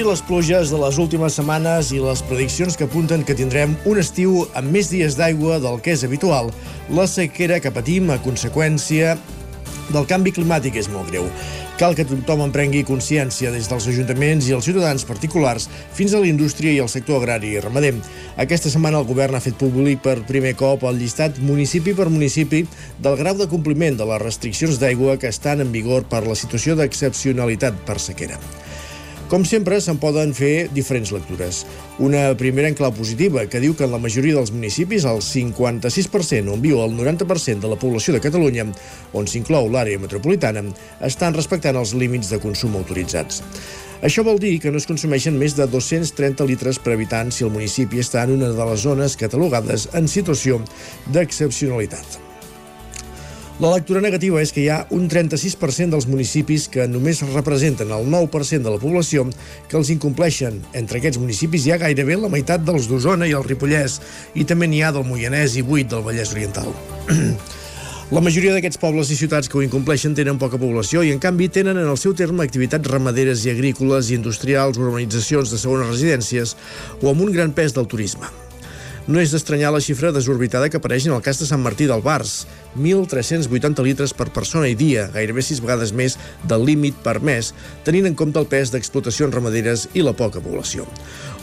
I les pluges de les últimes setmanes i les prediccions que apunten que tindrem un estiu amb més dies d'aigua del que és habitual, la sequera que patim a conseqüència del canvi climàtic és molt greu. Cal que tothom en prengui consciència des dels ajuntaments i els ciutadans particulars fins a la indústria i el sector agrari i ramader. Aquesta setmana el govern ha fet públic per primer cop el llistat municipi per municipi del grau de compliment de les restriccions d'aigua que estan en vigor per la situació d'excepcionalitat per sequera. Com sempre, se'n poden fer diferents lectures. Una primera en clau positiva, que diu que en la majoria dels municipis, el 56% on viu el 90% de la població de Catalunya, on s'inclou l'àrea metropolitana, estan respectant els límits de consum autoritzats. Això vol dir que no es consumeixen més de 230 litres per habitant si el municipi està en una de les zones catalogades en situació d'excepcionalitat. La lectura negativa és que hi ha un 36% dels municipis que només representen el 9% de la població que els incompleixen. Entre aquests municipis hi ha gairebé la meitat dels d'Osona i el Ripollès i també n'hi ha del Moianès i 8 del Vallès Oriental. La majoria d'aquests pobles i ciutats que ho incompleixen tenen poca població i, en canvi, tenen en el seu terme activitats ramaderes i agrícoles i industrials, urbanitzacions de segones residències o amb un gran pes del turisme. No és d'estranyar la xifra desorbitada que apareix en el cas de Sant Martí del Bars, 1.380 litres per persona i dia, gairebé sis vegades més del límit per mes, tenint en compte el pes d'explotacions ramaderes i la poca població.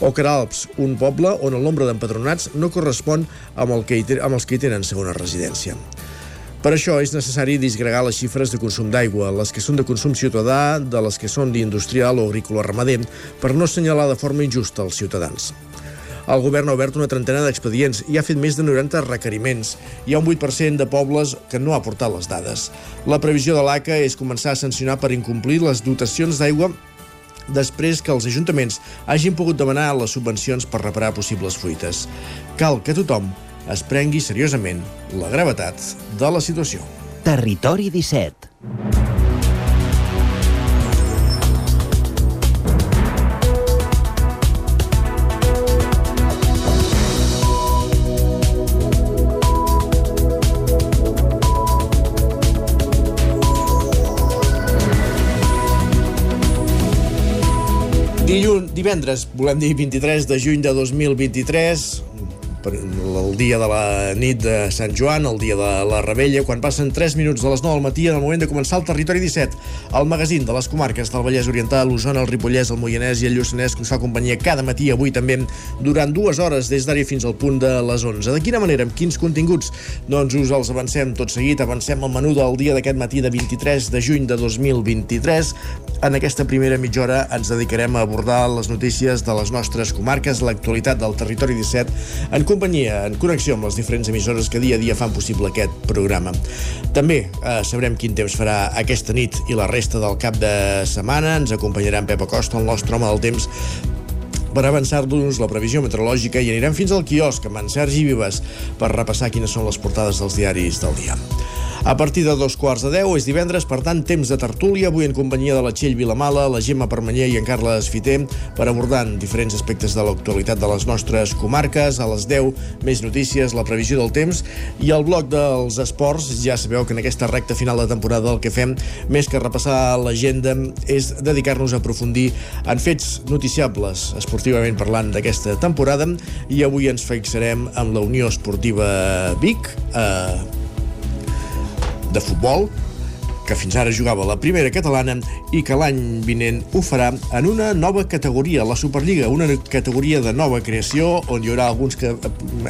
O Caralps, un poble on el nombre d'empadronats no correspon amb, el que hi, amb els que hi tenen segona residència. Per això és necessari disgregar les xifres de consum d'aigua, les que són de consum ciutadà, de les que són d'industrial o agrícola ramader, per no assenyalar de forma injusta els ciutadans. El govern ha obert una trentena d'expedients i ha fet més de 90 requeriments. Hi ha un 8% de pobles que no ha portat les dades. La previsió de l'ACA és començar a sancionar per incomplir les dotacions d'aigua després que els ajuntaments hagin pogut demanar les subvencions per reparar possibles fruites. Cal que tothom es prengui seriosament la gravetat de la situació. Territori 17 Dilluns, divendres, volem dir 23 de juny de 2023, el dia de la nit de Sant Joan, el dia de la Rebella, quan passen 3 minuts de les 9 del matí en el moment de començar el Territori 17, el magazín de les comarques del Vallès Oriental, l'Osona, el Ripollès, el Moianès i el Lluçanès, que us fa companyia cada matí, avui també, durant dues hores, des d'ara fins al punt de les 11. De quina manera, amb quins continguts? Doncs us els avancem tot seguit, avancem el menú del dia d'aquest matí de 23 de juny de 2023. En aquesta primera mitja hora ens dedicarem a abordar les notícies de les nostres comarques, l'actualitat del Territori 17, en companyia, en connexió amb les diferents emissores que dia a dia fan possible aquest programa. També eh, sabrem quin temps farà aquesta nit i la resta del cap de setmana. Ens acompanyarà en Pep Acosta, el nostre home del temps, per avançar-nos la previsió meteorològica i anirem fins al quiosc amb en Sergi Vives per repassar quines són les portades dels diaris del dia. A partir de dos quarts de deu és divendres, per tant, temps de tertúlia, avui en companyia de la Txell Vilamala, la Gemma Permanyer i en Carles Fiter, per abordar diferents aspectes de l'actualitat de les nostres comarques. A les 10, més notícies, la previsió del temps i el bloc dels esports. Ja sabeu que en aquesta recta final de temporada el que fem, més que repassar l'agenda, és dedicar-nos a aprofundir en fets noticiables, esportivament parlant d'aquesta temporada, i avui ens fixarem en la Unió Esportiva Vic, eh, de futbol que fins ara jugava la primera catalana i que l'any vinent ho farà en una nova categoria, la Superliga, una categoria de nova creació on hi haurà alguns que,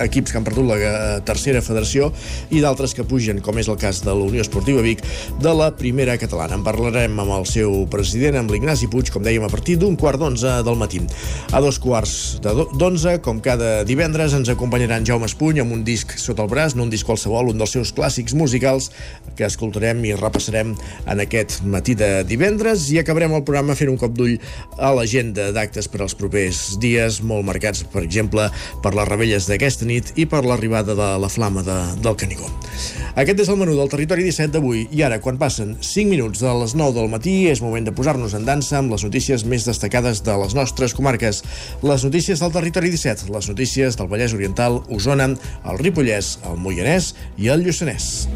equips que han perdut la eh, tercera federació i d'altres que pugen, com és el cas de la Unió Esportiva Vic, de la primera catalana. En parlarem amb el seu president, amb l'Ignasi Puig, com dèiem, a partir d'un quart d'onze del matí. A dos quarts d'onze, com cada divendres, ens acompanyaran Jaume Espuny amb un disc sota el braç, no un disc qualsevol, un dels seus clàssics musicals que escoltarem i repassarem farem en aquest matí de divendres i acabarem el programa fent un cop d'ull a l'agenda d'actes per als propers dies, molt marcats, per exemple, per les rebelles d'aquesta nit i per l'arribada de la flama de, del Canigó. Aquest és el menú del Territori 17 d'avui i ara, quan passen 5 minuts de les 9 del matí, és moment de posar-nos en dansa amb les notícies més destacades de les nostres comarques. Les notícies del Territori 17, les notícies del Vallès Oriental, Osona, el Ripollès, el Moianès i el Lluçanès.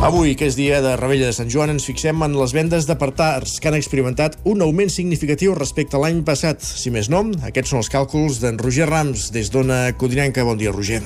Avui, que és dia de Rebella de Sant Joan, ens fixem en les vendes de partars, que han experimentat un augment significatiu respecte a l'any passat. Si més no, aquests són els càlculs d'en Roger Rams, des d'Ona Codinenca. Bon dia, Roger.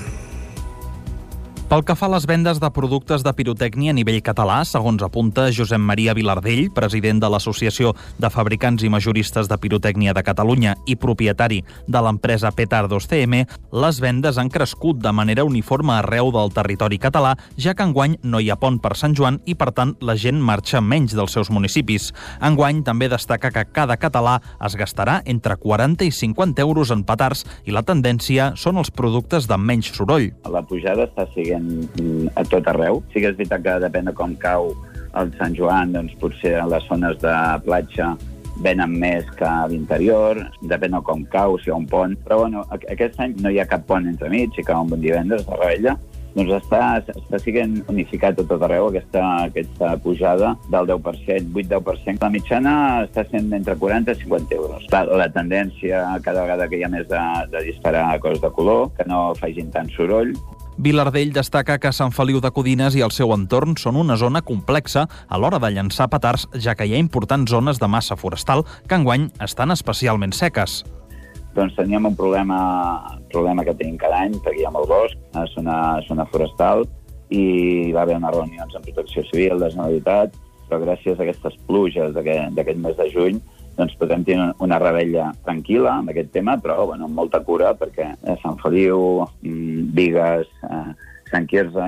Pel que fa a les vendes de productes de pirotècnia a nivell català, segons apunta Josep Maria Vilardell, president de l'Associació de Fabricants i Majoristes de Pirotècnia de Catalunya i propietari de l'empresa Petardos CM, les vendes han crescut de manera uniforme arreu del territori català, ja que enguany no hi ha pont per Sant Joan i, per tant, la gent marxa menys dels seus municipis. Enguany també destaca que cada català es gastarà entre 40 i 50 euros en petards i la tendència són els productes de menys soroll. La pujada està siguen a tot arreu. Sí que és veritat que depèn de com cau el Sant Joan, doncs potser a les zones de platja venen més que a l'interior, depèn de com cau, si hi ha un pont. Però bueno, aquest any no hi ha cap pont entre mig, i cau un bon divendres de Rebella, doncs està, està sent unificat a tot arreu aquesta, aquesta pujada del 10%, 8-10%. La mitjana està sent entre 40 i 50 euros. La, la tendència, cada vegada que hi ha més de, de disparar coses de color, que no facin tant soroll, Vilardell destaca que Sant Feliu de Codines i el seu entorn són una zona complexa a l'hora de llançar petards, ja que hi ha importants zones de massa forestal que enguany estan especialment seques. Doncs teníem un problema, problema que tenim cada any, perquè hi ha molt bosc, a zona, zona forestal, i va haver unes reunions amb protecció civil de Generalitat, però gràcies a aquestes pluges d'aquest mes de juny doncs podem tenir una rebella tranquil·la amb aquest tema, però bueno, amb molta cura, perquè a Sant Feliu, mm, Vigues, eh, Sant Quirze,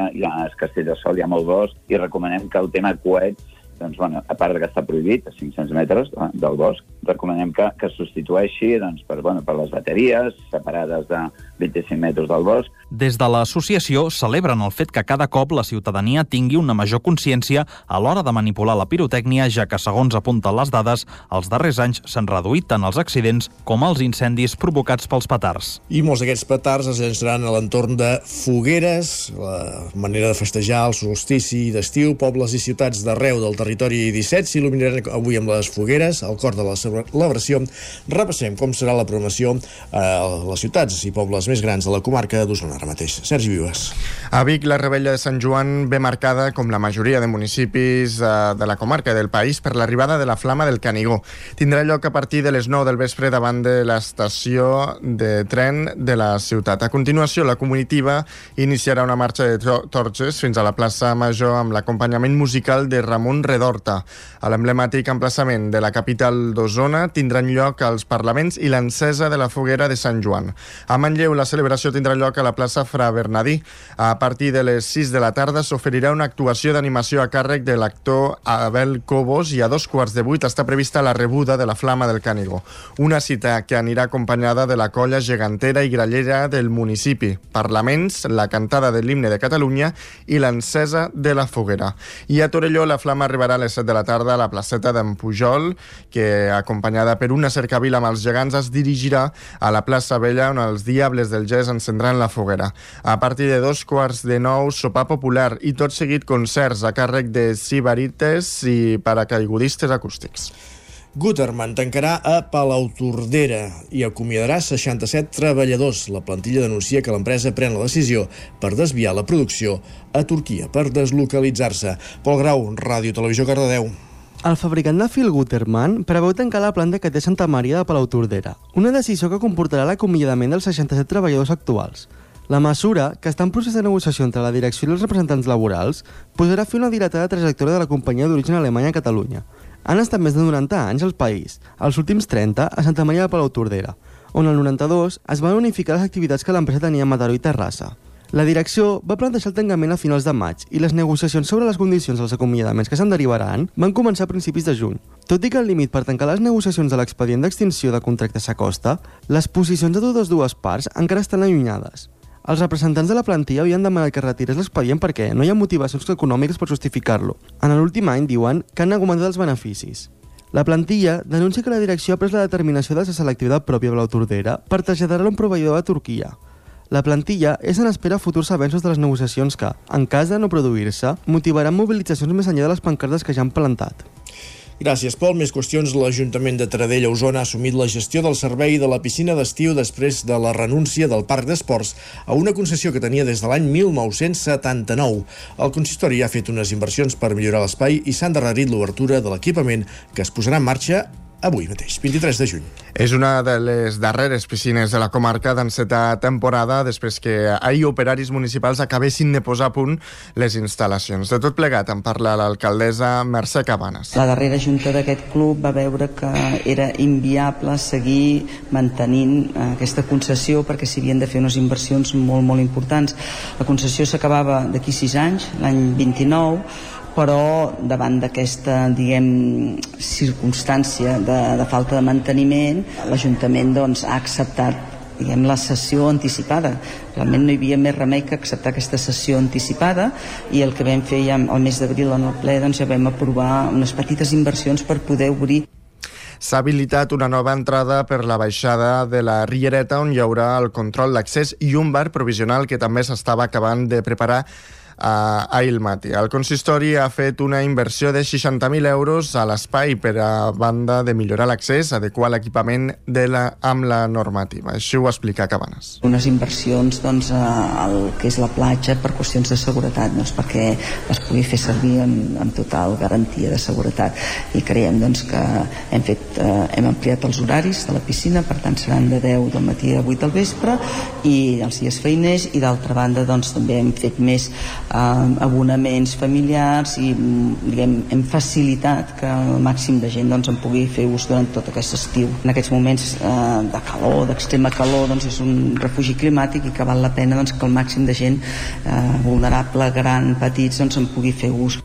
Castell de Sol, hi ha molt bosc, i recomanem que el tema coets doncs, bueno, a part que està prohibit a 500 metres del bosc, recomanem que, que substitueixi doncs, per, bueno, per les bateries separades de 25 metres del bosc. Des de l'associació celebren el fet que cada cop la ciutadania tingui una major consciència a l'hora de manipular la pirotècnia, ja que, segons apunten les dades, els darrers anys s'han reduït tant els accidents com els incendis provocats pels petards. I molts d'aquests petards es llançaran a l'entorn de fogueres, la manera de festejar el solstici d'estiu, pobles i ciutats d'arreu del territori 17 s'il·luminaran avui amb les fogueres, al cor de la celebració. Repassem com serà la programació a les ciutats i pobles més grans de la comarca d'Osona ara mateix. Sergi Vives. A Vic, la rebella de Sant Joan ve marcada, com la majoria de municipis eh, de la comarca del país, per l'arribada de la flama del Canigó. Tindrà lloc a partir de les 9 del vespre davant de l'estació de tren de la ciutat. A continuació, la comunitiva iniciarà una marxa de torxes fins a la plaça Major amb l'acompanyament musical de Ramon Redorta. A l'emblemàtic emplaçament de la capital d'Osona tindran lloc els parlaments i l'encesa de la foguera de Sant Joan. A Manlleu, la celebració tindrà lloc a la plaça Fra Bernadí. A partir de les 6 de la tarda s'oferirà una actuació d'animació a càrrec de l'actor Abel Cobos i a dos quarts de vuit està prevista la rebuda de la Flama del Cànigo. Una cita que anirà acompanyada de la colla gegantera i grallera del municipi, parlaments, la cantada de l'himne de Catalunya i l'encesa de la foguera. I a Torelló la Flama arribarà a les 7 de la tarda a la placeta d'en Pujol, que acompanyada per una cercavila amb els gegants es dirigirà a la plaça Vella on els Diables del Gès encendran la foguera. A partir de dos quarts de nou, sopar popular i tot seguit concerts a càrrec de sibarites i paracaigudistes acústics. Guterman tancarà a Palautordera i acomiadarà 67 treballadors. La plantilla denuncia que l'empresa pren la decisió per desviar la producció a Turquia, per deslocalitzar-se. Pol Grau, Ràdio Televisió Cardedeu. El fabricant de fil Guterman preveu tancar la planta que té Santa Maria de Palautordera, una decisió que comportarà l'acomiadament dels 67 treballadors actuals. La mesura, que està en procés de negociació entre la direcció i els representants laborals, posarà fi a una dilatada trajectòria de la companyia d'origen alemanya a Catalunya. Han estat més de 90 anys al país, els últims 30 a Santa Maria de Palautordera, on el 92 es van unificar les activitats que l'empresa tenia a Mataró i Terrassa. La direcció va plantejar el tancament a finals de maig i les negociacions sobre les condicions dels acomiadaments que se'n derivaran van començar a principis de juny. Tot i que el límit per tancar les negociacions de l'expedient d'extinció de contracte s'acosta, les posicions de totes dues parts encara estan allunyades. Els representants de la plantilla havien demanat que retirés l'expedient perquè no hi ha motivacions econòmiques per justificar-lo. En l'últim any diuen que han augmentat els beneficis. La plantilla denuncia que la direcció ha pres la determinació de la selectivitat pròpia de l'Autordera per traslladar-la a un proveïdor de Turquia. La plantilla és en espera futurs avenços de les negociacions que, en cas de no produir-se, motivaran mobilitzacions més enllà de les pancartes que ja han plantat. Gràcies, Pol. Més qüestions. L'Ajuntament de Taradell a Osona ha assumit la gestió del servei de la piscina d'estiu després de la renúncia del Parc d'Esports a una concessió que tenia des de l'any 1979. El consistori ha fet unes inversions per millorar l'espai i s'ha endarrerit l'obertura de l'equipament que es posarà en marxa avui mateix, 23 de juny. És una de les darreres piscines de la comarca d'enceta temporada després que ahir operaris municipals acabessin de posar a punt les instal·lacions. De tot plegat en parla l'alcaldessa Mercè Cabanes. La darrera junta d'aquest club va veure que era inviable seguir mantenint eh, aquesta concessió perquè s'hi havien de fer unes inversions molt, molt importants. La concessió s'acabava d'aquí sis anys, l'any 29, però davant d'aquesta diguem circumstància de, de falta de manteniment l'Ajuntament doncs, ha acceptat diguem, la sessió anticipada. Realment no hi havia més remei que acceptar aquesta sessió anticipada i el que vam fer ja al mes d'abril en el ple doncs ja vam aprovar unes petites inversions per poder obrir s'ha habilitat una nova entrada per la baixada de la Riereta on hi haurà el control d'accés i un bar provisional que també s'estava acabant de preparar a ahir matí. El consistori ha fet una inversió de 60.000 euros a l'espai per a banda de millorar l'accés, adequar l'equipament la, amb la normativa. Això ho explica Cabanes. Unes inversions doncs, al que és la platja per qüestions de seguretat, doncs, perquè es pugui fer servir amb, amb total garantia de seguretat. I creiem doncs, que hem, fet, eh, hem ampliat els horaris de la piscina, per tant seran de 10 del matí a 8 del vespre i els dies feiners i d'altra banda doncs, també hem fet més abonaments familiars i diguem, hem facilitat que el màxim de gent doncs, en pugui fer ús durant tot aquest estiu. En aquests moments eh, de calor, d'extrema calor, doncs és un refugi climàtic i que val la pena doncs, que el màxim de gent eh, vulnerable, gran, petits, doncs, en pugui fer ús.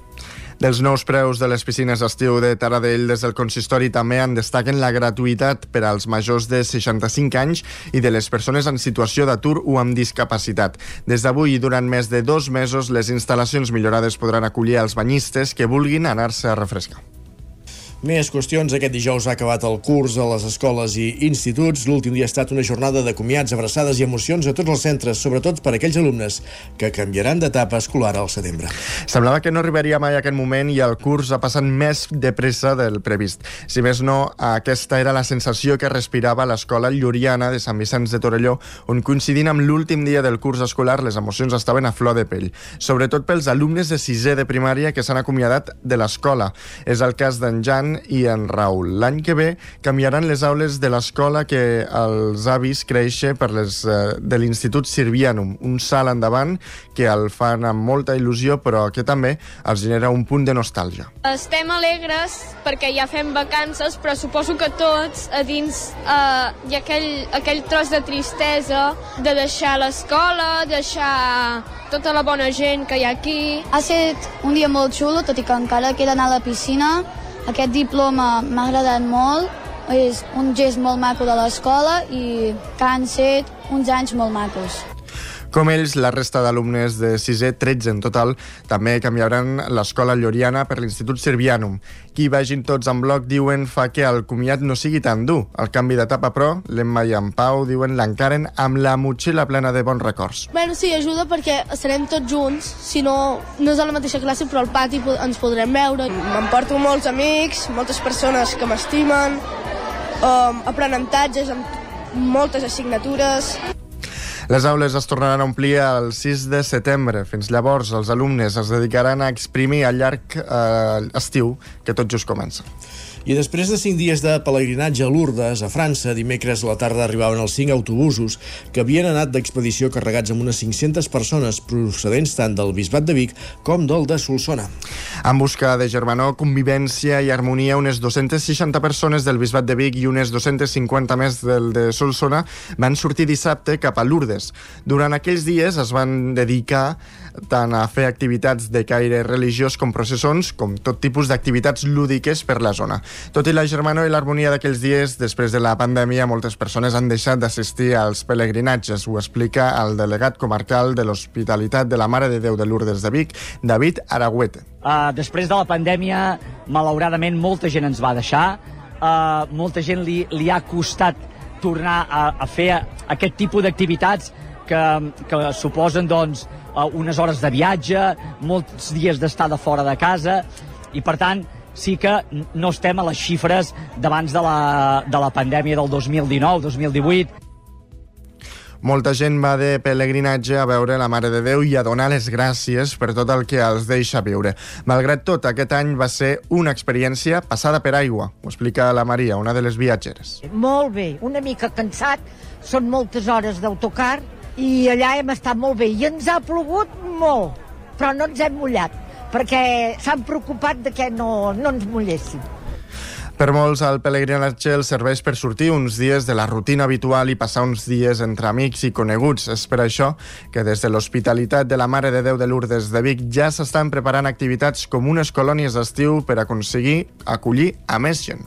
Dels nous preus de les piscines d'estiu de Taradell des del consistori també en destaquen la gratuïtat per als majors de 65 anys i de les persones en situació d'atur o amb discapacitat. Des d'avui i durant més de dos mesos, les instal·lacions millorades podran acollir els banyistes que vulguin anar-se a refrescar. Més qüestions. Aquest dijous ha acabat el curs a les escoles i instituts. L'últim dia ha estat una jornada de comiats, abraçades i emocions a tots els centres, sobretot per a aquells alumnes que canviaran d'etapa escolar al setembre. Semblava que no arribaria mai aquest moment i el curs ha passat més de pressa del previst. Si més no, aquesta era la sensació que respirava l'escola Lluriana de Sant Vicenç de Torelló, on coincidint amb l'últim dia del curs escolar les emocions estaven a flor de pell, sobretot pels alumnes de sisè de primària que s'han acomiadat de l'escola. És el cas d'en Jan, i en Raül. L'any que ve canviaran les aules de l'escola que els ha vist créixer per les eh, de l'Institut Sirvianum, un salt endavant que el fan amb molta il·lusió però que també els genera un punt de nostàlgia. Estem alegres perquè ja fem vacances, però suposo que tots a dins eh, hi ha aquell, aquell tros de tristesa de deixar l'escola, deixar tota la bona gent que hi ha aquí. Ha estat un dia molt xulo, tot i que encara queda anar a la piscina, aquest diploma m'ha agradat molt, és un gest molt maco de l'escola i que han set uns anys molt macos. Com ells, la resta d'alumnes de 6è, 13 en total, també canviaran l'escola lloriana per l'Institut Servianum. Qui vagin tots en bloc, diuen, fa que el comiat no sigui tan dur. El canvi d'etapa, però, l'Emma i en Pau, diuen, l'encaren amb la motxilla plena de bons records. Bueno, sí, ajuda perquè estarem tots junts, si no, no és a la mateixa classe, però al pati ens podrem veure. M'emporto molts amics, moltes persones que m'estimen, um, aprenentatges amb moltes assignatures. Les aules es tornaran a omplir el 6 de setembre. Fins llavors, els alumnes es dedicaran a exprimir al llarg eh, estiu que tot just comença. I després de cinc dies de pelegrinatge a Lourdes, a França, dimecres a la tarda arribaven els cinc autobusos que havien anat d'expedició carregats amb unes 500 persones procedents tant del Bisbat de Vic com del de Solsona. En busca de germanor, convivència i harmonia, unes 260 persones del Bisbat de Vic i unes 250 més del de Solsona van sortir dissabte cap a Lourdes. Durant aquells dies es van dedicar tant a fer activitats de caire religiós com processons, com tot tipus d'activitats lúdiques per la zona. Tot i la germanor i l'harmonia d'aquells dies, després de la pandèmia, moltes persones han deixat d'assistir als pelegrinatges. Ho explica el delegat comarcal de l'Hospitalitat de la Mare de Déu de Lourdes de Vic, David Aragüete. Uh, després de la pandèmia, malauradament, molta gent ens va deixar, uh, molta gent li, li ha costat tornar a, a fer aquest tipus d'activitats que, que suposen doncs, uh, unes hores de viatge, molts dies d'estar de fora de casa, i per tant sí que no estem a les xifres d'abans de, la, de la pandèmia del 2019-2018, molta gent va de pelegrinatge a veure la Mare de Déu i a donar les gràcies per tot el que els deixa viure. Malgrat tot, aquest any va ser una experiència passada per aigua. Ho explica la Maria, una de les viatgeres. Molt bé, una mica cansat, són moltes hores d'autocar i allà hem estat molt bé. I ens ha plogut molt, però no ens hem mullat, perquè s'han preocupat de que no, no ens mulléssim. Per molts, el pelegrinatge els serveix per sortir uns dies de la rutina habitual i passar uns dies entre amics i coneguts. És per això que des de l'Hospitalitat de la Mare de Déu de Lourdes de Vic ja s'estan preparant activitats com unes colònies d'estiu per aconseguir acollir a més gent.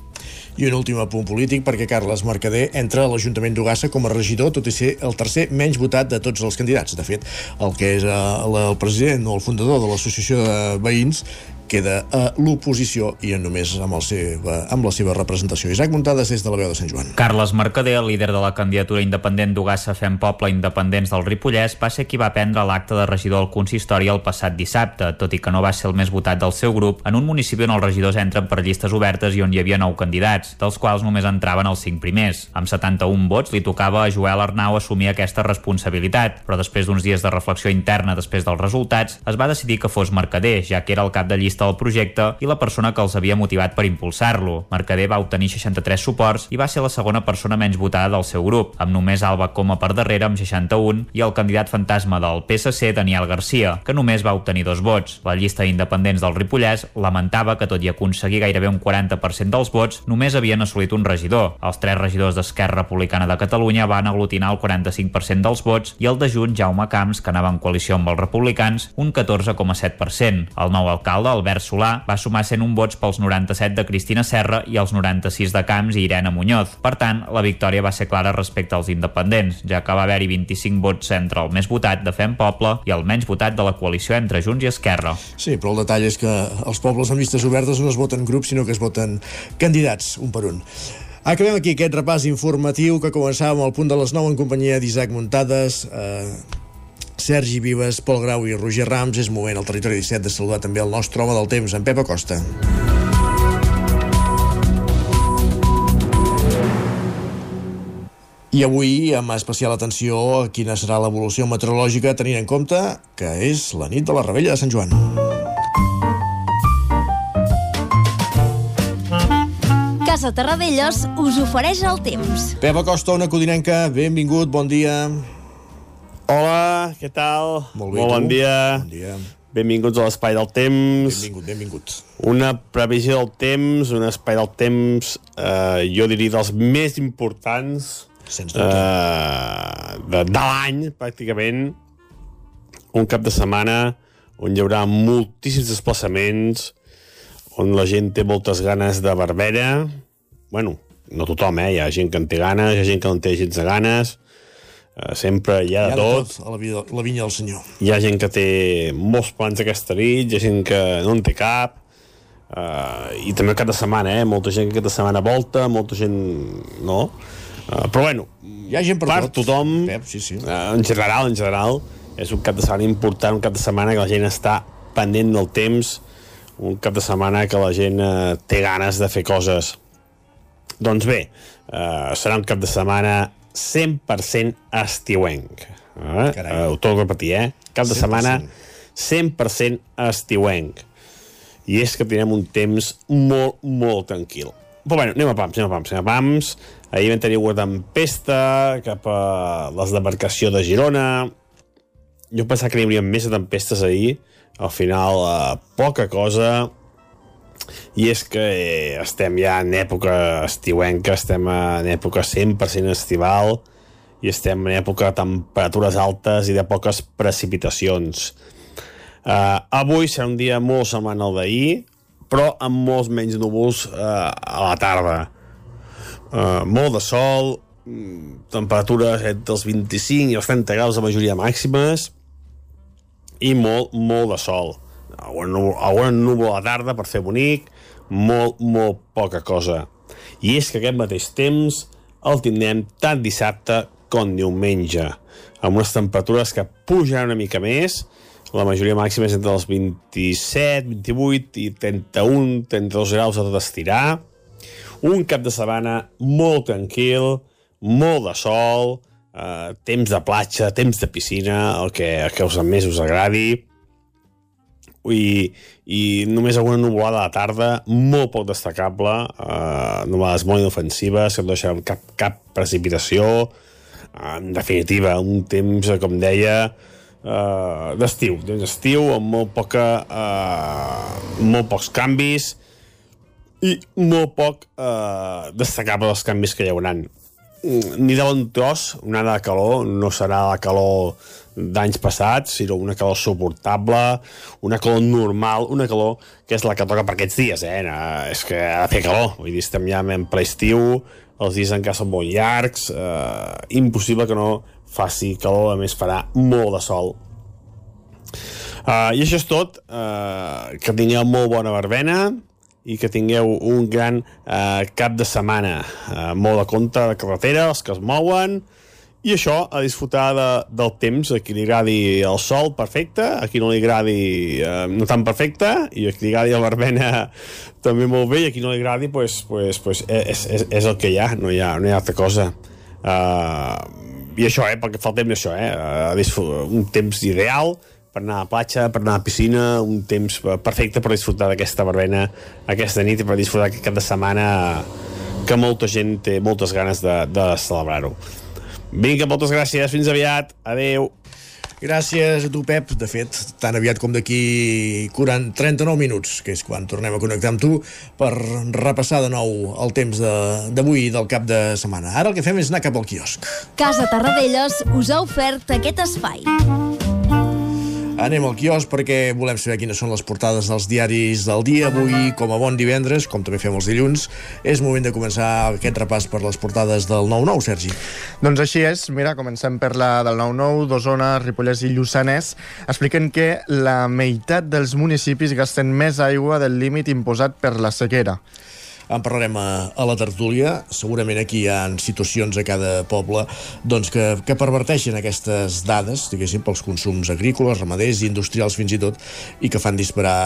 I un últim apunt polític perquè Carles Mercader entra a l'Ajuntament d'Ugassa com a regidor, tot i ser el tercer menys votat de tots els candidats. De fet, el que és eh, el president o el fundador de l'Associació de Veïns queda a l'oposició i només amb, el seva, amb la seva representació. Isaac Muntades des de la veu de Sant Joan. Carles Mercader, líder de la candidatura independent d'Ugassa Fem Poble Independents del Ripollès, va ser qui va prendre l'acte de regidor al consistori el passat dissabte, tot i que no va ser el més votat del seu grup, en un municipi on els regidors entren per llistes obertes i on hi havia nou candidats, dels quals només entraven els cinc primers. Amb 71 vots li tocava a Joel Arnau assumir aquesta responsabilitat, però després d'uns dies de reflexió interna després dels resultats, es va decidir que fos Mercader, ja que era el cap de llista del projecte i la persona que els havia motivat per impulsar-lo. Mercader va obtenir 63 suports i va ser la segona persona menys votada del seu grup, amb només Alba Coma per darrere amb 61 i el candidat fantasma del PSC, Daniel Garcia, que només va obtenir dos vots. La llista d'independents del Ripollès lamentava que tot i aconseguir gairebé un 40% dels vots, només havien assolit un regidor. Els tres regidors d'Esquerra Republicana de Catalunya van aglutinar el 45% dels vots i el de Junts, Jaume Camps, que anava en coalició amb els republicans, un 14,7%. El nou alcalde, el Albert Solà va sumar 101 vots pels 97 de Cristina Serra i els 96 de Camps i Irene Muñoz. Per tant, la victòria va ser clara respecte als independents, ja que va haver-hi 25 vots entre el més votat de Fem Poble i el menys votat de la coalició entre Junts i Esquerra. Sí, però el detall és que els pobles amb llistes obertes no es voten grups, sinó que es voten candidats, un per un. Acabem aquí aquest repàs informatiu que començàvem al punt de les 9 en companyia d'Isaac Muntades. Eh, Sergi Vives, Pol Grau i Roger Rams. És moment al territori 17 de saludar també el nostre home del temps, en Pep Acosta. I avui, amb especial atenció a quina serà l'evolució meteorològica, tenint en compte que és la nit de la Rebella de Sant Joan. Casa Terradellos us ofereix el temps. Pep Acosta, una codinenca, benvingut, bon dia. Hola, què tal? Molt bé, Molt bon tu? dia. Bon dia. Benvinguts a l'Espai del Temps. Benvingut, benvingut. Una previsió del temps, un espai del temps, eh, jo diria dels més importants Sens eh, de, de l'any, pràcticament. Un cap de setmana on hi haurà moltíssims desplaçaments, on la gent té moltes ganes de Barbera. Bueno, no tothom, eh? Hi ha gent que en té ganes, hi ha gent que no en té gens de ganes. Eh, sempre hi ha de Hi ha tot. a la, vida, la vinya del senyor. Hi ha gent que té molts plans aquesta nit, hi ha gent que no en té cap, uh, i també de setmana, eh? Molta gent que aquesta setmana volta, molta gent no. Uh, però bueno, hi ha gent per, per tot. tothom, Pep, sí, sí. Uh, en general, en general, és un cap de setmana important, un cap de setmana que la gent està pendent del temps, un cap de setmana que la gent uh, té ganes de fer coses. Doncs bé, uh, serà un cap de setmana 100% estiuenc. Eh? Uh, ho torno a repetir, eh? Cap de 100%. setmana 100% estiuenc. I és que tenim un temps molt, molt tranquil. Però bueno, anem a pams, anem a pams, anem a pams. Ahir vam tenir una tempesta cap a les demarcació de Girona. Jo pensava que n'hi hauria més de tempestes ahir. Al final, eh, poca cosa. I és que eh, estem ja en època estiuenca, estem en època 100% estival i estem en època de temperatures altes i de poques precipitacions. Uh, avui serà un dia molt semblant al d'ahir, però amb molts menys núvols uh, a la tarda. Uh, molt de sol, mm, temperatures entre els 25 i els 30 graus de majoria màximes i molt, molt de sol. Algun núvol, núvol a tarda per fer bonic, molt, molt poca cosa. I és que aquest mateix temps el tindrem tant dissabte com diumenge, amb unes temperatures que pujaran una mica més, la majoria màxima és entre els 27, 28 i 31, 32 graus a tot estirar. Un cap de setmana molt tranquil, molt de sol, eh, temps de platja, temps de piscina, el que, el que us, més us agradi i, i només alguna nuvolada a la tarda, molt poc destacable, eh, nuvolades molt inofensives, que no deixaran cap, cap precipitació, en definitiva, un temps, com deia, eh, d'estiu, d'estiu, amb molt poca, eh, molt pocs canvis i molt poc eh, destacable els canvis que hi haurà. Ni de bon tros, una de calor, no serà la calor d'anys passats, sinó una calor suportable, una calor normal, una calor que és la que toca per aquests dies, eh? No, és que ha de fer calor, vull dir, estem ja en ple estiu, els dies encara són molt llargs, eh, impossible que no faci calor, a més farà molt de sol. Uh, I això és tot, uh, que tingueu molt bona verbena i que tingueu un gran uh, cap de setmana, uh, molt de compte de carretera, els que es mouen, i això, a disfrutar de, del temps, a qui li agradi el sol, perfecte, a qui no li agradi eh, no tan perfecte, i a qui li agradi la verbena també molt bé, i a qui no li agradi, pues, pues, pues és, és, és el que hi ha, no hi ha, no hi ha altra cosa. Uh, I això, eh, pel que fa al temps, això, eh, un temps ideal, per anar a la platja, per anar a la piscina, un temps perfecte per disfrutar d'aquesta verbena aquesta nit i per disfrutar aquest cap de setmana que molta gent té moltes ganes de, de celebrar-ho. Vinga, moltes gràcies, fins aviat, adeu. Gràcies a tu, Pep. De fet, tan aviat com d'aquí 39 minuts, que és quan tornem a connectar amb tu, per repassar de nou el temps d'avui del cap de setmana. Ara el que fem és anar cap al quiosc. Casa Tarradellas us ha ofert aquest espai. Anem al quiosc perquè volem saber quines són les portades dels diaris del dia. Avui, com a bon divendres, com també fem els dilluns, és moment de començar aquest repàs per les portades del 9-9, Sergi. Doncs així és. Mira, comencem per la del 9-9, d'Osona, Ripollès i Lluçanès. Expliquen que la meitat dels municipis gasten més aigua del límit imposat per la sequera. En parlarem a, a la tertúlia. Segurament aquí hi ha situacions a cada poble doncs, que, que perverteixen aquestes dades, diguéssim, pels consums agrícoles, ramaders i industrials fins i tot, i que fan disparar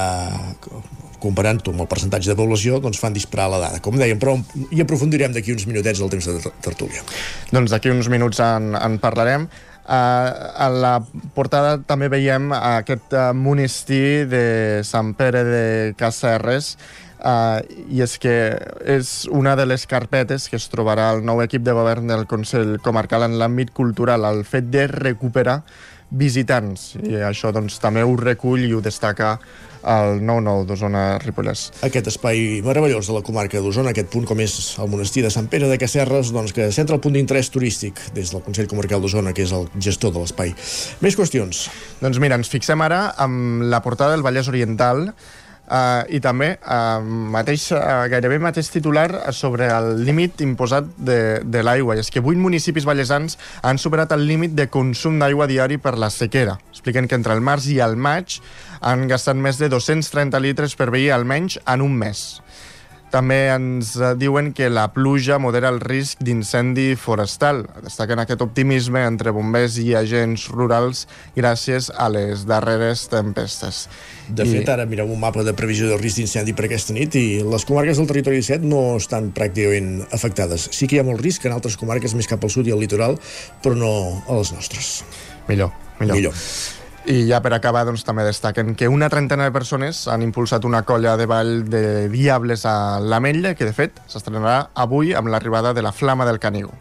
comparant-ho amb el percentatge de població, doncs fan disparar la dada. Com dèiem, però hi aprofundirem d'aquí uns minutets al temps de tertúlia. Doncs d'aquí uns minuts en, en parlarem. Uh, a la portada també veiem aquest uh, monestir de Sant Pere de Cacerres Uh, I és que és una de les carpetes que es trobarà el nou equip de govern del Consell Comarcal en l'àmbit cultural, el fet de recuperar visitants. I això doncs, també ho recull i ho destaca el 9-9 d'Osona Ripollès. Aquest espai meravellós de la comarca d'Osona, aquest punt com és el monestir de Sant Pere de Casserres, doncs que centra el punt d'interès turístic des del Consell Comarcal d'Osona, que és el gestor de l'espai. Més qüestions? Doncs mira, ens fixem ara amb la portada del Vallès Oriental, Uh, I també uh, mateix, uh, gairebé mateix titular sobre el límit imposat de, de l'aigua. I és que vuit municipis ballesans han superat el límit de consum d'aigua diari per la sequera. Expliquen que entre el març i el maig han gastat més de 230 litres per veí almenys en un mes. També ens eh, diuen que la pluja modera el risc d'incendi forestal. Destaquen aquest optimisme entre bombers i agents rurals gràcies a les darreres tempestes. De I... fet, ara mirem un mapa de previsió de risc d'incendi per aquesta nit i les comarques del territori 17 no estan pràcticament afectades. Sí que hi ha molt risc en altres comarques més cap al sud i al litoral, però no a les nostres. Millor, millor. millor. I ja per acabar doncs, també destaquen que una trentena de persones han impulsat una colla de ball de Diables a l'Ametlla, que de fet s'estrenarà avui amb l'arribada de la Flama del Canigó.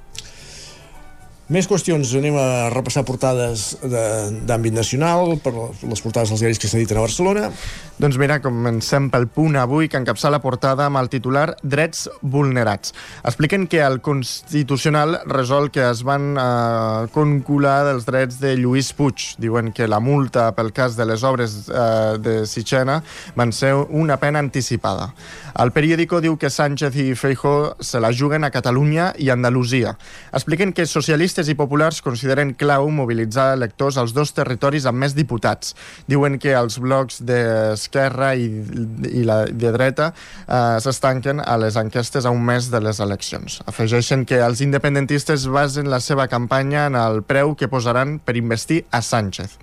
Més qüestions, anem a repassar portades de- d'àmbit nacional, per les portades dels diaris que s'editen a Barcelona. Doncs mira, comencem pel punt avui que encapçala la portada amb el titular Drets vulnerats. Expliquen que el Constitucional resol que es van eh, concular dels drets de Lluís Puig. Diuen que la multa pel cas de les obres eh, de Sitxena van ser una pena anticipada. El periòdico diu que Sánchez i Feijó se la juguen a Catalunya i Andalusia. Expliquen que socialistes i populars consideren clau mobilitzar electors als dos territoris amb més diputats. Diuen que els blocs d'esquerra i, i la de dreta eh, s'estanquen a les enquestes a un mes de les eleccions. Afegeixen que els independentistes basen la seva campanya en el preu que posaran per investir a Sánchez.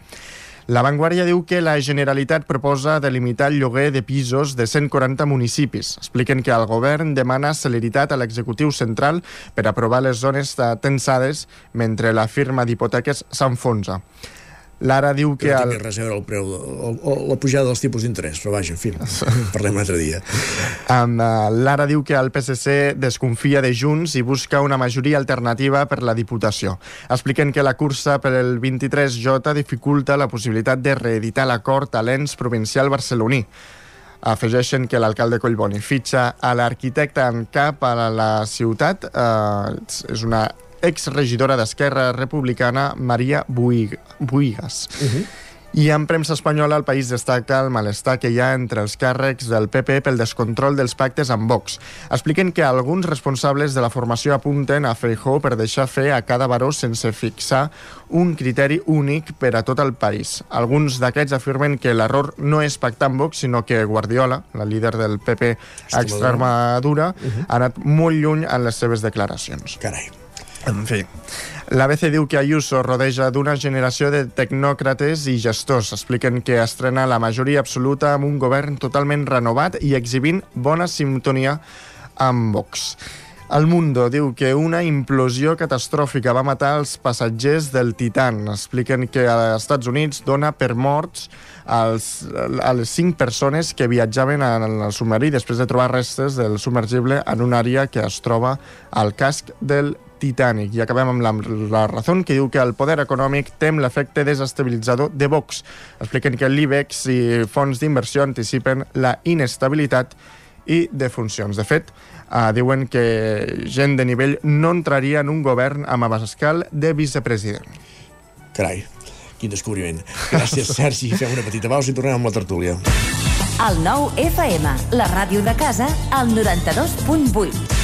La Vanguardia diu que la Generalitat proposa delimitar el lloguer de pisos de 140 municipis. Expliquen que el govern demana celeritat a l'executiu central per aprovar les zones de tensades mentre la firma d'hipoteques s'enfonsa. Lara diu que... No el... res a veure el preu, o, o la pujada dels tipus d'interès, però vaja, en fi, parlem un altre dia. Um, uh, Lara diu que el PSC desconfia de Junts i busca una majoria alternativa per la Diputació. Expliquen que la cursa per el 23J dificulta la possibilitat de reeditar l'acord a l'ens provincial barceloní. Afegeixen que l'alcalde Collboni fitxa a l'arquitecte en cap a la ciutat. Uh, és una exregidora d'Esquerra Republicana, Maria Buig Buigas. Uh -huh. I en premsa espanyola el país destaca el malestar que hi ha entre els càrrecs del PP pel descontrol dels pactes amb Vox. Expliquen que alguns responsables de la formació apunten a Feijó per deixar fer a cada baró sense fixar un criteri únic per a tot el país. Alguns d'aquests afirmen que l'error no és pactar amb Vox, sinó que Guardiola, la líder del PP a Extremadura, uh -huh. ha anat molt lluny en les seves declaracions. Carai. En fi, l'ABC diu que Ayuso rodeja d'una generació de tecnòcrates i gestors. Expliquen que estrena la majoria absoluta amb un govern totalment renovat i exhibint bona sintonia amb Vox. El Mundo diu que una implosió catastròfica va matar els passatgers del Titan. Expliquen que als Estats Units dona per morts als, a les cinc persones que viatjaven en el submarí després de trobar restes del submergible en una àrea que es troba al casc del Titanic. I acabem amb la, la raó que diu que el poder econòmic tem l'efecte desestabilitzador de Vox. Expliquen que l'IBEX i fons d'inversió anticipen la inestabilitat i de funcions. De fet, eh, diuen que gent de nivell no entraria en un govern amb Abascal de vicepresident. Carai, quin descobriment. Gràcies, Sergi. Fem una petita pausa i tornem amb la tertúlia. El nou FM, la ràdio de casa, al 92.8.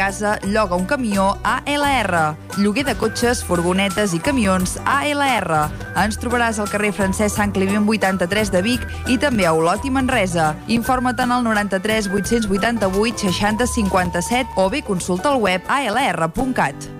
casa, lloga un camió ALR. Lloguer de cotxes, furgonetes i camions ALR. Ens trobaràs al carrer Francesc Sant Climent 83 de Vic i també a Olot i Manresa. Informa't en el 93 888 60 57 o bé consulta el web alr.cat.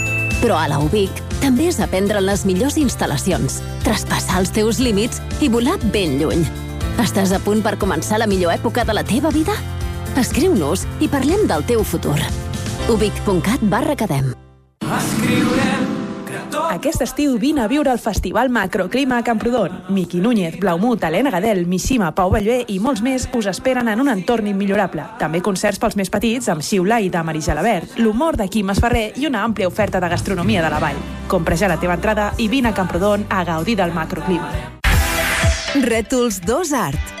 Però a la UBIC també és aprendre en les millors instal·lacions, traspassar els teus límits i volar ben lluny. Estàs a punt per començar la millor època de la teva vida? Escriu-nos i parlem del teu futur. ubic.cat barra academ. Escriurem Aquest estiu vine a viure el Festival Macroclima a Camprodon. Miqui Núñez, Blaumut, Helena Gadel, Missima, Pau Ballvé i molts més us esperen en un entorn immillorable. També concerts pels més petits amb Xiula i de Marisa Labert, l'humor de Quim Esferrer i una àmplia oferta de gastronomia de la vall. Compra ja la teva entrada i vine a Camprodon a gaudir del macroclima. Rètols 2 Art.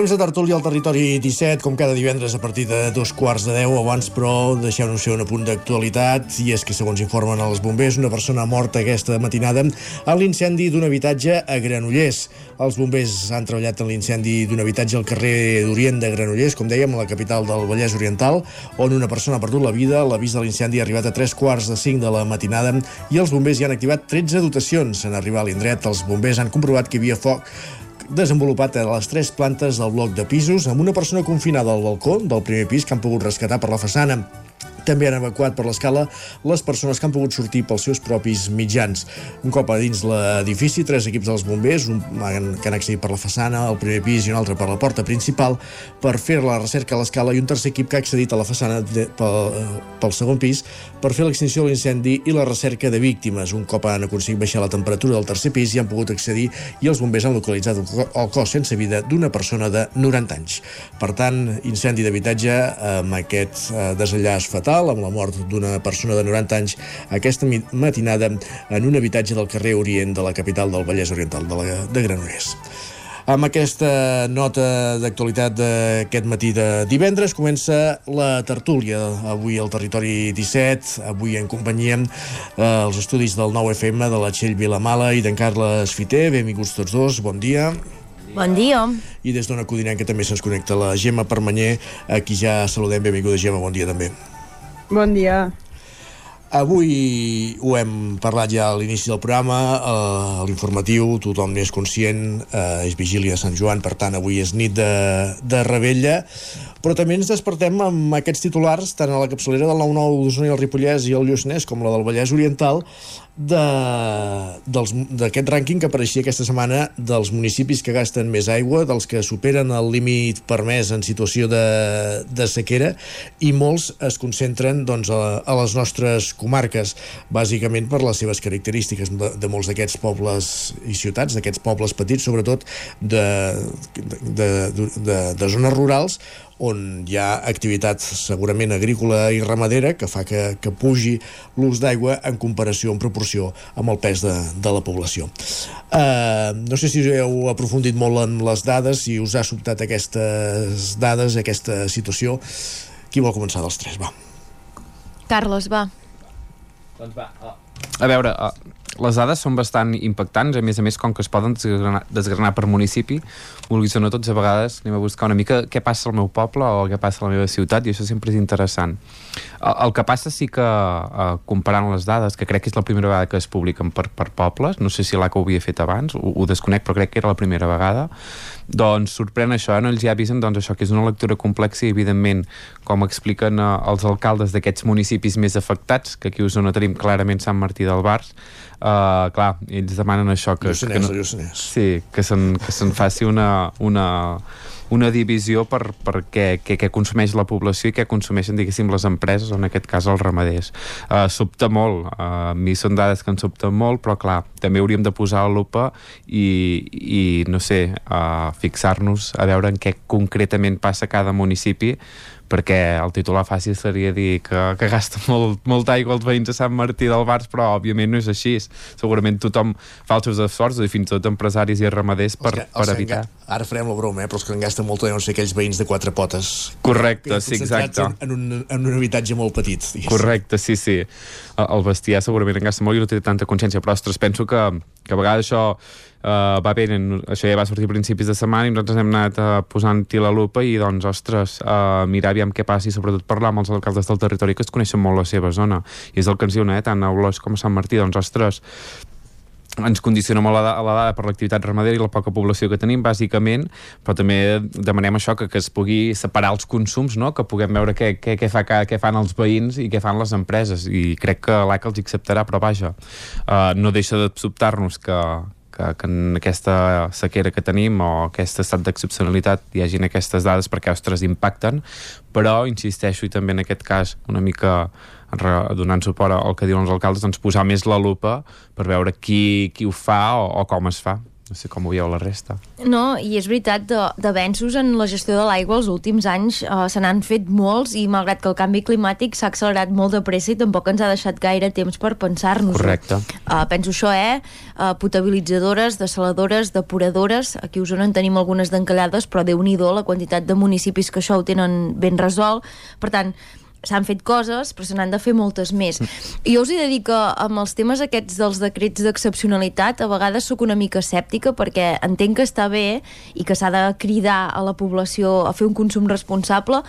Temps de tertúlia al territori 17, com cada divendres a partir de dos quarts de 10. Abans, però, deixeu-nos fer un apunt d'actualitat, i és que, segons informen els bombers, una persona morta aquesta matinada en l'incendi d'un habitatge a Granollers. Els bombers han treballat en l'incendi d'un habitatge al carrer d'Orient de Granollers, com dèiem, a la capital del Vallès Oriental, on una persona ha perdut la vida. L'avís de l'incendi ha arribat a tres quarts de cinc de la matinada i els bombers hi han activat 13 dotacions. En arribar a l'indret, els bombers han comprovat que hi havia foc desenvolupat a les tres plantes del bloc de pisos amb una persona confinada al balcó del primer pis que han pogut rescatar per la façana. També han evacuat per l'escala les persones que han pogut sortir pels seus propis mitjans. Un cop a dins l'edifici, tres equips dels bombers, un que han accedit per la façana, al primer pis i un altre per la porta principal, per fer la recerca a l'escala i un tercer equip que ha accedit a la façana de, pel, pel segon pis per fer l'extinció de l'incendi i la recerca de víctimes. Un cop han aconseguit baixar la temperatura del tercer pis i han pogut accedir i els bombers han localitzat el cos sense vida d'una persona de 90 anys. Per tant, incendi d'habitatge amb aquest eh, desenllaç fatal fatal amb la mort d'una persona de 90 anys aquesta matinada en un habitatge del carrer Orient de la capital del Vallès Oriental, de, la, de Granollers. Amb aquesta nota d'actualitat d'aquest matí de divendres comença la tertúlia avui al Territori 17, avui en companyia eh, els estudis del 9FM de la Txell Vilamala i d'en Carles Fiter. Benvinguts tots dos, bon dia. Bon dia. I des d'una Codinenca que també se'ns connecta la Gemma Permanyer, a qui ja saludem. Benvinguda, Gemma, bon dia també. Bon dia. Avui ho hem parlat ja a l'inici del programa, eh, l'informatiu, tothom n'és conscient, eh, és vigília Sant Joan, per tant avui és nit de, de rebella, però també ens despertem amb aquests titulars, tant a la capçalera del 9-9 d'Osona i el Ripollès i el Lluçanès, com la del Vallès Oriental, d'aquest rànquing que apareixia aquesta setmana dels municipis que gasten més aigua, dels que superen el límit permès en situació de, de sequera i molts es concentren doncs, a, a les nostres comarques, bàsicament per les seves característiques de, de molts d'aquests pobles i ciutats, d'aquests pobles petits, sobretot de, de, de, de, de zones rurals on hi ha activitat segurament agrícola i ramadera que fa que, que pugi l'ús d'aigua en comparació, en proporció amb el pes de, de la població. Uh, no sé si heu aprofundit molt en les dades, si us ha sobtat aquestes dades, aquesta situació. Qui vol començar dels tres? Va. Carlos, va. Doncs va. Uh, a veure, uh, les dades són bastant impactants, a més a més, com que es poden desgranar, desgranar per municipi, vulguis o no, tots a vegades anem a buscar una mica què passa al meu poble o què passa a la meva ciutat, i això sempre és interessant. El, que passa sí que, eh, comparant les dades, que crec que és la primera vegada que es publiquen per, per pobles, no sé si l'ACA ho havia fet abans, ho, ho desconec, però crec que era la primera vegada, doncs sorprèn això, eh? no? ells ja avisen doncs, això que és una lectura complexa i evidentment com expliquen eh, els alcaldes d'aquests municipis més afectats, que aquí us no tenim clarament Sant Martí del Bars, Uh, clar, ells demanen això que, Lluçanès, que no, Lluçanès. sí, que se'n que se'n faci una, una, una divisió per, per què, què, què consumeix la població i què consumeixen, diguéssim, les empreses, o en aquest cas els ramaders. Uh, sobta molt, uh, a mi són dades que em sobten molt, però clar, també hauríem de posar la lupa i, i no sé, uh, fixar-nos a veure en què concretament passa cada municipi perquè el titular fàcil seria dir que, que gasta molt, molta aigua els veïns a Sant Martí del Bars, però òbviament no és així. Segurament tothom fa els seus esforços, i fins i tot empresaris i ramaders per, que, per evitar. Ara farem la broma, eh? però els que en gasten molt deuen ser aquells veïns de quatre potes. Correcte, sí, exacte. En, en, un, en un habitatge molt petit. Digues. Correcte, sí, sí. El bestiar segurament en gasta molt i no té tanta consciència, però ostres, penso que, que a vegades això uh, va bé, això ja va sortir a principis de setmana i nosaltres hem anat uh, posant-hi la lupa i doncs, ostres, uh, mirar aviam què passa i sobretot parlar amb els alcaldes del territori que es coneixen molt la seva zona i és el que ens diuen, eh, tant a Olors com a Sant Martí doncs, ostres, ens condiciona molt a la dada per l'activitat ramadera i la poca població que tenim, bàsicament, però també demanem això, que, que es pugui separar els consums, no? que puguem veure què, què, què, fa, què fan els veïns i què fan les empreses, i crec que l'ACA els acceptarà, però vaja, uh, no deixa de sobtar-nos que, que, que en aquesta sequera que tenim o aquest estat d'excepcionalitat hi hagin aquestes dades perquè, ostres, impacten, però insisteixo i també en aquest cas una mica donant suport al que diuen els alcaldes, doncs posar més la lupa per veure qui, qui ho fa o, o com es fa. No sé com ho veieu la resta. No, i és veritat, d'avenços en la gestió de l'aigua els últims anys eh, se n'han fet molts i malgrat que el canvi climàtic s'ha accelerat molt de pressa i tampoc ens ha deixat gaire temps per pensar-nos. Correcte. Uh, penso això, eh? Uh, potabilitzadores, desaladores, depuradores, aquí us en tenim algunes d'encallades, però déu nhi la quantitat de municipis que això ho tenen ben resolt. Per tant, s'han fet coses, però se n'han de fer moltes més. I jo us he de dir que amb els temes aquests dels decrets d'excepcionalitat a vegades sóc una mica escèptica perquè entenc que està bé i que s'ha de cridar a la població a fer un consum responsable,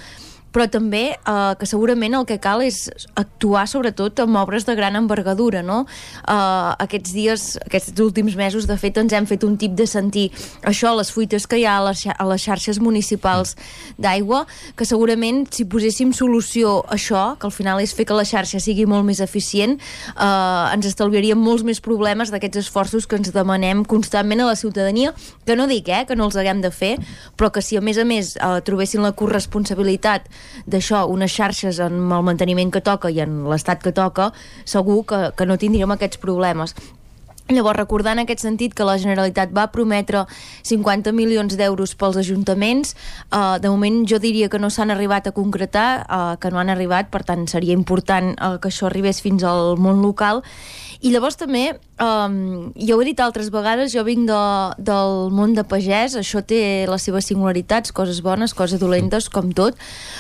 però també eh, que segurament el que cal és actuar sobretot amb obres de gran envergadura, no? Eh, aquests dies, aquests últims mesos, de fet, ens hem fet un tip de sentir això, les fuites que hi ha a les, a les xarxes municipals d'aigua, que segurament si poséssim solució a això, que al final és fer que la xarxa sigui molt més eficient, eh, ens estalviaríem molts més problemes d'aquests esforços que ens demanem constantment a la ciutadania, que no dic eh, que no els haguem de fer, però que si a més a més eh, trobessin la corresponsabilitat d'això, unes xarxes en el manteniment que toca i en l'estat que toca, segur que, que no tindríem aquests problemes. Llavors, recordant en aquest sentit que la Generalitat va prometre 50 milions d'euros pels ajuntaments, eh, de moment jo diria que no s'han arribat a concretar, eh, que no han arribat, per tant seria important eh, que això arribés fins al món local, i llavors també, um, ja ho he dit altres vegades, jo vinc de, del món de pagès, això té les seves singularitats, coses bones, coses dolentes, com tot,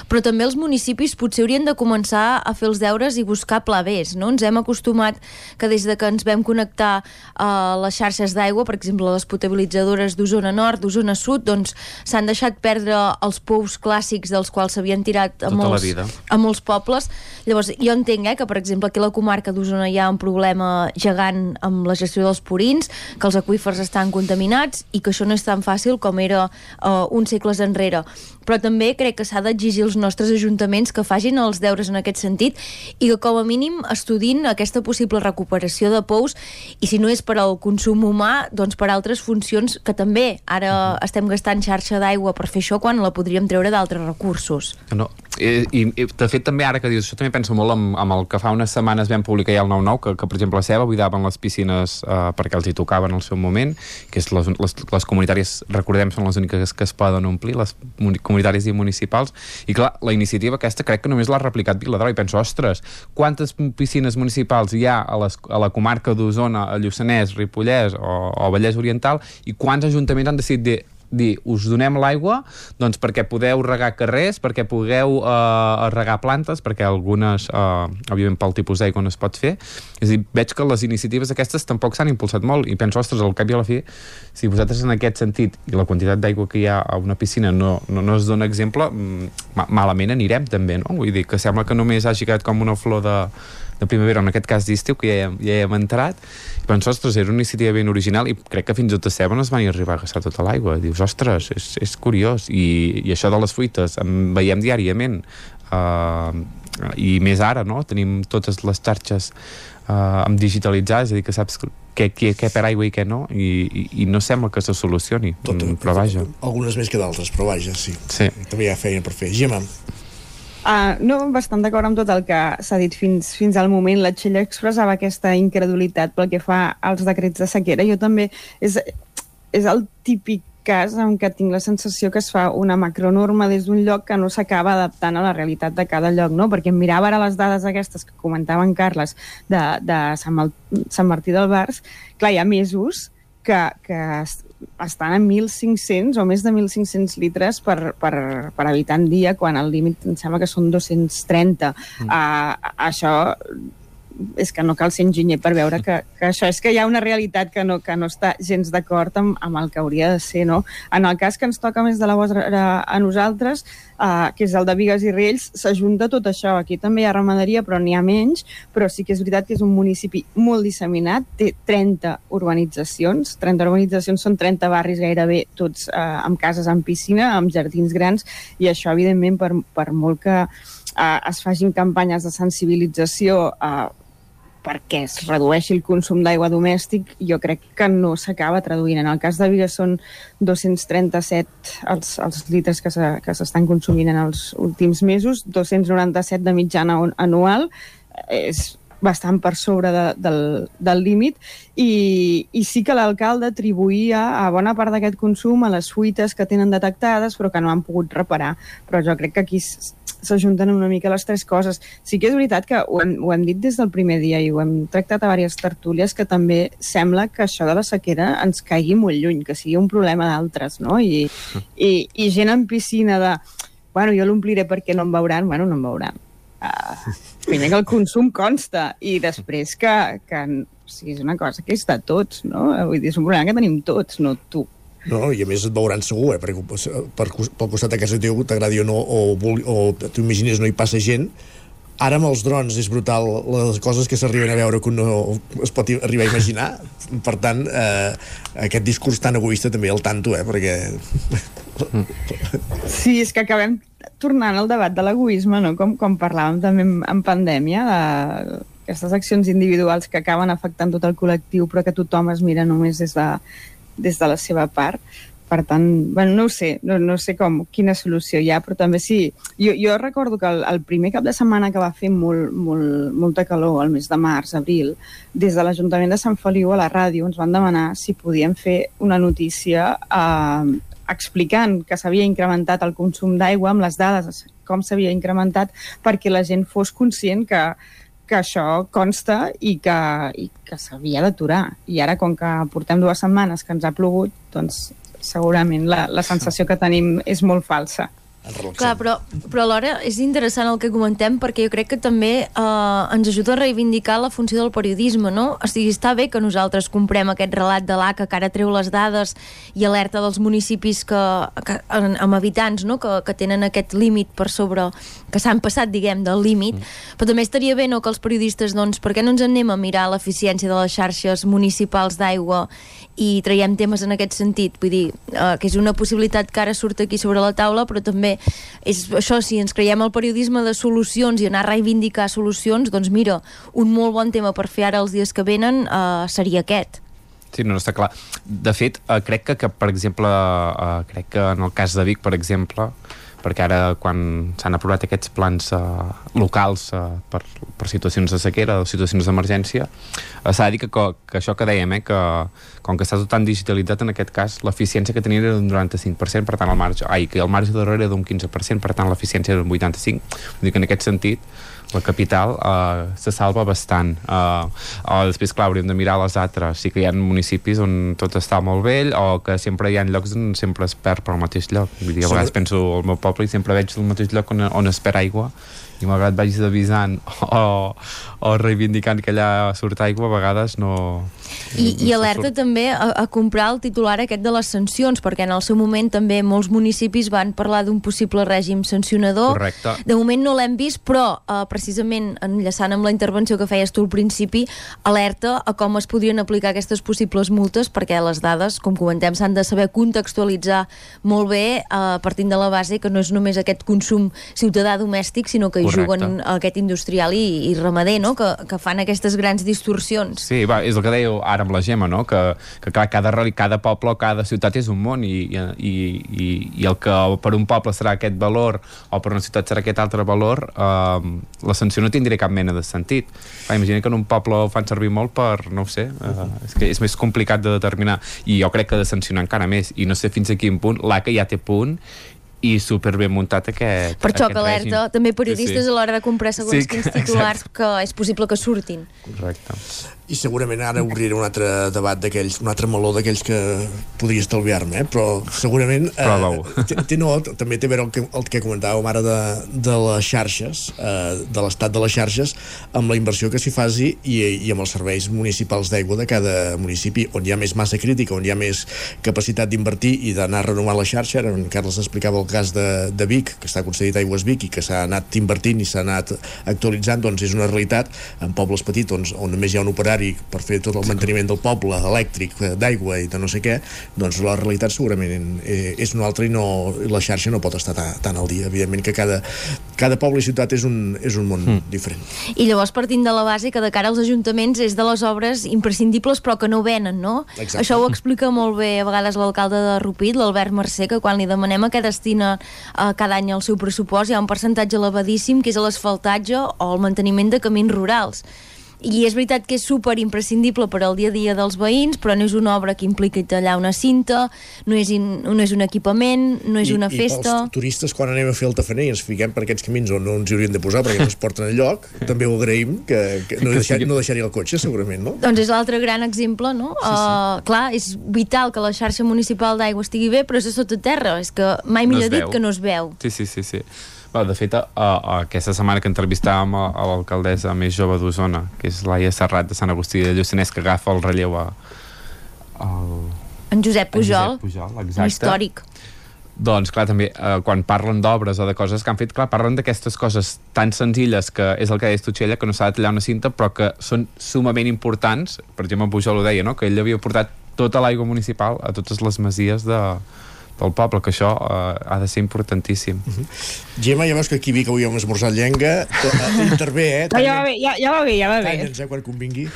però també els municipis potser haurien de començar a fer els deures i buscar pla Bs, no? Ens hem acostumat que des de que ens vam connectar a les xarxes d'aigua, per exemple, les potabilitzadores d'Osona Nord, d'Osona Sud, doncs s'han deixat perdre els pous clàssics dels quals s'havien tirat a Tota molts, la vida. a molts pobles. Llavors, jo entenc eh, que, per exemple, aquí a la comarca d'Osona hi ha un problema gegant amb la gestió dels purins, que els aquífers estan contaminats i que això no és tan fàcil com era uh, uns segles enrere. Però també crec que s'ha d'exigir als nostres ajuntaments que facin els deures en aquest sentit i que com a mínim estudin aquesta possible recuperació de pous i si no és per al consum humà, doncs per altres funcions que també ara estem gastant xarxa d'aigua per fer això quan la podríem treure d'altres recursos. No, i, i, i de fet també ara que dius això també penso molt amb, amb el que fa unes setmanes vam publicar ja el 9-9 que, que per exemple a Ceba buidaven les piscines eh, perquè els hi tocava en el seu moment que és les, les, les comunitàries recordem són les úniques que es poden omplir les comunitàries i municipals. I clar, la iniciativa aquesta crec que només l'ha replicat Viladró i penso, ostres, quantes piscines municipals hi ha a, les, a la comarca d'Osona, a Lluçanès, Ripollès o, o Vallès Oriental i quants ajuntaments han decidit dir dir, us donem l'aigua doncs perquè podeu regar carrers, perquè pugueu eh, regar plantes, perquè algunes, eh, òbviament pel tipus d'aigua no es pot fer. És dir, veig que les iniciatives aquestes tampoc s'han impulsat molt i penso, ostres, al cap i a la fi, si vosaltres en aquest sentit i la quantitat d'aigua que hi ha a una piscina no, no, no es dona exemple, mm, malament anirem també, no? Vull dir que sembla que només hagi quedat com una flor de, de primavera, en aquest cas d'estiu, que ja hi, hem, ja hi hem entrat, i penso, ostres, era una iniciativa ben original i crec que fins i tot a Ceba no es van arribar a gastar tota l'aigua. Dius, ostres, és, és curiós. I, I això de les fruites, en veiem diàriament. Uh, I més ara, no? Tenim totes les xarxes uh, amb digitalitzar, és a dir, que saps què, què, què per aigua i què no, i, i, i no sembla que se solucioni, Tot, però vaja. Algunes més que d'altres, però vaja, sí. sí. També hi ha feina per fer. Gemma. Uh, no, bastant d'acord amb tot el que s'ha dit fins, fins al moment. La Txell expressava aquesta incredulitat pel que fa als decrets de sequera. Jo també... És, és el típic cas en què tinc la sensació que es fa una macronorma des d'un lloc que no s'acaba adaptant a la realitat de cada lloc, no? Perquè mirava ara les dades aquestes que comentava en Carles de, de Sant, Mal Sant Martí del Bars, clar, hi ha mesos que, que estan a 1.500 o més de 1.500 litres per, per, per habitant dia, quan el límit em sembla que són 230. Mm. Uh, això és que no cal ser enginyer per veure que, que això és que hi ha una realitat que no, que no està gens d'acord amb, amb el que hauria de ser, no? En el cas que ens toca més de la vostra a nosaltres, eh, que és el de Vigues i Riells, s'ajunta tot això. Aquí també hi ha ramaderia, però n'hi ha menys, però sí que és veritat que és un municipi molt disseminat, té 30 urbanitzacions, 30 urbanitzacions són 30 barris gairebé, tots eh, amb cases amb piscina, amb jardins grans, i això, evidentment, per, per molt que eh, es facin campanyes de sensibilització eh, perquè es redueixi el consum d'aigua domèstic, jo crec que no s'acaba traduint. En el cas de Vigas són 237 els, els litres que s'estan consumint en els últims mesos, 297 de mitjana anual, és bastant per sobre de, del, del límit i, i sí que l'alcalde atribuïa a bona part d'aquest consum a les fuites que tenen detectades però que no han pogut reparar. Però jo crec que aquí s'ajunten una mica les tres coses. Sí que és veritat que ho hem, ho hem dit des del primer dia i ho hem tractat a diverses tertúlies que també sembla que això de la sequera ens caigui molt lluny, que sigui un problema d'altres, no? I, i, I gent en piscina de bueno, jo l'ompliré perquè no em veuran, bueno, no em veuran. Uh, primer que el consum consta i després que, que o sigui, és una cosa que és de tots, no? Vull dir, és un problema que tenim tots, no tu. No, i a més et veuran segur, eh? perquè per, pel costat de casa teu, t'agradi o no, o, o t'ho imagines no hi passa gent, ara amb els drons és brutal les coses que s'arriben a veure que no es pot arribar a imaginar per tant eh, aquest discurs tan egoista també el tanto eh, perquè Sí, és que acabem tornant al debat de l'egoisme no? com, com parlàvem també en, pandèmia de aquestes accions individuals que acaben afectant tot el col·lectiu però que tothom es mira només des de, des de la seva part. Per tant, bueno, no ho sé, no, no sé com, quina solució hi ha, però també sí. Jo, jo recordo que el, el primer cap de setmana que va fer molt, molt, molta calor, el mes de març, abril, des de l'Ajuntament de Sant Feliu a la ràdio ens van demanar si podíem fer una notícia eh, explicant que s'havia incrementat el consum d'aigua amb les dades, com s'havia incrementat, perquè la gent fos conscient que, que això consta i que, i que s'havia d'aturar. I ara, com que portem dues setmanes que ens ha plogut, doncs segurament la, la sensació que tenim és molt falsa. Clar, però, però alhora és interessant el que comentem perquè jo crec que també eh, ens ajuda a reivindicar la funció del periodisme, no? O sigui, està bé que nosaltres comprem aquest relat de l'ACA que ara treu les dades i alerta dels municipis que, que, amb habitants no? que, que tenen aquest límit per sobre, que s'han passat, diguem, del límit, mm. però també estaria bé no, que els periodistes, doncs, per què no ens anem a mirar l'eficiència de les xarxes municipals d'aigua i traiem temes en aquest sentit? Vull dir, eh, que és una possibilitat que ara surt aquí sobre la taula, però també és això, si ens creiem el periodisme de solucions i anar a reivindicar solucions, doncs mira, un molt bon tema per fer ara els dies que venen uh, seria aquest. Sí, no, no està clar. De fet, uh, crec que, que per exemple, uh, crec que en el cas de Vic, per exemple, perquè ara quan s'han aprovat aquests plans uh, locals uh, per, per situacions de sequera o situacions d'emergència uh, s'ha de dir que, que, que això que dèiem eh, que com que està tot tan digitalitzat en aquest cas l'eficiència que tenia era d'un 95% per tant el marge, ai, que el marge darrere era d'un 15% per tant l'eficiència era d'un 85% vull dir que en aquest sentit la capital uh, se salva bastant. Uh, o després clar hauríem de mirar les altres. Sí que hi ha municipis on tot està molt vell o que sempre hi ha llocs on sempre es perd pel mateix lloc. Vull dir, a vegades penso al meu poble i sempre veig el mateix lloc on, on es perd aigua i malgrat vagis avisant o, o reivindicant que allà surt aigua, a vegades no... I, i alerta surt. també a, a comprar el titular aquest de les sancions, perquè en el seu moment també molts municipis van parlar d'un possible règim sancionador. Correcte. De moment no l'hem vist, però eh, precisament enllaçant amb la intervenció que feies tu al principi, alerta a com es podrien aplicar aquestes possibles multes, perquè les dades, com comentem, s'han de saber contextualitzar molt bé eh, partint de la base que no és només aquest consum ciutadà domèstic, sinó que hi juguen aquest industrial i, i ramader, no? que, que fan aquestes grans distorsions. Sí, va, és el que dèieu, ara amb la Gemma, no? que, que clar, cada, cada poble o cada ciutat és un món i, i, i, i el que per un poble serà aquest valor o per una ciutat serà aquest altre valor eh, la sanció no tindria cap mena de sentit. Va, imagina que en un poble ho fan servir molt per, no ho sé, eh, és que és més complicat de determinar i jo crec que de sancionar encara més i no sé fins a quin punt, l'ACA ja té punt i super ben muntat aquest Per això aquest que alerta règim. també periodistes sí, sí. a l'hora de comprar segons Sí, quins titulars exacte. que és possible que surtin. Correcte. I segurament ara obriré un altre debat d'aquells, un altre meló d'aquells que podria estalviar-me, eh? però segurament eh, té, té, no, també té a veure el que, el que comentàvem ara de, de les xarxes, eh, de l'estat de les xarxes, amb la inversió que s'hi faci i, i amb els serveis municipals d'aigua de cada municipi, on hi ha més massa crítica, on hi ha més capacitat d'invertir i d'anar renovant la xarxa. Ara en Carles explicava el cas de, de Vic, que està concedit a Aigües Vic i que s'ha anat invertint i s'ha anat actualitzant, doncs és una realitat en pobles petits on, on només hi ha un operari per fer tot el manteniment del poble, elèctric, eh, d'aigua i de no sé què, doncs la realitat segurament eh, és una altra i no, la xarxa no pot estar tan, tan al dia. Evidentment que cada, cada poble i ciutat és un, és un món mm. diferent. I llavors partint de la base que de cara als ajuntaments és de les obres imprescindibles però que no venen, no? Exacte. Això ho explica molt bé a vegades l'alcalde de Rupit, l'Albert Mercè, que quan li demanem a què destina eh, cada any el seu pressupost hi ha un percentatge elevadíssim que és a l'asfaltatge o el manteniment de camins rurals. I és veritat que és super imprescindible per al dia a dia dels veïns, però no és una obra que impliqui tallar una cinta, no és, in, no és un equipament, no és I, una I festa... pels turistes, quan anem a fer el tafaner i ens fiquem per aquests camins on no ens hi haurien de posar perquè no es porten enlloc, també ho agraïm, que, que no, deixar, no deixaria el cotxe, segurament, no? Doncs és l'altre gran exemple, no? Sí, sí. Uh, clar, és vital que la xarxa municipal d'aigua estigui bé, però és a sota terra. És que mai No millor es dit veu. que no es veu. Sí, sí, sí, sí. Bueno, de fet, a, a, aquesta setmana que entrevistàvem a, a l'alcaldessa més jove d'Osona, que és Laia Serrat de Sant Agustí de Lluçanès, que agafa el relleu a, al, En Josep Pujol, en Josep Pujol exacte. històric. Doncs, clar, també, eh, quan parlen d'obres o de coses que han fet, clar, parlen d'aquestes coses tan senzilles que és el que deies tu, Txella, que no s'ha de tallar una cinta, però que són sumament importants. Per exemple, en Pujol ho deia, no?, que ell havia portat tota l'aigua municipal a totes les masies de, del poble, que això eh, ha de ser importantíssim. Gemma, ja veus que aquí Vic avui hem esmorzat llenga, eh, intervé, eh? No, ja va bé, ja, ja va bé, ja va bé. Talla'ns, eh, quan convingui.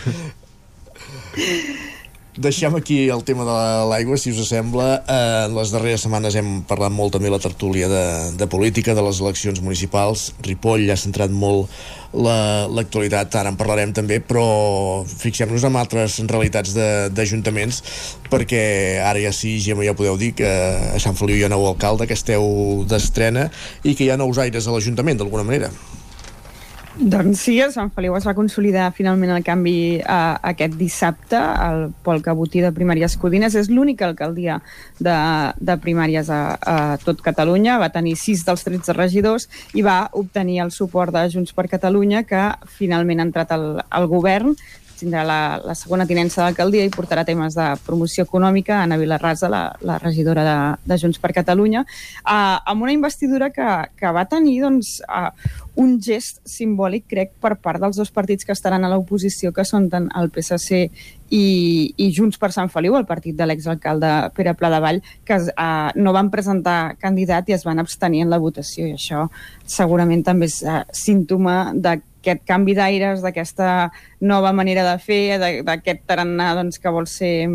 Deixem aquí el tema de l'aigua, si us sembla. Eh, en les darreres setmanes hem parlat molt també la tertúlia de, de política, de les eleccions municipals. Ripoll ha centrat molt la- l'actualitat, ara en parlarem també, però fixem-nos en altres realitats d'ajuntaments, perquè ara ja sí, Gemma, ja podeu dir que a Sant Feliu hi ha nou alcalde, que esteu d'estrena i que hi ha nous aires a l'Ajuntament, d'alguna manera. Doncs sí, a Sant Feliu es va consolidar finalment el canvi eh, aquest dissabte. El Pol Cabotí de Primàries Codines és l'única alcaldia de, de primàries a, a tot Catalunya. Va tenir 6 dels 13 regidors i va obtenir el suport de Junts per Catalunya, que finalment ha entrat al, al govern tindrà la, la segona tinença d'alcaldia i portarà temes de promoció econòmica. A Ana Vilarrasa, la, la regidora de, de Junts per Catalunya, uh, amb una investidura que, que va tenir doncs, uh, un gest simbòlic, crec, per part dels dos partits que estaran a l'oposició, que són tant el PSC i, i Junts per Sant Feliu, el partit de l'exalcalde Pere Pladevall, que uh, no van presentar candidat i es van abstenir en la votació, i això segurament també és uh, símptoma de aquest canvi d'aires, d'aquesta nova manera de fer, d'aquest tarannà doncs, que vol ser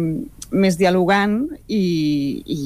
més dialogant i, i,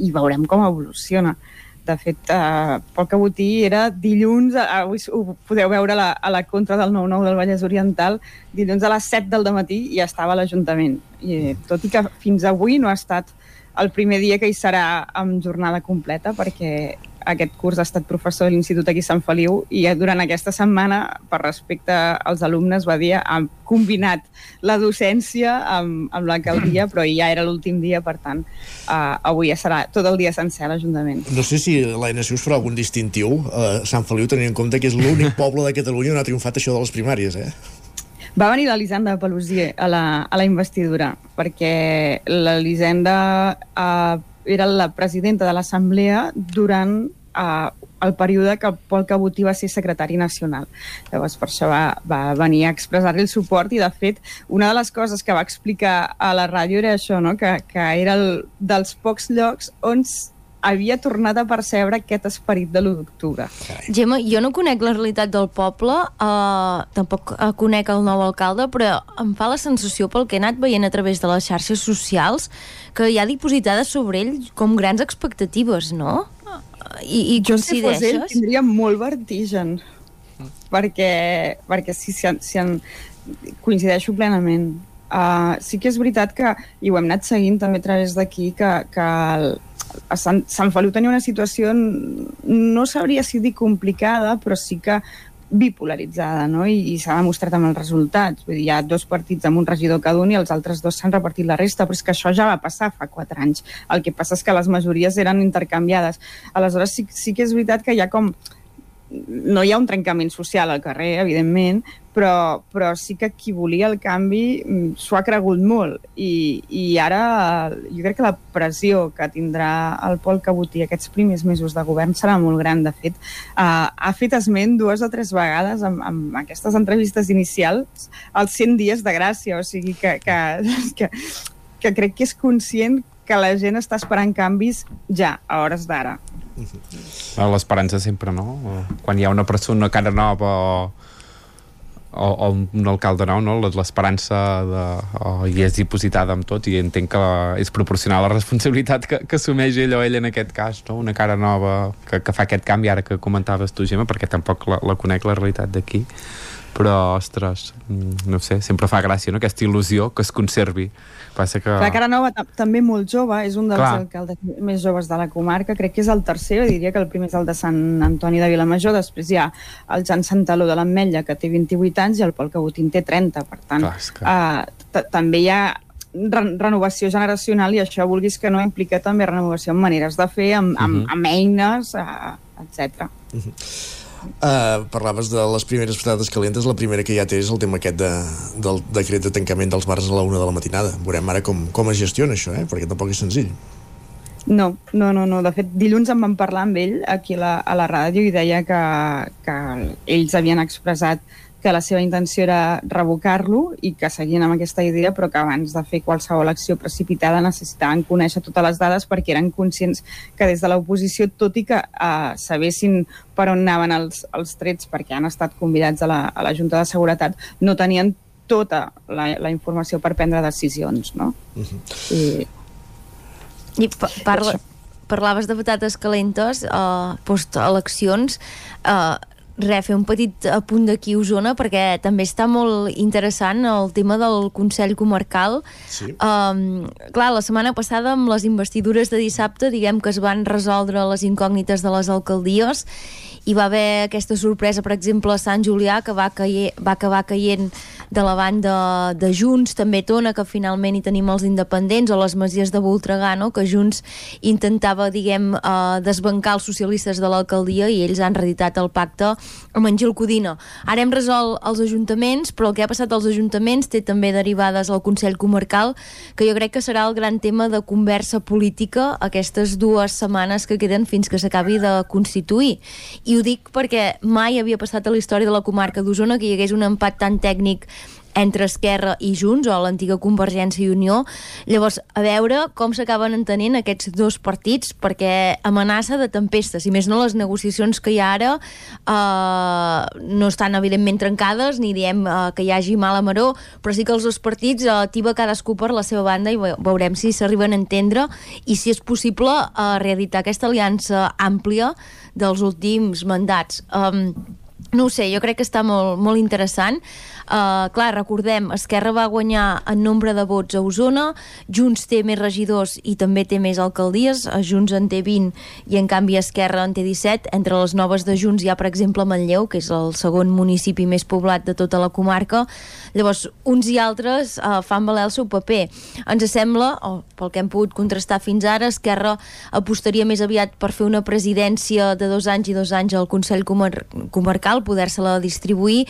i veurem com evoluciona. De fet, eh, Pol Cabotí era dilluns, eh, avui ho podeu veure a la, a la contra del 9-9 del Vallès Oriental, dilluns a les 7 del matí ja estava a l'Ajuntament. I, eh, tot i que fins avui no ha estat el primer dia que hi serà amb jornada completa, perquè aquest curs ha estat professor de l'Institut aquí a Sant Feliu i durant aquesta setmana, per respecte als alumnes, va dir ha combinat la docència amb, amb l'alcaldia, però ja era l'últim dia, per tant, uh, avui ja serà tot el dia sencer a l'Ajuntament. No sé si l'ANC us farà algun distintiu a Sant Feliu, tenint en compte que és l'únic poble de Catalunya on ha triomfat això de les primàries, eh? Va venir l'Elisenda Pelusier a la, a la investidura, perquè l'Elisenda uh, era la presidenta de l'Assemblea durant uh, el període que Pol Cabotí va ser secretari nacional. Llavors, per això va, va venir a expressar-li el suport i, de fet, una de les coses que va explicar a la ràdio era això, no? que, que era el, dels pocs llocs on havia tornat a percebre aquest esperit de l'1 d'octubre. Gemma, jo no conec la realitat del poble, uh, tampoc uh, conec el nou alcalde, però em fa la sensació pel que he anat veient a través de les xarxes socials que hi ha dipositades sobre ell com grans expectatives, no? I, i jo si fos ell tindria molt vertigen perquè, perquè si, si, si en, coincideixo plenament uh, sí que és veritat que i ho hem anat seguint també a través d'aquí que, que el, a Sant, Sant Feliu tenia una situació no sabria si dir complicada però sí que bipolaritzada, no? I, i s'ha demostrat amb els resultats. Vull dir, hi ha dos partits amb un regidor cada un i els altres dos s'han repartit la resta, però és que això ja va passar fa quatre anys. El que passa és que les majories eren intercanviades. Aleshores, sí, sí que és veritat que hi ha com no hi ha un trencament social al carrer, evidentment, però, però sí que qui volia el canvi mm, s'ho ha cregut molt i, i ara jo crec que la pressió que tindrà el Pol Cabotí aquests primers mesos de govern serà molt gran. De fet, uh, ha fet esment dues o tres vegades amb, amb aquestes entrevistes inicials als 100 dies de gràcia, o sigui que, que, que, que crec que és conscient que la gent està esperant canvis ja, a hores d'ara. L'esperança sempre, no? Quan hi ha una persona, cara nova o, o, o un alcalde nou, no? l'esperança de, o, hi és dipositada amb tot i entenc que és proporcional a la responsabilitat que, que assumeix ell o ell en aquest cas, no? una cara nova que, que fa aquest canvi ara que comentaves tu, Gemma, perquè tampoc la, la conec la realitat d'aquí però, ostres, mm, no sé, sempre fa gràcia, no?, aquesta il·lusió que es conservi. Passa que... La cara nova ta- també molt jove, és un dels Clar. alcaldes més joves de la comarca, crec que és el tercer, diria que el primer és el de Sant Antoni de Vilamajor, després hi ha el Jan Santaló de l'Ametlla, que té 28 anys, i el Pol Cabotín té 30, per tant, Clar, que- t- també hi ha re renovació generacional i això, vulguis que no, implica també renovació en maneres de fer, amb, amb, Mhm. amb eines, uh, etc. Uh, parlaves de les primeres patates calentes, la primera que ja té és el tema aquest de, del decret de tancament dels bars a la una de la matinada. Veurem ara com, com es gestiona això, eh? perquè tampoc és senzill. No, no, no, no. De fet, dilluns en vam parlar amb ell aquí a la, a la ràdio i deia que, que ells havien expressat que la seva intenció era revocar-lo i que seguien amb aquesta idea, però que abans de fer qualsevol acció precipitada necessitaven conèixer totes les dades perquè eren conscients que des de l'oposició, tot i que uh, sabessin per on anaven els, els trets perquè han estat convidats a la, a la Junta de Seguretat, no tenien tota la, la informació per prendre decisions, no? I, I pa parla, parlaves de patates calentes, uh, post-eleccions, uh, Re, fer un petit apunt d'aquí a Osona perquè també està molt interessant el tema del Consell Comarcal. Sí. Um, clar, la setmana passada amb les investidures de dissabte diguem que es van resoldre les incògnites de les alcaldies hi va haver aquesta sorpresa, per exemple, a Sant Julià, que va, caie, va acabar caient de la banda de Junts, també Tona, que finalment hi tenim els independents, o les Masies de Voltregà, no? que Junts intentava, diguem, eh, desbancar els socialistes de l'alcaldia i ells han reeditat el pacte amb en Gil Codina. Ara hem resolt els ajuntaments, però el que ha passat als ajuntaments té també derivades al Consell Comarcal, que jo crec que serà el gran tema de conversa política aquestes dues setmanes que queden fins que s'acabi de constituir. I ho dic perquè mai havia passat a la història de la comarca d'Osona que hi hagués un empat tan tècnic entre Esquerra i Junts, o l'antiga Convergència i Unió. Llavors, a veure com s'acaben entenent aquests dos partits, perquè amenaça de tempesta, si més no les negociacions que hi ha ara eh, no estan evidentment trencades, ni diem eh, que hi hagi mala maró, però sí que els dos partits eh, tiba cadascú per la seva banda i ve- veurem si s'arriben a entendre i si és possible eh, reeditar aquesta aliança àmplia dels últims mandats. Um, no ho sé, jo crec que està molt, molt interessant. Uh, clar, recordem, Esquerra va guanyar en nombre de vots a Osona, Junts té més regidors i també té més alcaldies, a Junts en té 20 i en canvi Esquerra en té 17. Entre les noves de Junts hi ha, per exemple, Manlleu, que és el segon municipi més poblat de tota la comarca. Llavors, uns i altres uh, fan valer el seu paper. Ens sembla, o pel que hem pogut contrastar fins ara, Esquerra apostaria més aviat per fer una presidència de dos anys i dos anys al Consell Comar Comarcal, poder-se-la distribuir.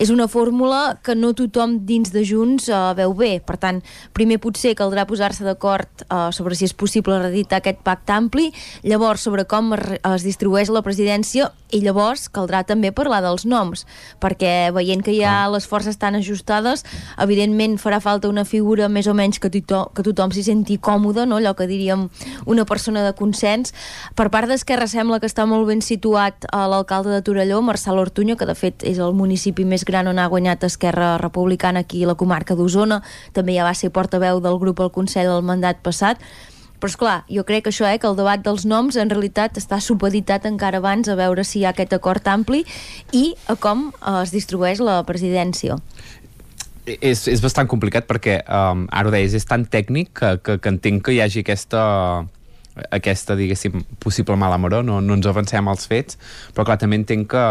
És una fórmula que no tothom dins de Junts uh, veu bé. Per tant, primer potser caldrà posar-se d'acord uh, sobre si és possible reeditar aquest pacte ampli, llavors sobre com es, es distribueix la presidència i llavors caldrà també parlar dels noms, perquè veient que ja Ah. les forces estan ajustades, evidentment farà falta una figura més o menys que, tito, que tothom s'hi senti còmode, no? allò que diríem una persona de consens. Per part d'Esquerra sembla que està molt ben situat a l'alcalde de Torelló, Marçal Ortuño, que de fet és el municipi més gran on ha guanyat Esquerra Republicana aquí a la comarca d'Osona, també ja va ser portaveu del grup al Consell del mandat passat, però és clar, jo crec que això, eh, que el debat dels noms en realitat està supeditat encara abans a veure si hi ha aquest acord ampli i a com eh, es distribueix la presidència. és, és bastant complicat perquè, um, ara ho deies, és tan tècnic que, que, que entenc que hi hagi aquesta aquesta, diguéssim, possible mala maró, no, no ens avancem als fets, però clar, també entenc que,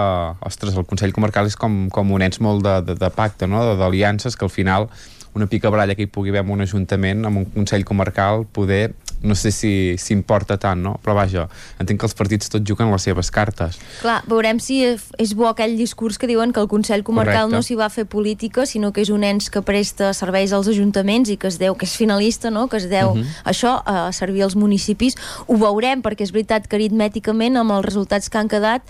ostres, el Consell Comarcal és com, com un ens molt de, de, de pacte, no?, d'aliances, que al final una pica baralla que hi pugui haver en un ajuntament, amb un Consell Comarcal, poder no sé si s'importa tant, no? Però vaja, entenc que els partits tots juguen les seves cartes. Clar, veurem si és bo aquell discurs que diuen que el Consell Comarcal Correcte. no s'hi va fer política, sinó que és un ens que presta serveis als ajuntaments i que es deu, que és finalista, no? que es deu Mhm. això a servir als municipis. Ho veurem, perquè és veritat que aritmèticament, amb els resultats que han quedat,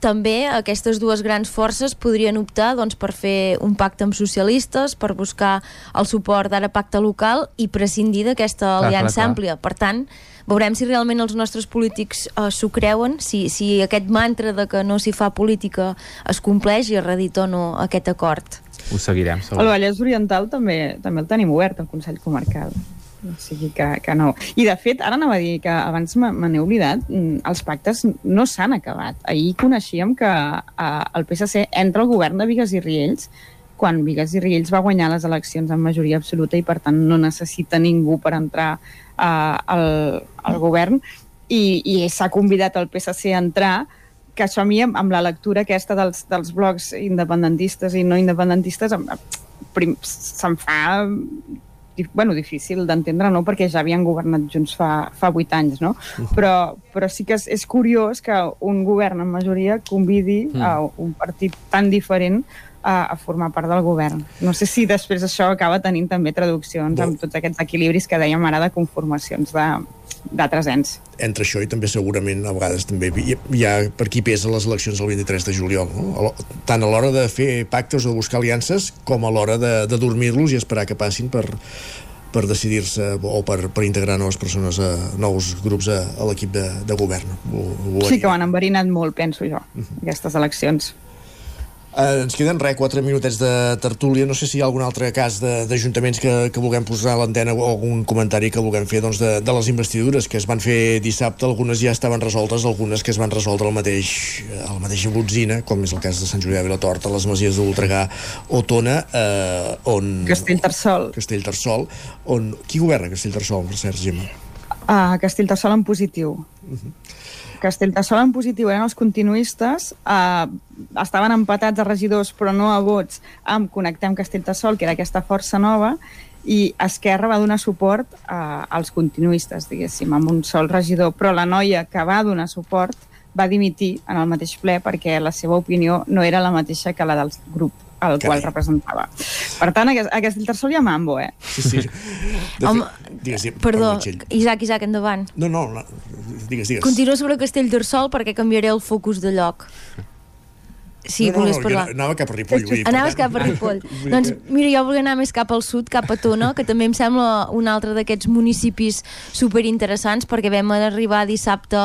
també aquestes dues grans forces podrien optar doncs, per fer un pacte amb socialistes, per buscar el suport d'ara pacte local i prescindir d'aquesta aliança clar, clar. àmplia. Per tant, veurem si realment els nostres polítics uh, s'ho creuen, si, si aquest mantra de que no s'hi fa política es compleix i es redita o no aquest acord. Ho seguirem, segur. El Vallès Oriental també també el tenim obert, el Consell Comarcal. O sigui que, que no. I de fet, ara anava a dir que abans me n'he oblidat, mm, els pactes no s'han acabat. Ahir coneixíem que eh, el PSC entra al govern de Vigues i Riells quan Vigues i Riells va guanyar les eleccions amb majoria absoluta i per tant no necessita ningú per entrar eh, al, al govern i, i s'ha convidat el PSC a entrar que això a mi, amb, amb la lectura aquesta dels, dels blocs independentistes i no independentistes, em- prim- se'm fa bueno, difícil d'entendre, no? perquè ja havien governat junts fa, fa 8 anys, no? Però, però sí que és, és curiós que un govern en majoria convidi Mm. a un partit tan diferent a, a formar part del govern. No sé si després això acaba tenint també traduccions amb tots aquests equilibris que dèiem ara de conformacions de- d'altres ens. entre això i també segurament a vegades també hi, hi ha per qui pesa les eleccions del 23 de juliol no? Tant a l'hora de fer pactes o de buscar aliances com a l'hora de, de dormir-los i esperar que passin per, per decidir-se o per, per integrar noves persones a nous grups a, a l'equip de, de govern ho, ho Sí que ho han enverinat molt, penso jo, Mhm. aquestes eleccions. Eh, ens queden res, quatre minutets de tertúlia. No sé si hi ha algun altre cas de- d'ajuntaments que, que vulguem posar a l'antena o algun comentari que vulguem fer doncs, de, de les investidures que es van fer dissabte. Algunes ja estaven resoltes, algunes que es van resoldre al mateix, a la mateixa botzina, com és el cas de Sant Julià de Vilatorta, les Masies de Voltregà o Tona, eh, on... Castellterçol. Castellterçol, on... Qui governa Castellterçol, per cert, Gemma? Uh, Castellterçol en positiu. Castellterçol en positiu eren els continuistes, uh, estaven empatats a regidors però no a vots amb Connectem Castellterçol, que era aquesta força nova, i Esquerra va donar suport uh, als continuistes, diguéssim, amb un sol regidor, però la noia que va donar suport va dimitir en el mateix ple perquè la seva opinió no era la mateixa que la del grup al Carai. qual representava. Per tant, a, Cas- a Castellterçol hi ha mambo, eh? Sí, sí. De Home, digues, digues, Perdó. Isaac, Isaac, endavant. No, no, no, digues, digues. Continua sobre Castellterçol perquè canviaré el focus de lloc. Sí, no, no, volies no, jo parlar. anava cap a Ripoll. Vull Anaves tant- cap a Ripoll. Doncs mira, jo volia anar més cap al sud, cap a Tona, que també em sembla un altre d'aquests municipis superinteressants, perquè vam arribar dissabte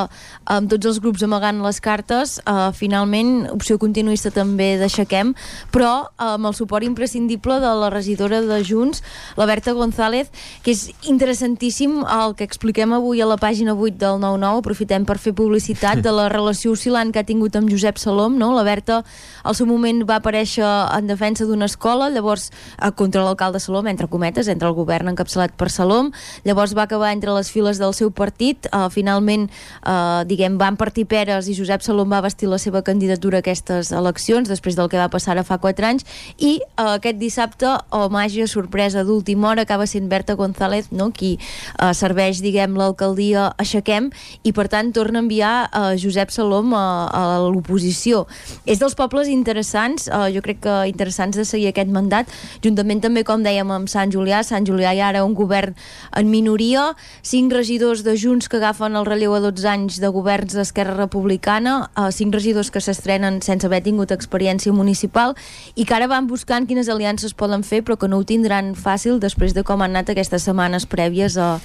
amb tots els grups amagant les cartes, uh, finalment opció continuista també d'aixequem, però uh, amb el suport imprescindible de la regidora de Junts, la Berta González, que és interessantíssim el que expliquem avui a la pàgina 8 del 9-9, aprofitem per fer publicitat de la relació oscil·lant que ha tingut amb Josep Salom, no? La Berta al seu moment va aparèixer en defensa d'una escola, llavors contra l'alcalde Salom, entre cometes, entre el govern encapçalat per Salom, llavors va acabar entre les files del seu partit, eh, finalment, eh, diguem, van partir peres i Josep Salom va vestir la seva candidatura a aquestes eleccions, després del que va passar ara fa 4 anys, i eh, aquest dissabte, o màgia, sorpresa d'última hora, acaba sent Berta González, no?, qui eh, serveix, diguem, l'alcaldia Aixequem, i per tant torna a enviar eh, Josep Salom a, a l'oposició. És dels pobles interessants, uh, jo crec que interessants de seguir aquest mandat, juntament també, com dèiem, amb Sant Julià. Sant Julià hi ha ara un govern en minoria, cinc regidors de Junts que agafen el relleu a 12 anys de governs d'Esquerra Republicana, uh, cinc regidors que s'estrenen sense haver tingut experiència municipal i que ara van buscant quines aliances poden fer, però que no ho tindran fàcil després de com han anat aquestes setmanes prèvies a,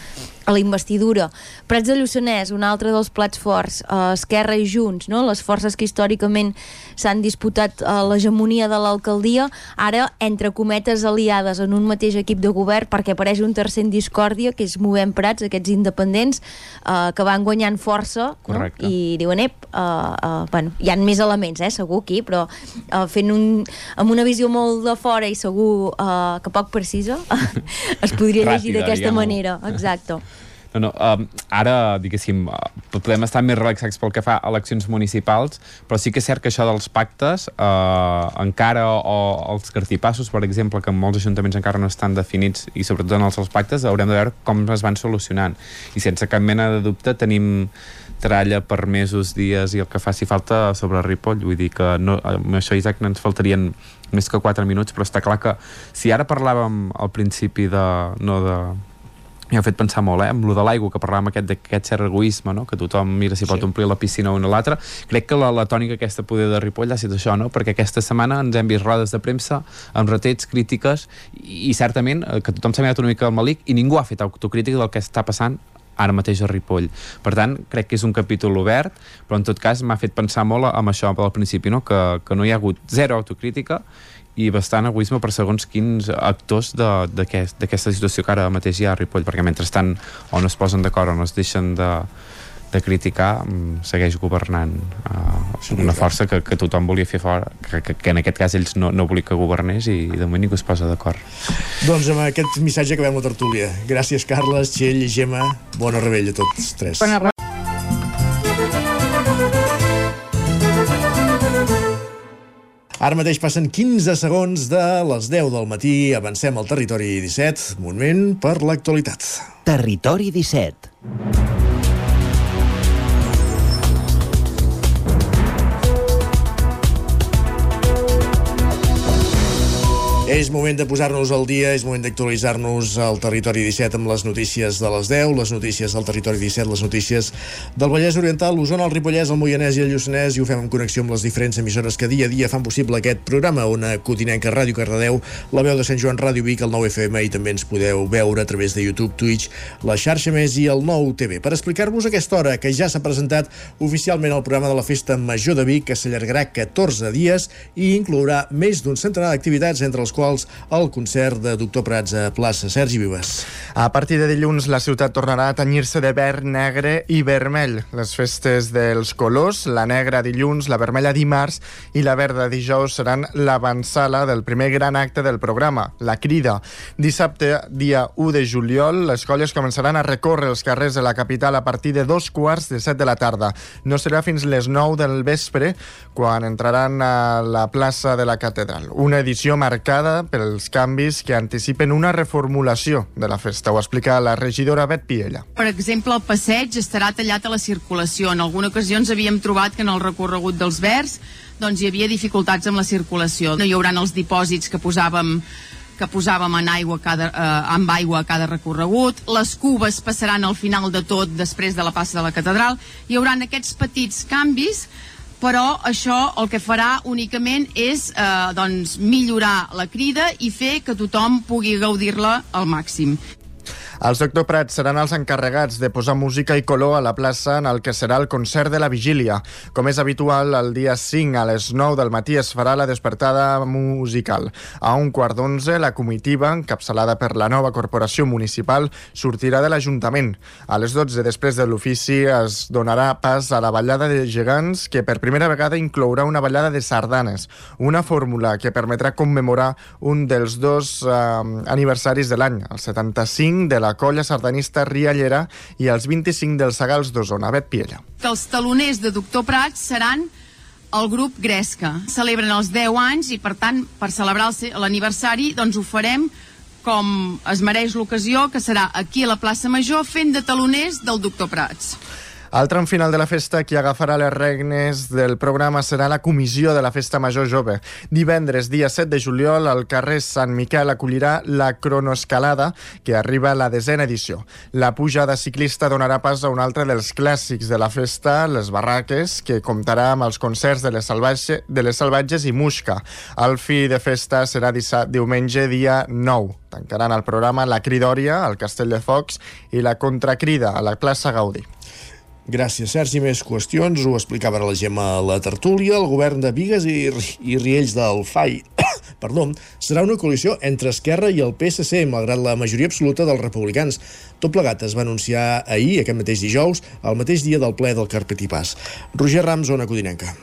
a la investidura. Prats de Lluçanès, un altre dels plats forts, uh, Esquerra i Junts, no? les forces que històricament s'han disputat uh, l'hegemonia de l'alcaldia, ara, entre cometes aliades en un mateix equip de govern, perquè apareix un tercer en discòrdia, que és Movem Prats, aquests independents, uh, que van guanyant força, no? i diuen, ep, uh, uh, bueno, hi han més elements, eh, segur, aquí, però uh, fent un, amb una visió molt de fora i segur uh, que poc precisa, es podria llegir d'aquesta manera, exacte. No, no, um, ara, diguéssim, uh, podem estar més relaxats pel que fa a eleccions municipals, però sí que és cert que això dels pactes, uh, encara, o els cartipassos, per exemple, que en molts ajuntaments encara no estan definits, i sobretot en els, els pactes, haurem de veure com es van solucionant. I sense cap mena de dubte tenim tralla per mesos, dies i el que faci falta sobre Ripoll. Vull dir que no, amb això, Isaac, no ens faltarien més que 4 minuts, però està clar que si ara parlàvem al principi de, no de, m'ha fet pensar molt, eh, amb lo de l'aigua, que parlàvem aquest, d'aquest cert egoisme, no? que tothom mira si sí. pot omplir la piscina una o l'altra. Crec que la, la tònica aquesta poder de Ripoll ha estat això, no? perquè aquesta setmana ens hem vist rodes de premsa amb retets, crítiques, i, i certament eh, que tothom s'ha mirat una mica al malic i ningú ha fet autocrítica del que està passant ara mateix a Ripoll. Per tant, crec que és un capítol obert, però en tot cas m'ha fet pensar molt amb això al principi, no? Que, que no hi ha hagut zero autocrítica i bastant egoisme per segons quins actors d'aquesta aquest, situació que ara mateix hi ha a Ripoll, perquè mentrestant o no es posen d'acord o no es deixen de, de criticar mm, segueix governant uh, una força que, que tothom volia fer fora que, que, que en aquest cas ells no, no volien que governés i, i de moment ningú es posa d'acord. Doncs amb aquest missatge acabem la tertúlia. Gràcies Carles, Txell i Gemma. Bona rebella a tots tres. Bona Ara mateix passen 15 segons de les 10 del matí. Avancem al territori 17. Moment per l'actualitat. Territori 17. És moment de posar-nos al dia, és moment d'actualitzar-nos al territori 17 amb les notícies de les 10, les notícies del territori 17, les notícies del Vallès Oriental, l'Osona, el Ripollès, el Moianès i el Lluçanès, i ho fem en connexió amb les diferents emissores que dia a dia fan possible aquest programa, una Codinenca Ràdio Cardedeu, la veu de Sant Joan Ràdio Vic, el 9 FM, i també ens podeu veure a través de YouTube, Twitch, la xarxa Més i el nou TV. Per explicar-vos aquesta hora que ja s'ha presentat oficialment el programa de la Festa Major de Vic, que s'allargarà 14 dies i inclourà més d'un centenar d'activitats, entre els quals el concert de Doctor Prats a plaça Sergi Vives. A partir de dilluns, la ciutat tornarà a tenyir-se de verd, negre i vermell. Les festes dels colors, la negra dilluns, la vermella dimarts i la verda dijous seran l'avançala del primer gran acte del programa, la crida. Dissabte, dia 1 de juliol, les colles començaran a recórrer els carrers de la capital a partir de dos quarts de set de la tarda. No serà fins les 9 del vespre, quan entraran a la plaça de la catedral. Una edició marcada preocupada pels canvis que anticipen una reformulació de la festa. Ho explica la regidora Bet Piella. Per exemple, el passeig estarà tallat a la circulació. En alguna ocasió ens havíem trobat que en el recorregut dels Verds doncs, hi havia dificultats amb la circulació. No hi haurà els dipòsits que posàvem que posàvem en aigua cada, eh, amb aigua a cada recorregut. Les cubes passaran al final de tot, després de la passa de la catedral. Hi haurà aquests petits canvis però això el que farà únicament és eh, doncs, millorar la crida i fer que tothom pugui gaudir-la al màxim. Els Doctor Prats seran els encarregats de posar música i color a la plaça en el que serà el concert de la vigília. Com és habitual, el dia 5 a les 9 del matí es farà la despertada musical. A un quart d'onze, la comitiva, encapçalada per la nova corporació municipal, sortirà de l'Ajuntament. A les 12, després de l'ofici, es donarà pas a la ballada de gegants, que per primera vegada inclourà una ballada de sardanes, una fórmula que permetrà commemorar un dels dos eh, aniversaris de l'any, el 75 de la la colla sardanista Riallera i els 25 dels Sagals d'Osona. Bet Piella. Els taloners de Doctor Prats seran el grup Gresca. Celebren els 10 anys i, per tant, per celebrar l'aniversari, doncs ho farem com es mereix l'ocasió, que serà aquí a la plaça Major, fent de taloners del Doctor Prats. Al tram final de la festa, qui agafarà les regnes del programa serà la comissió de la Festa Major Jove. Divendres, dia 7 de juliol, al carrer Sant Miquel acollirà la cronoescalada, que arriba a la desena edició. La pujada ciclista donarà pas a un altre dels clàssics de la festa, les barraques, que comptarà amb els concerts de les, salvatge, de les salvatges i Musca. El fi de festa serà diumenge, dia 9. Tancaran el programa la Cridòria, al Castell de Focs, i la Contracrida, a la plaça Gaudí. Gràcies, Sergi. Més qüestions. Ho explicava ara la Gemma a la tertúlia. El govern de Vigues i, i Riells del FAI perdó, serà una coalició entre Esquerra i el PSC, malgrat la majoria absoluta dels republicans. Tot plegat es va anunciar ahir, aquest mateix dijous, el mateix dia del ple del Carpetipàs. Roger Rams, Ona Codinenca.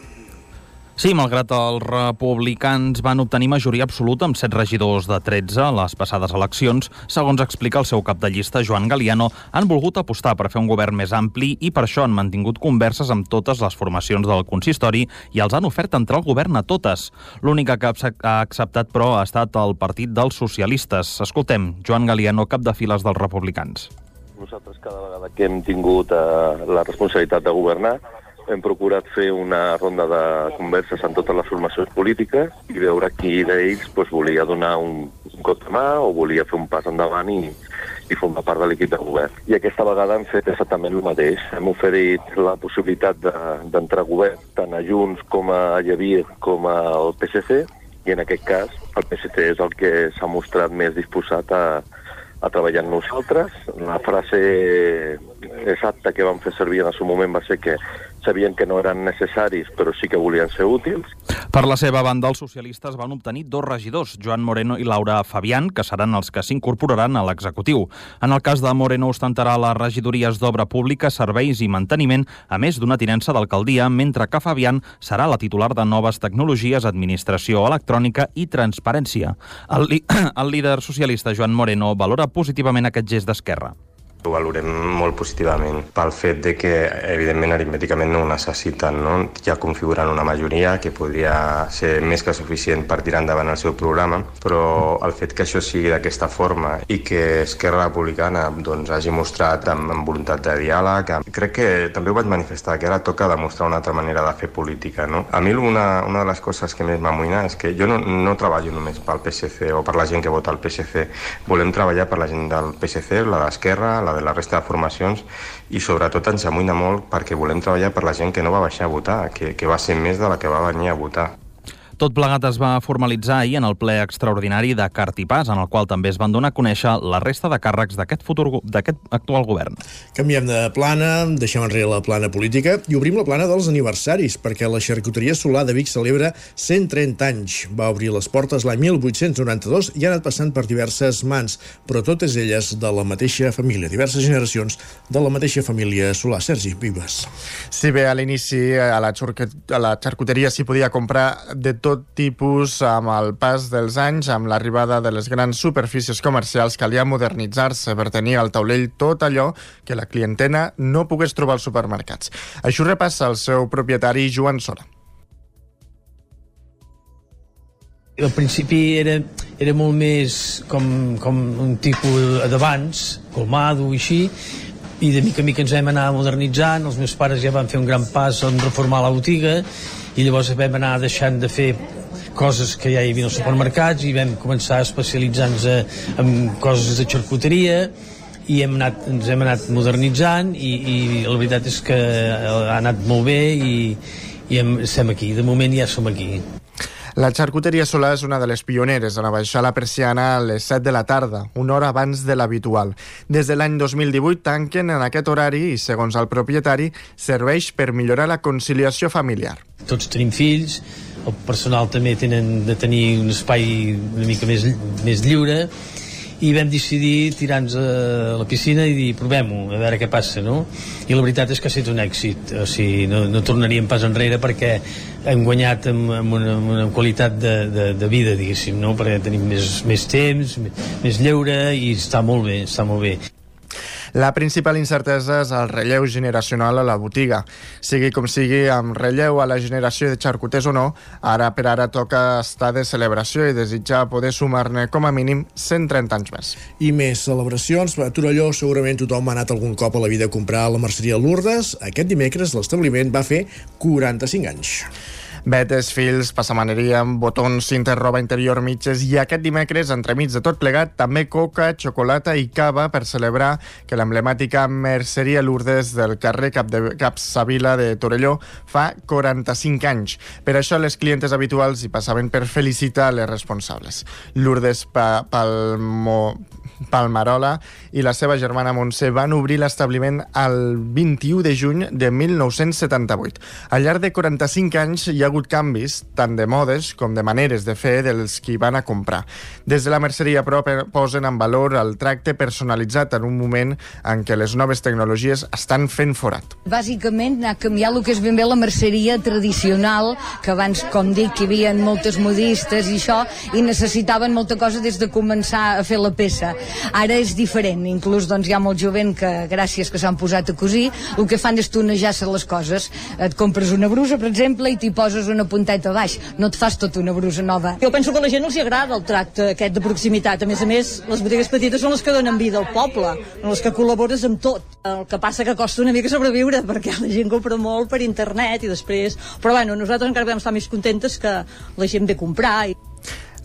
Sí, malgrat els republicans van obtenir majoria absoluta amb 7 regidors de 13 a les passades eleccions, segons explica el seu cap de llista, Joan Galiano, han volgut apostar per fer un govern més ampli i per això han mantingut converses amb totes les formacions del consistori i els han ofert entrar al govern a totes. L'única que ha acceptat, però, ha estat el Partit dels Socialistes. Escoltem, Joan Galiano, cap de files dels republicans. Nosaltres cada vegada que hem tingut eh, la responsabilitat de governar hem procurat fer una ronda de converses amb totes les formacions polítiques i veure qui d'ells pues, volia donar un, un cop de mà o volia fer un pas endavant i, i formar part de l'equip de govern. I aquesta vegada hem fet exactament el mateix. Hem oferit la possibilitat d'entrar de, a govern tant a Junts com a Llavir com al PSC i en aquest cas el PSC és el que s'ha mostrat més disposat a, a treballar amb nosaltres. La frase exacta que vam fer servir en el seu moment va ser que sabien que no eren necessaris, però sí que volien ser útils. Per la seva banda, els socialistes van obtenir dos regidors, Joan Moreno i Laura Fabián, que seran els que s'incorporaran a l'executiu. En el cas de Moreno ostentarà les regidories d'obra pública, serveis i manteniment, a més d'una tinença d'alcaldia, mentre que Fabián serà la titular de noves tecnologies, administració electrònica i transparència. El, el líder socialista Joan Moreno valora positivament aquest gest d'Esquerra. Ho valorem molt positivament pel fet de que, evidentment, aritmèticament no ho necessiten. No? Ja configuren una majoria que podria ser més que suficient per tirar endavant el seu programa, però el fet que això sigui d'aquesta forma i que Esquerra Republicana doncs, hagi mostrat amb, amb voluntat de diàleg, crec que també ho vaig manifestar, que ara toca demostrar una altra manera de fer política. No? A mi una, una de les coses que més m'amoïna és que jo no, no treballo només pel PSC o per la gent que vota al PSC. Volem treballar per la gent del PSC, la d'Esquerra, la de la resta de formacions i sobretot ens amoïna molt perquè volem treballar per la gent que no va baixar a votar, que, que va ser més de la que va venir a votar. Tot plegat es va formalitzar ahir en el ple extraordinari de Cartipàs, en el qual també es van donar a conèixer la resta de càrrecs d'aquest futur d'aquest actual govern. Canviem de plana, deixem enrere la plana política i obrim la plana dels aniversaris, perquè la xarcuteria Solà de Vic celebra 130 anys. Va obrir les portes l'any 1892 i ha anat passant per diverses mans, però totes elles de la mateixa família, diverses generacions de la mateixa família Solà. Sergi, vives. Si bé a l'inici a la, a la xarcuteria s'hi podia comprar de tot tot tipus amb el pas dels anys, amb l'arribada de les grans superfícies comercials, calia modernitzar-se per tenir al taulell tot allò que la clientena no pogués trobar als supermercats. Això repassa el seu propietari Joan Sora. Al principi era, era molt més com, com un tipus d'abans, colmado i així, i de mica en mica ens vam anar modernitzant, els meus pares ja van fer un gran pas en reformar la botiga i llavors vam anar deixant de fer coses que ja hi havia als supermercats i vam començar a especialitzar-nos en coses de xarcuteria i hem anat, ens hem anat modernitzant i, i la veritat és que ha anat molt bé i, i hem, estem aquí, de moment ja som aquí. La xarcuteria Solà és una de les pioneres en abaixar la persiana a les 7 de la tarda, una hora abans de l'habitual. Des de l'any 2018 tanquen en aquest horari i, segons el propietari, serveix per millorar la conciliació familiar. Tots tenim fills, el personal també tenen de tenir un espai una mica més, més lliure i vam decidir tirar-nos a la piscina i dir provem-ho, a veure què passa no? i la veritat és que ha estat un èxit o sigui, no, no tornaríem pas enrere perquè hem guanyat amb, amb, una, amb una qualitat de, de, de vida diguéssim, no? perquè tenim més, més temps més lleure i està molt bé, està molt bé La principal incertesa és el relleu generacional a la botiga. Sigui com sigui, amb relleu a la generació de xarcuters o no, ara per ara toca estar de celebració i desitjar poder sumar-ne com a mínim 130 anys més. I més celebracions. A Torelló segurament tothom ha anat algun cop a la vida a comprar a la merceria Lourdes. Aquest dimecres l'establiment va fer 45 anys. Betes, fils, passamaneria, botons, cinta, roba interior, mitges i aquest dimecres, entremig de tot plegat, també coca, xocolata i cava per celebrar que l'emblemàtica Merceria Lourdes del carrer Cap de Capsavila de Torelló fa 45 anys. Per això les clientes habituals hi passaven per felicitar les responsables. Lourdes pa Palmo Palmarola i la seva germana Montse van obrir l'establiment el 21 de juny de 1978. Al llarg de 45 anys hi ha hagut canvis, tant de modes com de maneres de fer dels qui van a comprar. Des de la merceria però posen en valor el tracte personalitzat en un moment en què les noves tecnologies estan fent forat. Bàsicament ha canviat el que és ben bé la merceria tradicional, que abans, com dic, hi havia moltes modistes i això, i necessitaven molta cosa des de començar a fer la peça. Ara és diferent, inclús doncs, hi ha molt jovent que, gràcies que s'han posat a cosir, el que fan és tonejar-se les coses. Et compres una brusa, per exemple, i t'hi poses una punteta baix. No et fas tota una brusa nova. Jo penso que a la gent els agrada el tracte aquest de proximitat. A més a més, les botigues petites són les que donen vida al poble, són les que col·labores amb tot. El que passa que costa una mica sobreviure, perquè la gent compra molt per internet i després... Però bueno, nosaltres encara podem estar més contentes que la gent ve a comprar. I...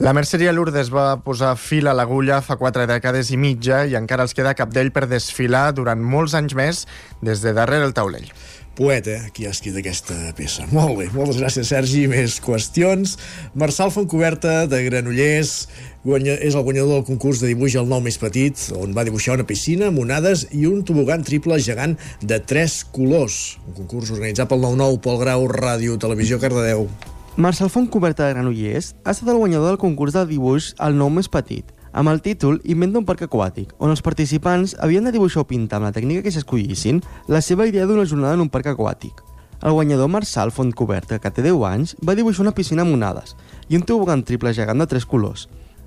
La merceria Lourdes va posar fil a l'agulla fa quatre dècades i mitja i encara els queda cap d'ell per desfilar durant molts anys més des de darrere el taulell poeta qui ha escrit aquesta peça. Molt bé, moltes gràcies, Sergi. Més qüestions. Marçal Fontcoberta, de Granollers, guanya, és el guanyador del concurs de dibuix El nou més petit, on va dibuixar una piscina, monades i un tobogan triple gegant de tres colors. Un concurs organitzat pel 9-9, Pol Grau, Ràdio, Televisió, Cardedeu. Marçal Fontcoberta de Granollers ha estat el guanyador del concurs de dibuix El nou més petit, amb el títol Inventa un parc aquàtic, on els participants havien de dibuixar o pintar amb la tècnica que s'escollissin la seva idea d'una jornada en un parc aquàtic. El guanyador Marçal Fontcoberta, que té 10 anys, va dibuixar una piscina amb onades i un tobogan triple gegant de tres colors.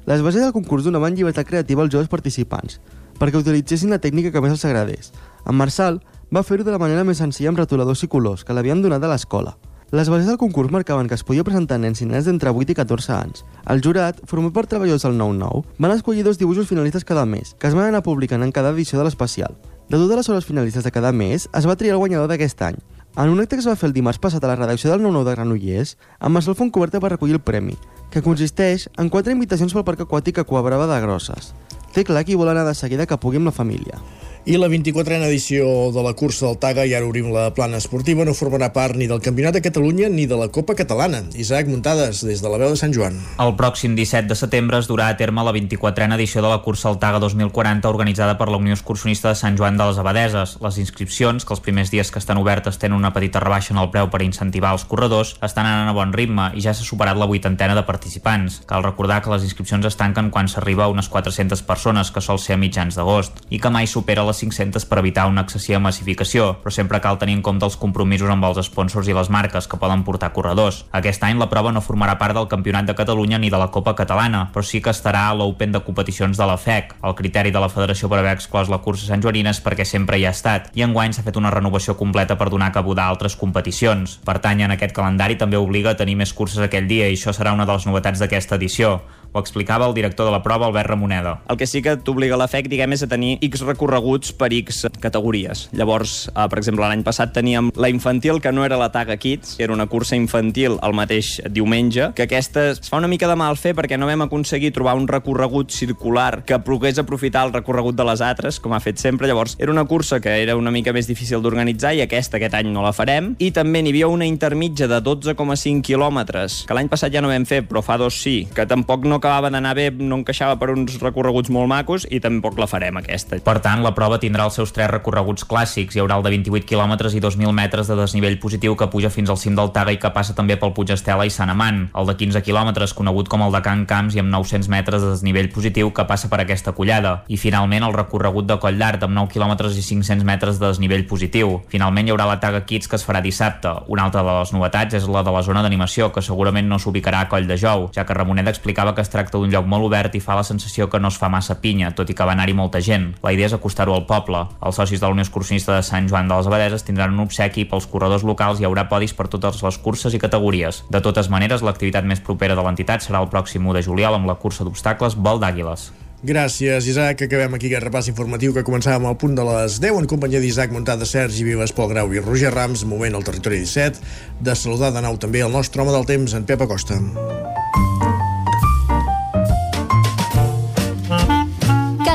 Les bases del concurs donaven llibertat creativa als joves participants, perquè utilitzessin la tècnica que més els agradés. En Marçal va fer-ho de la manera més senzilla amb retoladors i colors que l'havien donat a l'escola. Les bases del concurs marcaven que es podia presentar nens i nenes d'entre 8 i 14 anys. El jurat, format per treballadors del 9-9, van escollir dos dibuixos finalistes cada mes, que es van anar publicant en cada edició de l'especial. De totes les hores finalistes de cada mes, es va triar el guanyador d'aquest any. En un acte que es va fer el dimarts passat a la redacció del 9-9 de Granollers, en Marcel Fontcoberta va recollir el premi, que consisteix en quatre invitacions pel parc aquàtic a Quabrava de Grosses. Té clar qui vol anar de seguida que pugui amb la família. I la 24a edició de la cursa del Taga, i ara obrim la plana esportiva, no formarà part ni del Campionat de Catalunya ni de la Copa Catalana. Isaac Muntades, des de la veu de Sant Joan. El pròxim 17 de setembre es durà a terme la 24a edició de la cursa del Taga 2040 organitzada per la Unió Excursionista de Sant Joan de les Abadeses. Les inscripcions, que els primers dies que estan obertes tenen una petita rebaixa en el preu per incentivar els corredors, estan anant a bon ritme i ja s'ha superat la vuitantena de participants. Cal recordar que les inscripcions es tanquen quan s'arriba a unes 400 persones, que sol ser a mitjans d'agost, i que mai supera les 500 per evitar una excessiva massificació, però sempre cal tenir en compte els compromisos amb els sponsors i les marques que poden portar corredors. Aquest any la prova no formarà part del Campionat de Catalunya ni de la Copa Catalana, però sí que estarà a l'Open de competicions de la FEC. El criteri de la Federació per haver exclòs la cursa Sant Joanina és perquè sempre hi ha estat, i enguany s'ha fet una renovació completa per donar cabuda a altres competicions. Pertany en aquest calendari també obliga a tenir més curses aquell dia i això serà una de les novetats d'aquesta edició. Ho explicava el director de la prova, Albert Ramoneda. El que sí que t'obliga la FEC, diguem, és a tenir X recorreguts per X categories. Llavors, eh, per exemple, l'any passat teníem la infantil, que no era la Taga Kids, era una cursa infantil el mateix diumenge, que aquesta es fa una mica de mal fer perquè no vam aconseguir trobar un recorregut circular que pogués aprofitar el recorregut de les altres, com ha fet sempre. Llavors, era una cursa que era una mica més difícil d'organitzar i aquesta aquest any no la farem. I també n'hi havia una intermitja de 12,5 quilòmetres, que l'any passat ja no vam fer, però fa dos sí, que tampoc no acabava d'anar bé, no encaixava per uns recorreguts molt macos i tampoc la farem aquesta. Per tant, la prova tindrà els seus tres recorreguts clàssics. Hi haurà el de 28 km i 2.000 metres de desnivell positiu que puja fins al cim del Taga i que passa també pel Puig Estela i Sant Amant. El de 15 km, conegut com el de Can Camps i amb 900 metres de desnivell positiu que passa per aquesta collada. I finalment el recorregut de Coll d'Art amb 9 km i 500 metres de desnivell positiu. Finalment hi haurà la Taga Kids que es farà dissabte. Una altra de les novetats és la de la zona d'animació, que segurament no s'ubicarà a Coll de Jou, ja que Ramoneda explicava que es tracta d'un lloc molt obert i fa la sensació que no es fa massa pinya, tot i que va anar-hi molta gent. La idea és acostar-ho del poble. Els socis de la Unió Excursionista de Sant Joan de les Abadeses tindran un obsequi pels corredors locals i hi haurà podis per totes les curses i categories. De totes maneres, l'activitat més propera de l'entitat serà el pròxim 1 de juliol amb la cursa d'obstacles Vol d'Àguiles. Gràcies, Isaac. Acabem aquí aquest repàs informatiu que començàvem al punt de les 10 en companyia d'Isaac Muntada, Sergi Vives, Pol Grau i Roger Rams. Moment al territori 17 de saludar de nou també el nostre home del temps, en Pep Acosta.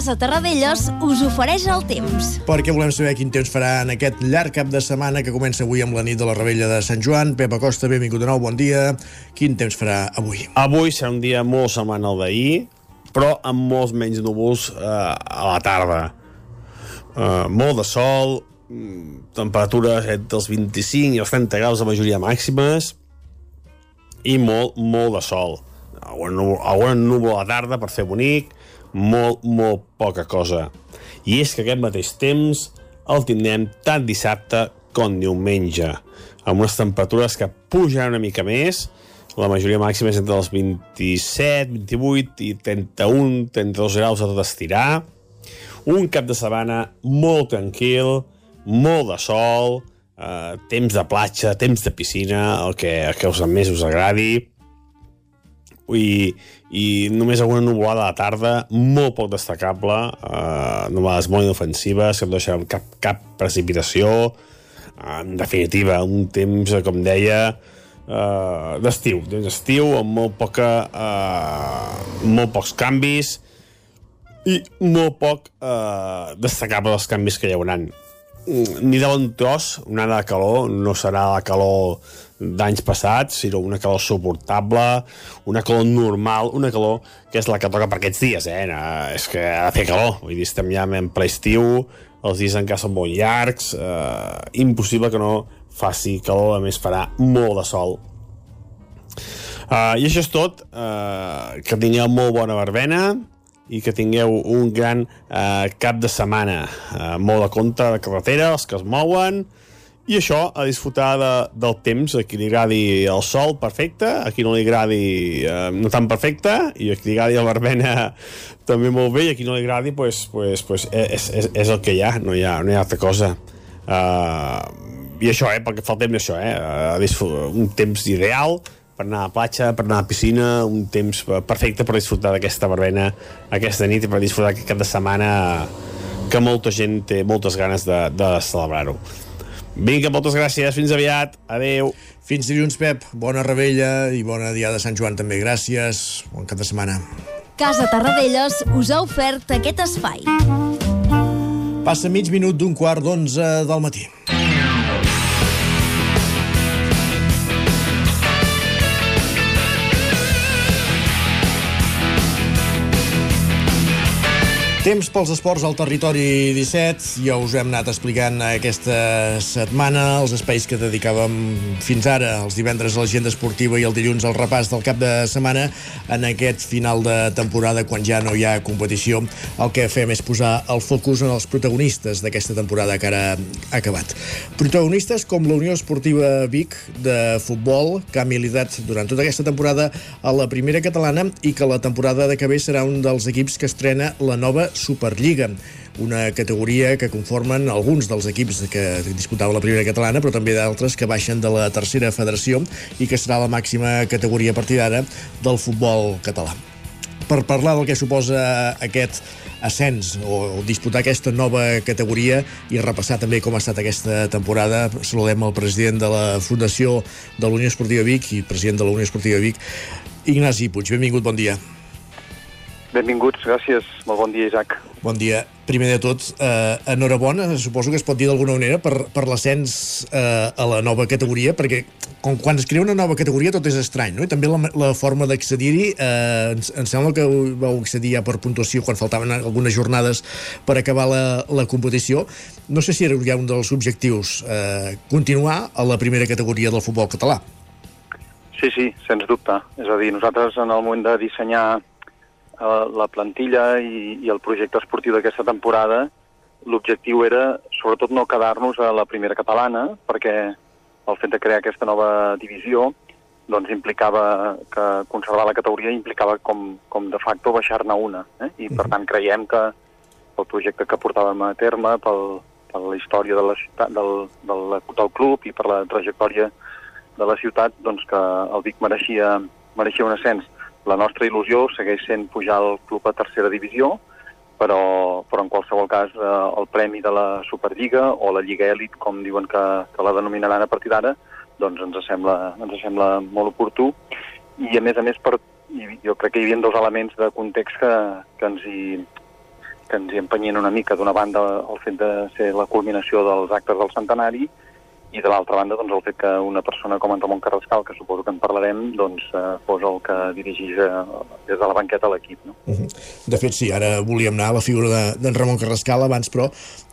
Casa Terradellos us ofereix el temps. Perquè volem saber quin temps farà en aquest llarg cap de setmana que comença avui amb la nit de la Rebella de Sant Joan. Pep Acosta, benvingut de nou, bon dia. Quin temps farà avui? Avui serà un dia molt semblant al d'ahir, però amb molts menys núvols eh, a la tarda. Eh, molt de sol, mm, temperatures entre els 25 i els 30 graus de majoria màximes i molt, molt de sol. Algun núvol, algun núvol a la tarda per fer bonic, molt, molt poca cosa. I és que aquest mateix temps el tindrem tant dissabte com diumenge, amb unes temperatures que pujaran una mica més, la majoria màxima és entre els 27, 28 i 31, 32 graus a tot estirar. Un cap de setmana molt tranquil, molt de sol, eh, temps de platja, temps de piscina, el que, el que us més us agradi. I, i només alguna nuvolada a la tarda, molt poc destacable, eh, nuvolades molt inofensives, que no deixaran cap, cap precipitació. En definitiva, un temps, com deia, uh, d'estiu, d'estiu amb molt poca uh, molt pocs canvis i molt poc uh, destacable els canvis que hi haurà ni de bon tros, una de calor no serà la calor d'anys passats, sinó una calor suportable, una calor normal, una calor que és la que toca per aquests dies, eh? No, és que ha de fer calor, vull dir, estem ja en ple estiu, els dies encara són molt llargs, eh, impossible que no faci calor, a més farà molt de sol. Uh, I això és tot, uh, que tingueu molt bona verbena i que tingueu un gran uh, cap de setmana, uh, molt a compte de carretera, els que es mouen, i això, a disfrutar de, del temps, a qui li agradi el sol, perfecte, a qui no li agradi eh, no tan perfecte, i a qui li agradi la verbena també molt bé, i a qui no li agradi, pues, pues, pues és, és, és el que hi ha, no hi ha, no hi ha altra cosa. Uh, I això, eh, perquè fa el temps això, eh, uh, un temps ideal, per anar a la platja, per anar a la piscina, un temps perfecte per disfrutar d'aquesta verbena aquesta nit i per disfrutar aquest cap de setmana que molta gent té moltes ganes de, de celebrar-ho. Vinga, moltes gràcies, fins aviat, adeu. Fins dilluns, Pep, bona rebella i bona dia de Sant Joan també, gràcies, bon cap de setmana. Casa Tarradellas us ha ofert aquest espai. Passa mig minut d'un quart d'onze del matí. Temps pels esports al territori 17. Ja us hem anat explicant aquesta setmana els espais que dedicàvem fins ara, els divendres a l'agenda esportiva i el dilluns al repàs del cap de setmana en aquest final de temporada quan ja no hi ha competició. El que fem és posar el focus en els protagonistes d'aquesta temporada que ara ha acabat. Protagonistes com la Unió Esportiva Vic de futbol, que ha militat durant tota aquesta temporada a la primera catalana i que la temporada de que ve serà un dels equips que estrena la nova Superliga, una categoria que conformen alguns dels equips que disputava la primera catalana, però també d'altres que baixen de la tercera federació i que serà la màxima categoria a partir d'ara del futbol català. Per parlar del que suposa aquest ascens o disputar aquesta nova categoria i repassar també com ha estat aquesta temporada. Saludem el president de la Fundació de la Unió Esportiva Vic i president de la Unió Esportiva Vic, Ignasi Puig. Benvingut, bon dia. Benvinguts, gràcies. Molt bon dia, Isaac. Bon dia. Primer de tot, eh, enhorabona, suposo que es pot dir d'alguna manera, per, per l'ascens eh, a la nova categoria, perquè com quan es crea una nova categoria tot és estrany, no? I també la, la forma d'accedir-hi, eh, ens, em sembla que vau accedir ja per puntuació quan faltaven algunes jornades per acabar la, la competició. No sé si era ja un dels objectius, eh, continuar a la primera categoria del futbol català. Sí, sí, sens dubte. És a dir, nosaltres en el moment de dissenyar la plantilla i, i el projecte esportiu d'aquesta temporada, l'objectiu era sobretot no quedar-nos a la primera catalana, perquè el fet de crear aquesta nova divisió doncs implicava que conservar la categoria implicava com, com de facto baixar-ne una. Eh? I per tant creiem que pel projecte que portàvem a terme, pel, per la història de la ciutat, del, del, del club i per la trajectòria de la ciutat, doncs que el Vic mereixia, mereixia un ascens. La nostra il·lusió segueix sent pujar el club a tercera divisió, però, però en qualsevol cas eh, el premi de la Superliga o la Lliga Elit, com diuen que, que la denominaran a partir d'ara, doncs ens sembla, ens sembla molt oportú. I a més a més, per, jo crec que hi havia dos elements de context que, que ens hi, que ens hi empenyien una mica. D'una banda, el fet de ser la culminació dels actes del centenari i de l'altra banda doncs, el fet que una persona com en Ramon Carrascal, que suposo que en parlarem, doncs, eh, fos el que dirigís eh, des de la banqueta l'equip. No? Uh -huh. De fet, sí, ara volíem anar a la figura d'en Ramon Carrascal abans, però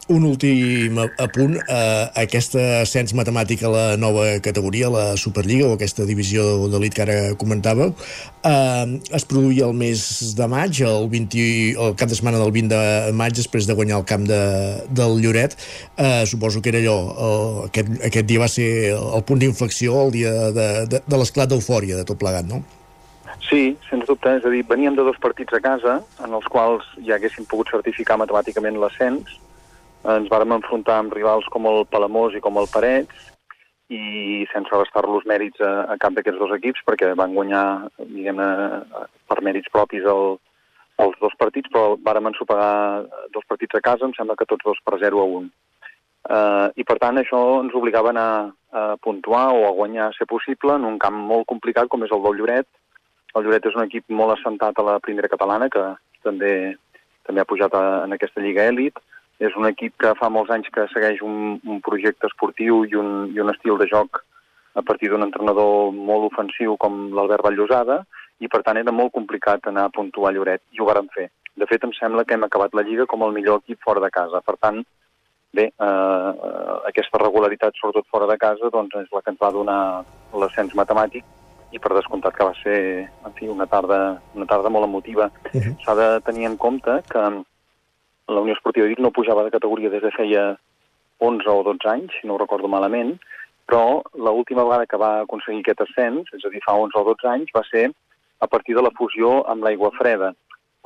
un últim apunt, eh, aquest ascens matemàtic a la nova categoria, la Superliga, o aquesta divisió d'elit que ara comentàveu, eh, es produïa el mes de maig, el, 20, el cap de setmana del 20 de maig, després de guanyar el camp de, del Lloret. Eh, suposo que era allò, el, aquest, aquest dia va ser el punt d'inflexió, el dia de, de, de l'esclat d'eufòria de tot plegat, no? Sí, sens dubte. És a dir, veníem de dos partits a casa en els quals ja haguéssim pogut certificar matemàticament l'ascens, ens vàrem enfrontar amb rivals com el Palamós i com el Parets i sense restar-los mèrits a, a cap d'aquests dos equips perquè van guanyar, diguem-ne, per mèrits propis el, els dos partits, però vàrem ensopegar dos partits a casa, em sembla que tots dos per 0 a 1. Uh, I per tant això ens obligava a anar a puntuar o a guanyar, ser possible, en un camp molt complicat com és el del Lloret. El Lloret és un equip molt assentat a la primera catalana, que també també ha pujat a, en aquesta Lliga Èlit, és un equip que fa molts anys que segueix un, un projecte esportiu i un, i un estil de joc a partir d'un entrenador molt ofensiu com l'Albert Vallosada i per tant era molt complicat anar a puntuar Lloret i ho vàrem fer. De fet, em sembla que hem acabat la Lliga com el millor equip fora de casa. Per tant, bé, eh, aquesta regularitat, sobretot fora de casa, doncs és la que ens va donar l'ascens matemàtic i per descomptat que va ser en fi, una, tarda, una tarda molt emotiva. Uh -huh. S'ha de tenir en compte que la Unió Esportiva Vic no pujava de categoria des de feia 11 o 12 anys, si no ho recordo malament, però l'última vegada que va aconseguir aquest ascens, és a dir, fa 11 o 12 anys, va ser a partir de la fusió amb l'aigua freda.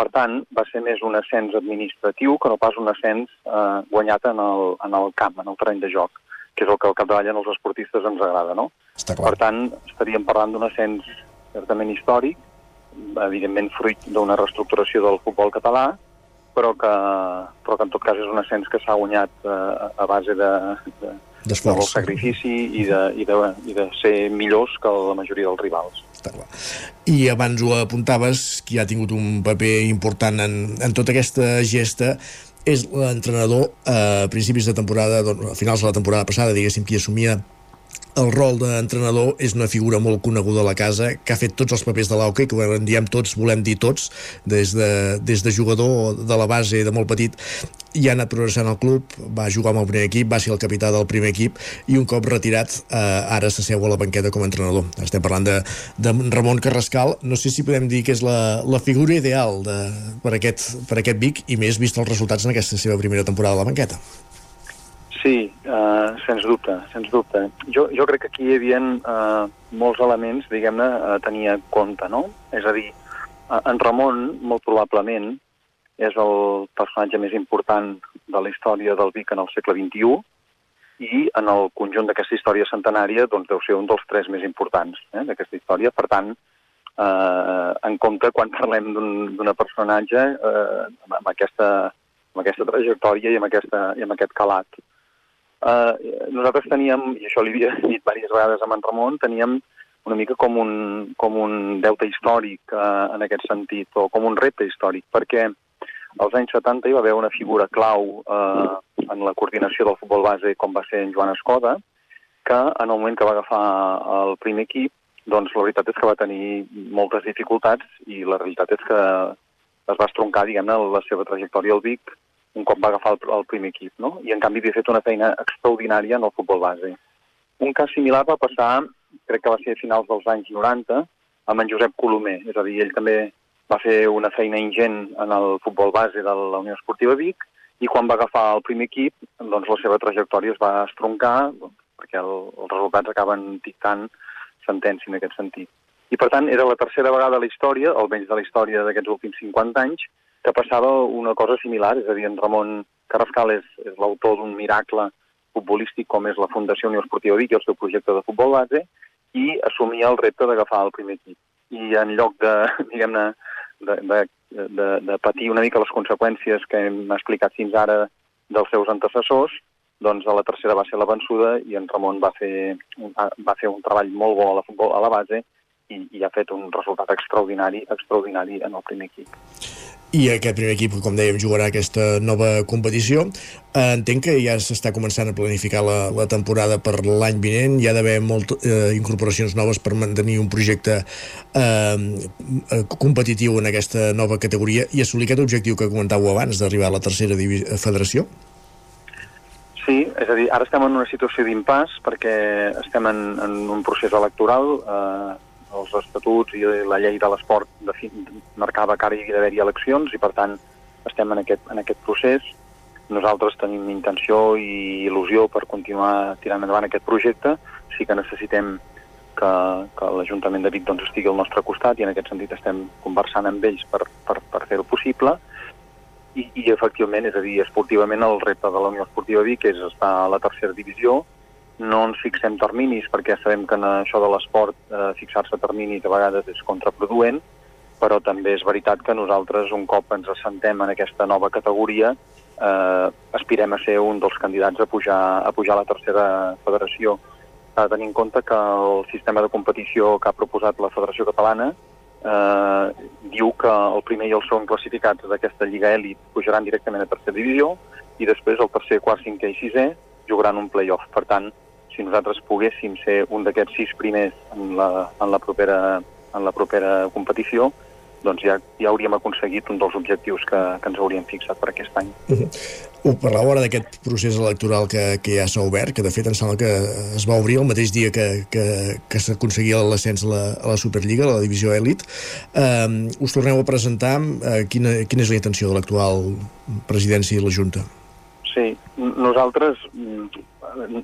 Per tant, va ser més un ascens administratiu que no pas un ascens eh, guanyat en el, en el camp, en el terreny de joc, que és el que al capdavall als esportistes ens agrada, no? Està clar. Per tant, estaríem parlant d'un ascens certament històric, evidentment fruit d'una reestructuració del futbol català, però que, però que en tot cas és un ascens que s'ha guanyat eh, a base de, de, de sacrifici i de, i, de, i de ser millors que la majoria dels rivals. Està clar. I abans ho apuntaves, qui ha tingut un paper important en, en tota aquesta gesta és l'entrenador a principis de temporada, doncs, a finals de la temporada passada, diguéssim, qui assumia el rol d'entrenador és una figura molt coneguda a la casa, que ha fet tots els papers de l'hockey, que en diem tots, volem dir tots, des de, des de jugador de la base de molt petit, i ha anat progressant al club, va jugar amb el primer equip, va ser el capità del primer equip, i un cop retirat, eh, ara s'asseu a la banqueta com a entrenador. Estem parlant de, de Ramon Carrascal, no sé si podem dir que és la, la figura ideal de, per, aquest, per aquest Vic, i més vist els resultats en aquesta seva primera temporada a la banqueta. Sí, uh, sens dubte, sens dubte. Jo, jo crec que aquí hi havia uh, molts elements, diguem-ne, a tenir en compte, no? És a dir, uh, en Ramon, molt probablement, és el personatge més important de la història del Vic en el segle XXI i en el conjunt d'aquesta història centenària doncs, deu ser un dels tres més importants eh, d'aquesta història. Per tant, eh, en compte quan parlem d'un personatge eh, amb, aquesta, amb aquesta trajectòria i amb, aquesta, i amb aquest calat. Uh, nosaltres teníem, i això li havia dit diverses vegades a en Ramon, teníem una mica com un, com un deute històric uh, en aquest sentit, o com un repte històric, perquè als anys 70 hi va haver una figura clau uh, en la coordinació del futbol base com va ser en Joan Escoda, que en el moment que va agafar el primer equip, doncs la veritat és que va tenir moltes dificultats i la realitat és que es va estroncar, diguem-ne, la seva trajectòria al Vic un cop va agafar el, el primer equip, no? I en canvi havia fet una feina extraordinària en el futbol base. Un cas similar va passar, crec que va ser a finals dels anys 90, amb en Josep Colomer, és a dir, ell també va fer una feina ingent en el futbol base de la Unió Esportiva Vic i quan va agafar el primer equip, doncs la seva trajectòria es va estroncar doncs, perquè el, els resultats acaben dictant sentència en aquest sentit. I per tant era la tercera vegada a la història, almenys de la història d'aquests últims 50 anys, que passava una cosa similar, és a dir, en Ramon Carrascal és, és l'autor d'un miracle futbolístic com és la Fundació Unió Esportiva Vic i el seu projecte de futbol base, i assumia el repte d'agafar el primer equip. I en lloc de, diguem-ne, de, de, de, de patir una mica les conseqüències que hem explicat fins ara dels seus antecessors, doncs a la tercera va ser la vençuda i en Ramon va fer, va fer un treball molt bo a la, futbol, a la base i, i ha fet un resultat extraordinari, extraordinari en el primer equip i aquest primer equip, com dèiem, jugarà aquesta nova competició. Eh, entenc que ja s'està començant a planificar la, la temporada per l'any vinent, hi ha d'haver molt eh, incorporacions noves per mantenir un projecte eh, eh, competitiu en aquesta nova categoria i assolir aquest objectiu que comentàveu abans d'arribar a la tercera federació? Sí, és a dir, ara estem en una situació d'impàs perquè estem en, en un procés electoral eh, els estatuts i la llei de l'esport marcava que ara hi havia d'haver-hi eleccions i, per tant, estem en aquest, en aquest procés. Nosaltres tenim intenció i il·lusió per continuar tirant endavant aquest projecte. Sí que necessitem que, que l'Ajuntament de Vic doncs, estigui al nostre costat i en aquest sentit estem conversant amb ells per, per, per fer-ho possible. I, I, efectivament, és a dir, esportivament el repte de la Unió Esportiva Vic és estar a la tercera divisió, no ens fixem terminis perquè sabem que en això de l'esport eh, fixar-se terminis a vegades és contraproduent, però també és veritat que nosaltres un cop ens assentem en aquesta nova categoria eh, aspirem a ser un dels candidats a pujar, a pujar a la tercera federació. S'ha de tenir en compte que el sistema de competició que ha proposat la Federació Catalana eh, diu que el primer i el segon classificats d'aquesta Lliga Elit pujaran directament a tercera divisió i després el tercer, quart, cinquè i sisè jugaran un play-off. Per tant, si nosaltres poguéssim ser un d'aquests sis primers en la, en la, propera, en la propera competició, doncs ja, ja hauríem aconseguit un dels objectius que, que ens hauríem fixat per aquest any. Uh -huh. Uh, per l'hora d'aquest procés electoral que, que ja s'ha obert, que de fet em sembla que es va obrir el mateix dia que, que, que s'aconseguia l'ascens a, la, a la Superliga, a la divisió elit, eh, us torneu a presentar eh, quina, quina és la intenció de l'actual presidència i la Junta? Sí, nosaltres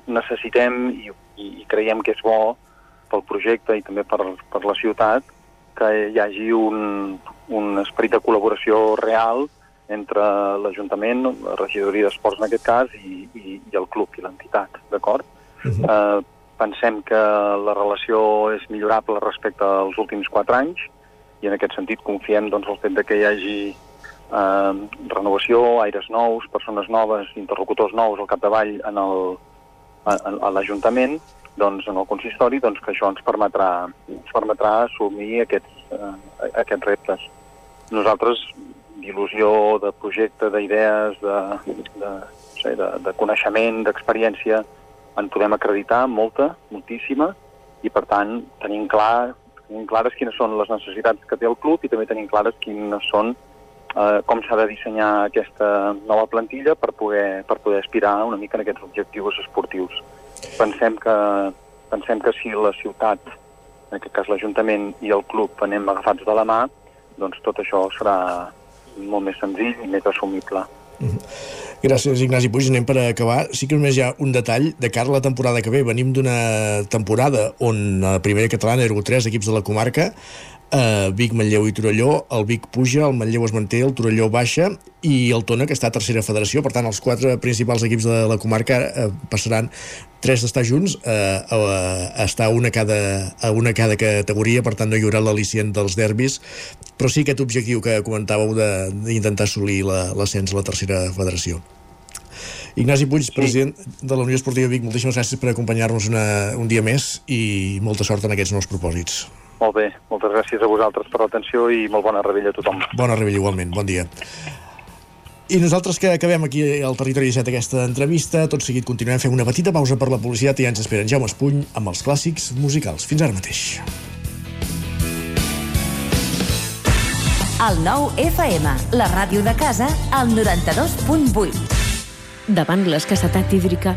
necessitem i, i creiem que és bo pel projecte i també per, per la ciutat que hi hagi un, un esperit de col·laboració real entre l'Ajuntament, la regidoria d'esports en aquest cas, i, i, i el club i l'entitat, d'acord? Uh -huh. eh, pensem que la relació és millorable respecte als últims quatre anys i en aquest sentit confiem doncs, el fet de que hi hagi eh, renovació, aires nous, persones noves, interlocutors nous al capdavall en el, a, a l'Ajuntament, doncs, en el consistori, doncs, que això ens permetrà, ens permetrà assumir aquests, eh, aquests reptes. Nosaltres, d'il·lusió, de projecte, d'idees, de, de, sé, de, de coneixement, d'experiència, en podem acreditar molta, moltíssima, i per tant tenim, clar, tenim clares quines són les necessitats que té el club i també tenim clares quines són eh, com s'ha de dissenyar aquesta nova plantilla per poder, per poder aspirar una mica en aquests objectius esportius. Pensem que, pensem que si la ciutat, en aquest cas l'Ajuntament i el club anem agafats de la mà, doncs tot això serà molt més senzill i més assumible. Mm -hmm. Gràcies, Ignasi Puig. Anem per acabar. Sí que només hi ha un detall. De cara a la temporada que ve, venim d'una temporada on a primera catalana eren tres equips de la comarca eh, Vic, Manlleu i Torelló, el Vic puja, el Manlleu es manté, el Torelló baixa i el Tona, que està a tercera federació, per tant els quatre principals equips de la comarca eh, passaran tres d'estar junts eh, a, a estar una cada, a una cada categoria, per tant no hi haurà l'al·licient dels derbis, però sí aquest objectiu que comentàveu d'intentar assolir l'ascens la, a la tercera federació. Ignasi Puig, sí. president de la Unió Esportiva Vic, moltíssimes gràcies per acompanyar-nos un dia més i molta sort en aquests nous propòsits. Molt bé, moltes gràcies a vosaltres per l'atenció i molt bona rebella a tothom. Bona rebella igualment, bon dia. I nosaltres que acabem aquí al Territori 17 aquesta entrevista, tot seguit continuem fent una petita pausa per la publicitat i ja ens esperen Jaume Espuny amb els clàssics musicals. Fins ara mateix. El nou FM, la ràdio de casa, al 92.8. Davant l'escassetat hídrica,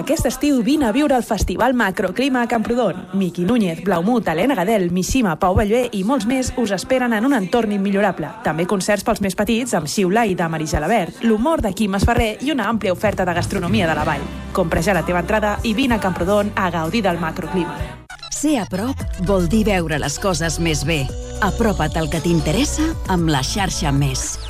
Aquest estiu vine a viure al Festival Macroclima a Camprodon. Miqui Núñez, Blaumut, Helena Gadel, Mishima, Pau Ballvé i molts més us esperen en un entorn immillorable. També concerts pels més petits amb Xiula i Damari Gelabert, l'humor de Quim Esferrer i una àmplia oferta de gastronomia de la vall. Compra ja la teva entrada i vine a Camprodon a gaudir del macroclima. Ser a prop vol dir veure les coses més bé. Apropa't al que t'interessa amb la xarxa Més.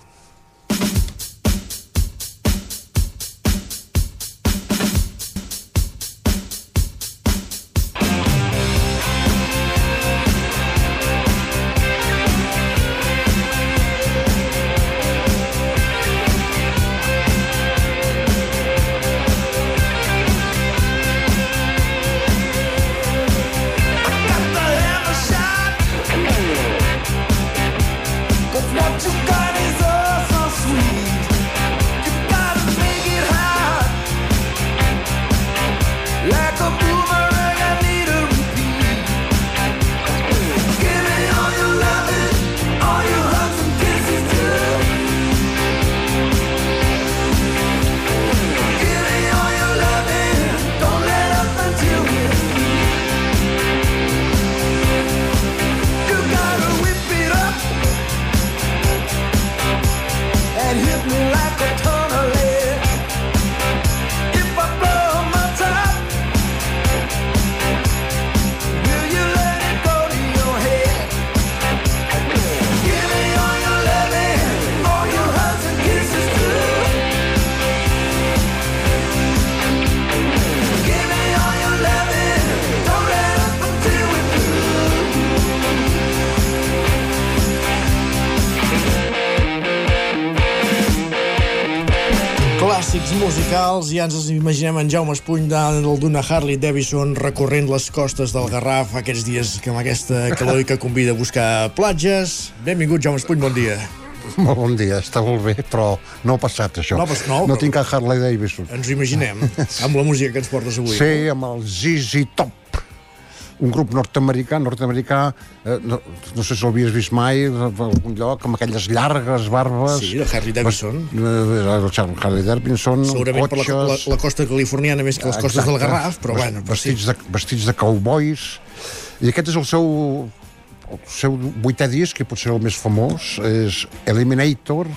Musicals, ja ens imaginem en Jaume Espuny del d'una Harley Davidson recorrent les costes del Garraf aquests dies que amb aquesta calor i que convida a buscar platges. Benvingut, Jaume Espuny, bon dia. Molt bon dia, està molt bé, però no ha passat això. No passat, no, no tinc a Harley Davidson. Ens ho imaginem, amb la música que ens portes avui. Sí, amb el ZZ Top, un grup nord-americà, nord-americà, eh, no, no sé si l'havies vist mai, en algun lloc, amb aquelles llargues barbes. Sí, de Harley Davidson. Eh, el Harley Davidson, Segurament per la, la, cotxes... la costa californiana més que les costes del Garraf, però bueno, però sí. vestits, de, vestits de cowboys. I aquest és el seu, el seu vuitè disc, que potser el més famós, és Eliminator,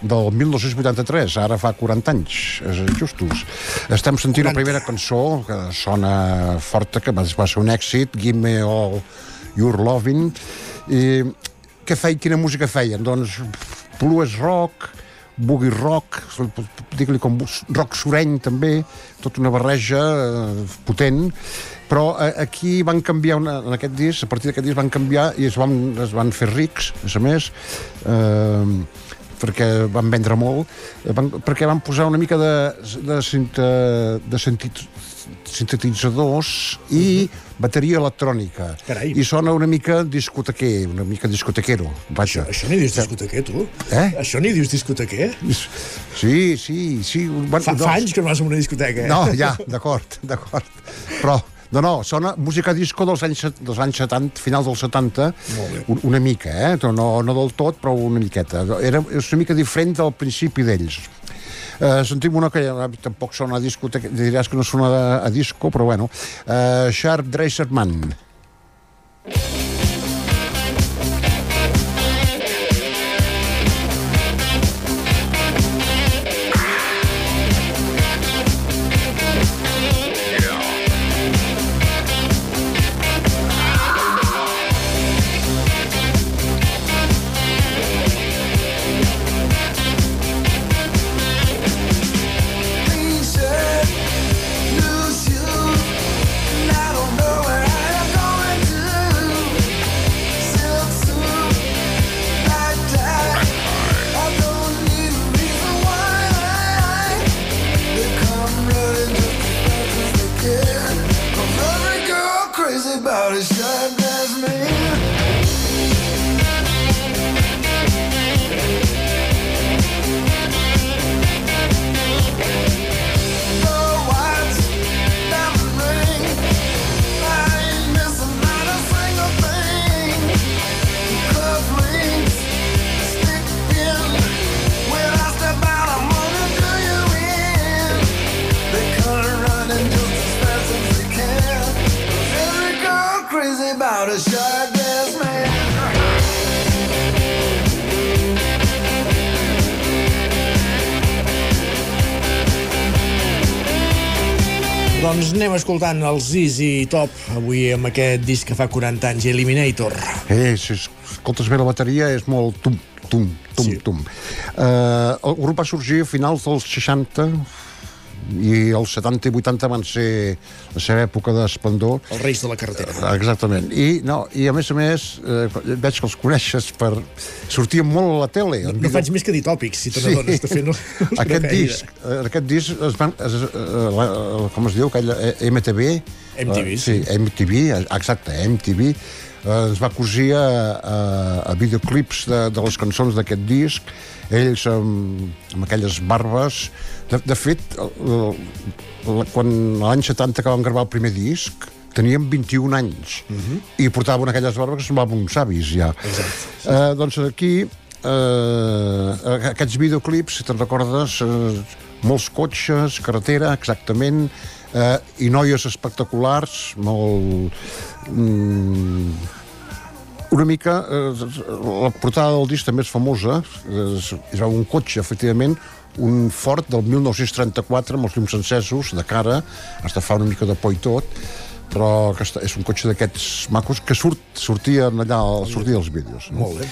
del 1983, ara fa 40 anys, és justos. Estem sentint la primera cançó, que sona forta, que va, ser un èxit, Give Me All Your Loving, i què feia, quina música feien? Doncs blues rock, boogie rock, digue-li com rock sureny també, tota una barreja eh, potent, però eh, aquí van canviar una, en aquest disc, a partir d'aquest disc van canviar i es van, es van fer rics, a més, eh, perquè van vendre molt, eh, van, perquè van posar una mica de, de, sinte, de sentit, sintetitzadors i bateria electrònica. Carai. I sona una mica discotequer, una mica discotequero, vaja. Això n'hi dius discotequer, tu? Eh? Això n'hi dius discotequer? Sí, sí, sí. Van, Fa, fa anys que no vas a una discoteca, eh? No, ja, d'acord, d'acord. Però, no, no, sona música disco dels anys, dels anys 70, finals dels 70, Molt bé. un- una mica, eh? No, no del tot, però una miqueta. Era, és una mica diferent del principi d'ells. Uh, sentim una que eh, tampoc sona a discoteca, diràs que no sona a, a disco, però bueno. Uh, Sharp Dresser Man. Clean escoltant els Easy Top avui amb aquest disc que fa 40 anys, Eliminator. Eh, si escoltes bé la bateria és molt tum, tum, tum, sí. tum. Uh, el grup va sorgir a finals dels 60 i els 70 i 80 van ser la seva època d'esplendor. Els reis de la carretera. Exactament. I, no, i a més a més, eh, veig que els coneixes per... Sortien molt a la tele. No, no faig més que dir tòpics, si te n'adones de fer... No, aquest disc, eh, aquest disc es van, es, eh, la, la- com es diu, aquella eh, MTV? MTV, eh, sí. MTV, eh, exacte, MTV, eh, ens va cosir a, a, a videoclips de, de les cançons d'aquest disc, ells amb, amb aquelles barbes. De, de fet, quan l'any 70 que van gravar el primer disc, teníem 21 anys uh -huh. i portaven aquelles barbes que semblaven uns avis ja. Eh, doncs aquí eh, aquests videoclips, si te'n recordes, eh, molts cotxes, carretera, exactament, eh, i noies espectaculars, molt... Mm, una mica, eh, la portada del disc també és famosa, és, és un cotxe, efectivament, un Ford del 1934 amb els llums encesos, de cara, hasta fa una mica de por i tot, però que és un cotxe d'aquests macos que surt, sortien allà, sortia als vídeos. No? Molt bé.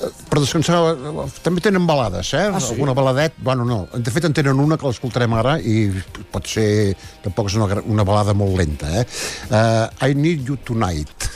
Eh, també tenen balades, eh? Ah, sí? Alguna baladet, bueno, no. De fet, en tenen una que l'escoltarem ara i pot ser, tampoc és una, una balada molt lenta, eh? Uh, I Need You Tonight.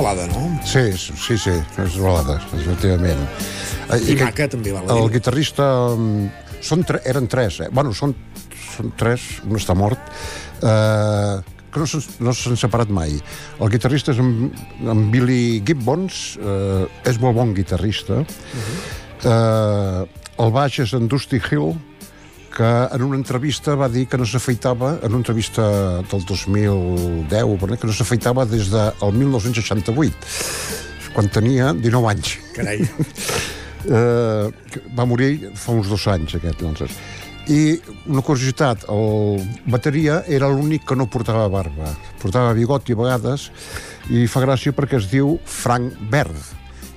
Balada, no? Sí, sí, sí, és balada, efectivament. Eh, I que- maca, també, val. El guitarrista... mm, Són tre eren tres, eh? Bueno, són, són tres, un està mort, eh, que no s'han no separat mai. El guitarrista és en, en Billy Gibbons, eh, és molt bon guitarrista. eh, el baix és en Dusty Hill, que en una entrevista va dir que no s'afeitava, en una entrevista del 2010, per que no s'afeitava des del 1968, quan tenia 19 anys. Carai. eh, va morir fa uns dos anys, aquest, doncs. I una curiositat, el bateria era l'únic que no portava barba. Portava bigoti a vegades, i fa gràcia perquè es diu Frank Bird.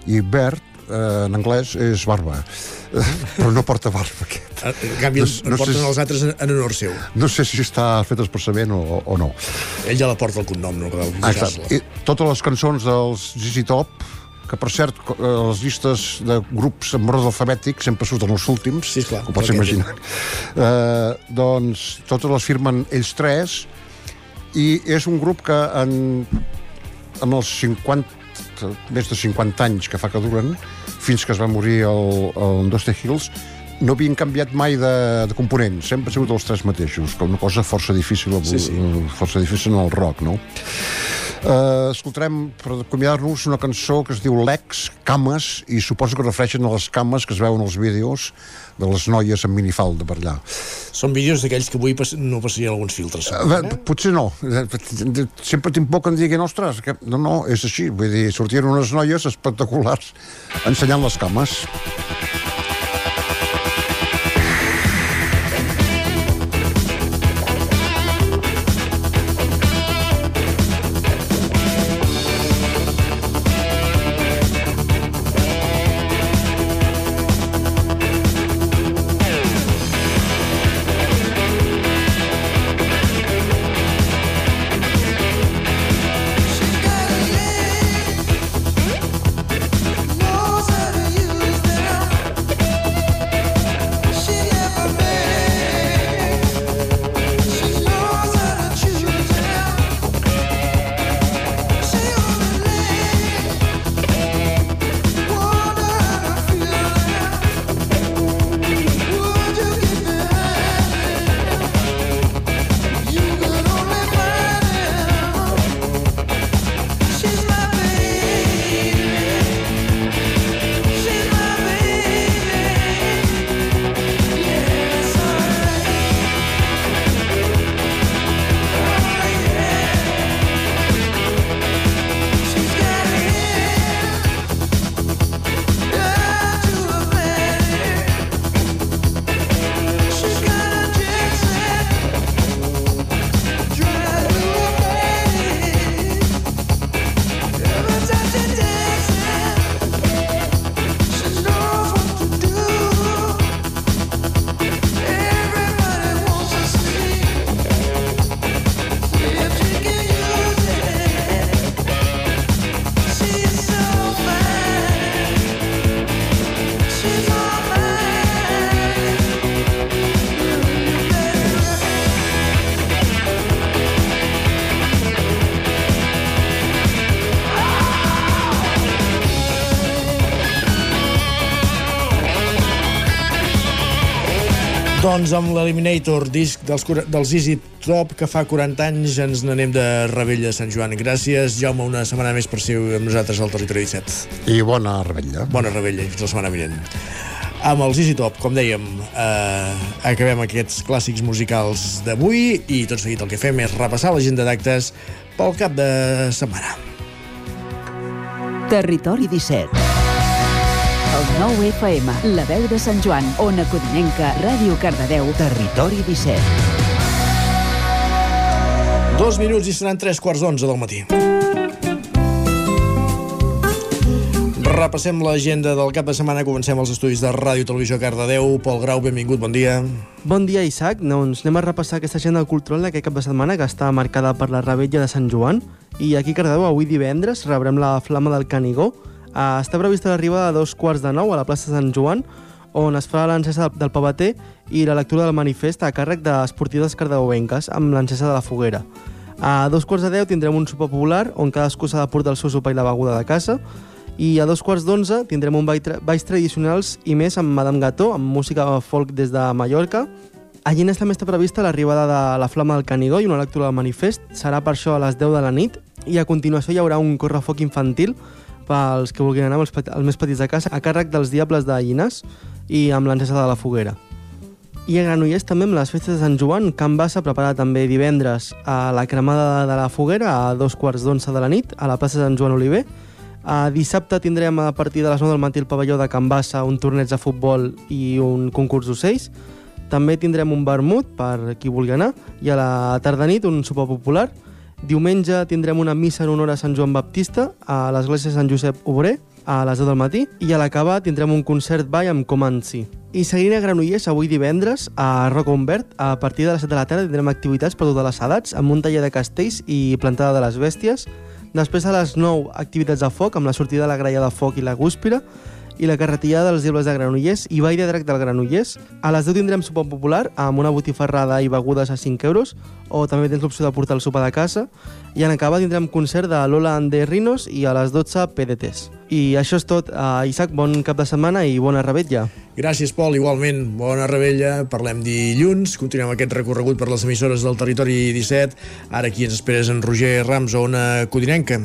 I Bird, eh, en anglès, és barba. Però no porta barba, aquest. En canvi, no, no porten si- els altres en, en honor seu. No sé si està fet expressament o, o no. Ell ja la porta el cognom, no cal Ah. Exacte. I totes les cançons dels ZZ Top, que per cert, eh, les llistes de grups en ordre alfabètic sempre surten els últims, sí, clar, ho pots imaginar. Eh, doncs totes les firmen ells tres, i és un grup que en, en els 50 més de 50 anys que fa que duren, fins que es va morir el, el Dusty Hills, no havien canviat mai de, de component, sempre ha sigut els tres mateixos, que una cosa força difícil, Sí, sí. força difícil en el rock, no? Uh, escoltarem, per acomiadar-nos, una cançó que es diu Lex, Cames, i suposo que refereixen a les cames que es veuen als vídeos de les noies amb minifalda per allà. Són vídeos d'aquells que avui no passarien alguns filtres. Uh, bé, potser no. Eh, Sempre tinc por que em diguin, ostres, que... no, no, és així. Vull dir, sortien unes noies espectaculars ensenyant les cames. Doncs amb l'Eliminator, disc dels, dels Easy Top, que fa 40 anys ens n'anem de Rebella de Sant Joan. Gràcies, Jaume, una setmana més per ser amb nosaltres al Territori 17. I bona rebella. Bona rebella, i fins la setmana vinent. Amb els Easy Top, com dèiem, eh, acabem aquests clàssics musicals d'avui i tot seguit el que fem és repassar l'agenda d'actes pel cap de setmana. Territori 17. El 9 FM, la veu de Sant Joan, Ona Codinenca, Ràdio Cardedeu, Territori 17. Dos minuts i seran tres quarts d'onze del matí. Repassem l'agenda del cap de setmana. Comencem els estudis de Ràdio i Televisió Cardedeu. Pol Grau, benvingut, bon dia. Bon dia, Isaac. Doncs anem a repassar aquesta agenda cultural d'aquest cap de setmana que està marcada per la rebella de Sant Joan. I aquí a Cardedeu, avui divendres, rebrem la Flama del Canigó. Uh, està prevista l'arribada a dos quarts de nou a la plaça Sant Joan, on es farà l'encesa del pavater i la lectura del manifest a càrrec d'esportives cardeuenques amb l'encesa de la foguera. A dos quarts de deu tindrem un sopar popular on cadascú s'ha de portar el seu sopar i la beguda de casa i a dos quarts d'onze tindrem un balls tradicionals i més amb Madame Gató, amb música folk des de Mallorca. A Llenes també està prevista l'arribada de la Flama del Canigó i una lectura del manifest. Serà per això a les 10 de la nit i a continuació hi haurà un correfoc infantil pels que vulguin anar amb els, els més petits de casa a càrrec dels Diables de Llinars i amb l'encesa de la foguera. I a Granollers també amb les festes de Sant Joan, Can Bassa prepara també divendres a la cremada de la foguera a dos quarts d'onze de la nit a la plaça de Sant Joan Oliver. A dissabte tindrem a partir de les 9 del matí al pavelló de Can Bassa un torneig de futbol i un concurs d'ocells. També tindrem un vermut per qui vulgui anar i a la tarda nit un sopar popular. Diumenge tindrem una missa en honor a Sant Joan Baptista a l'església de Sant Josep Obrer a les 10 del matí i a l'acabar tindrem un concert ball amb Comanci. I seguint a Granollers, avui divendres, a Roca Humbert, a partir de les 7 de la tarda tindrem activitats per totes les edats, amb un taller de castells i plantada de les bèsties. Després a les 9, activitats de foc, amb la sortida de la graella de foc i la gúspira, i la carretillada dels Diables de Granollers i ball de drac del Granollers. A les 10 tindrem sopar popular amb una botifarrada i begudes a 5 euros o també tens l'opció de portar el sopar de casa i en acabar tindrem concert de Lola and the Rhinos i a les 12 PDTs. I això és tot. Uh, Isaac, bon cap de setmana i bona rebetlla. Gràcies, Pol. Igualment, bona rebella. Parlem dilluns. Continuem aquest recorregut per les emissores del territori 17. Ara aquí ens esperes en Roger Rams a una codinenca.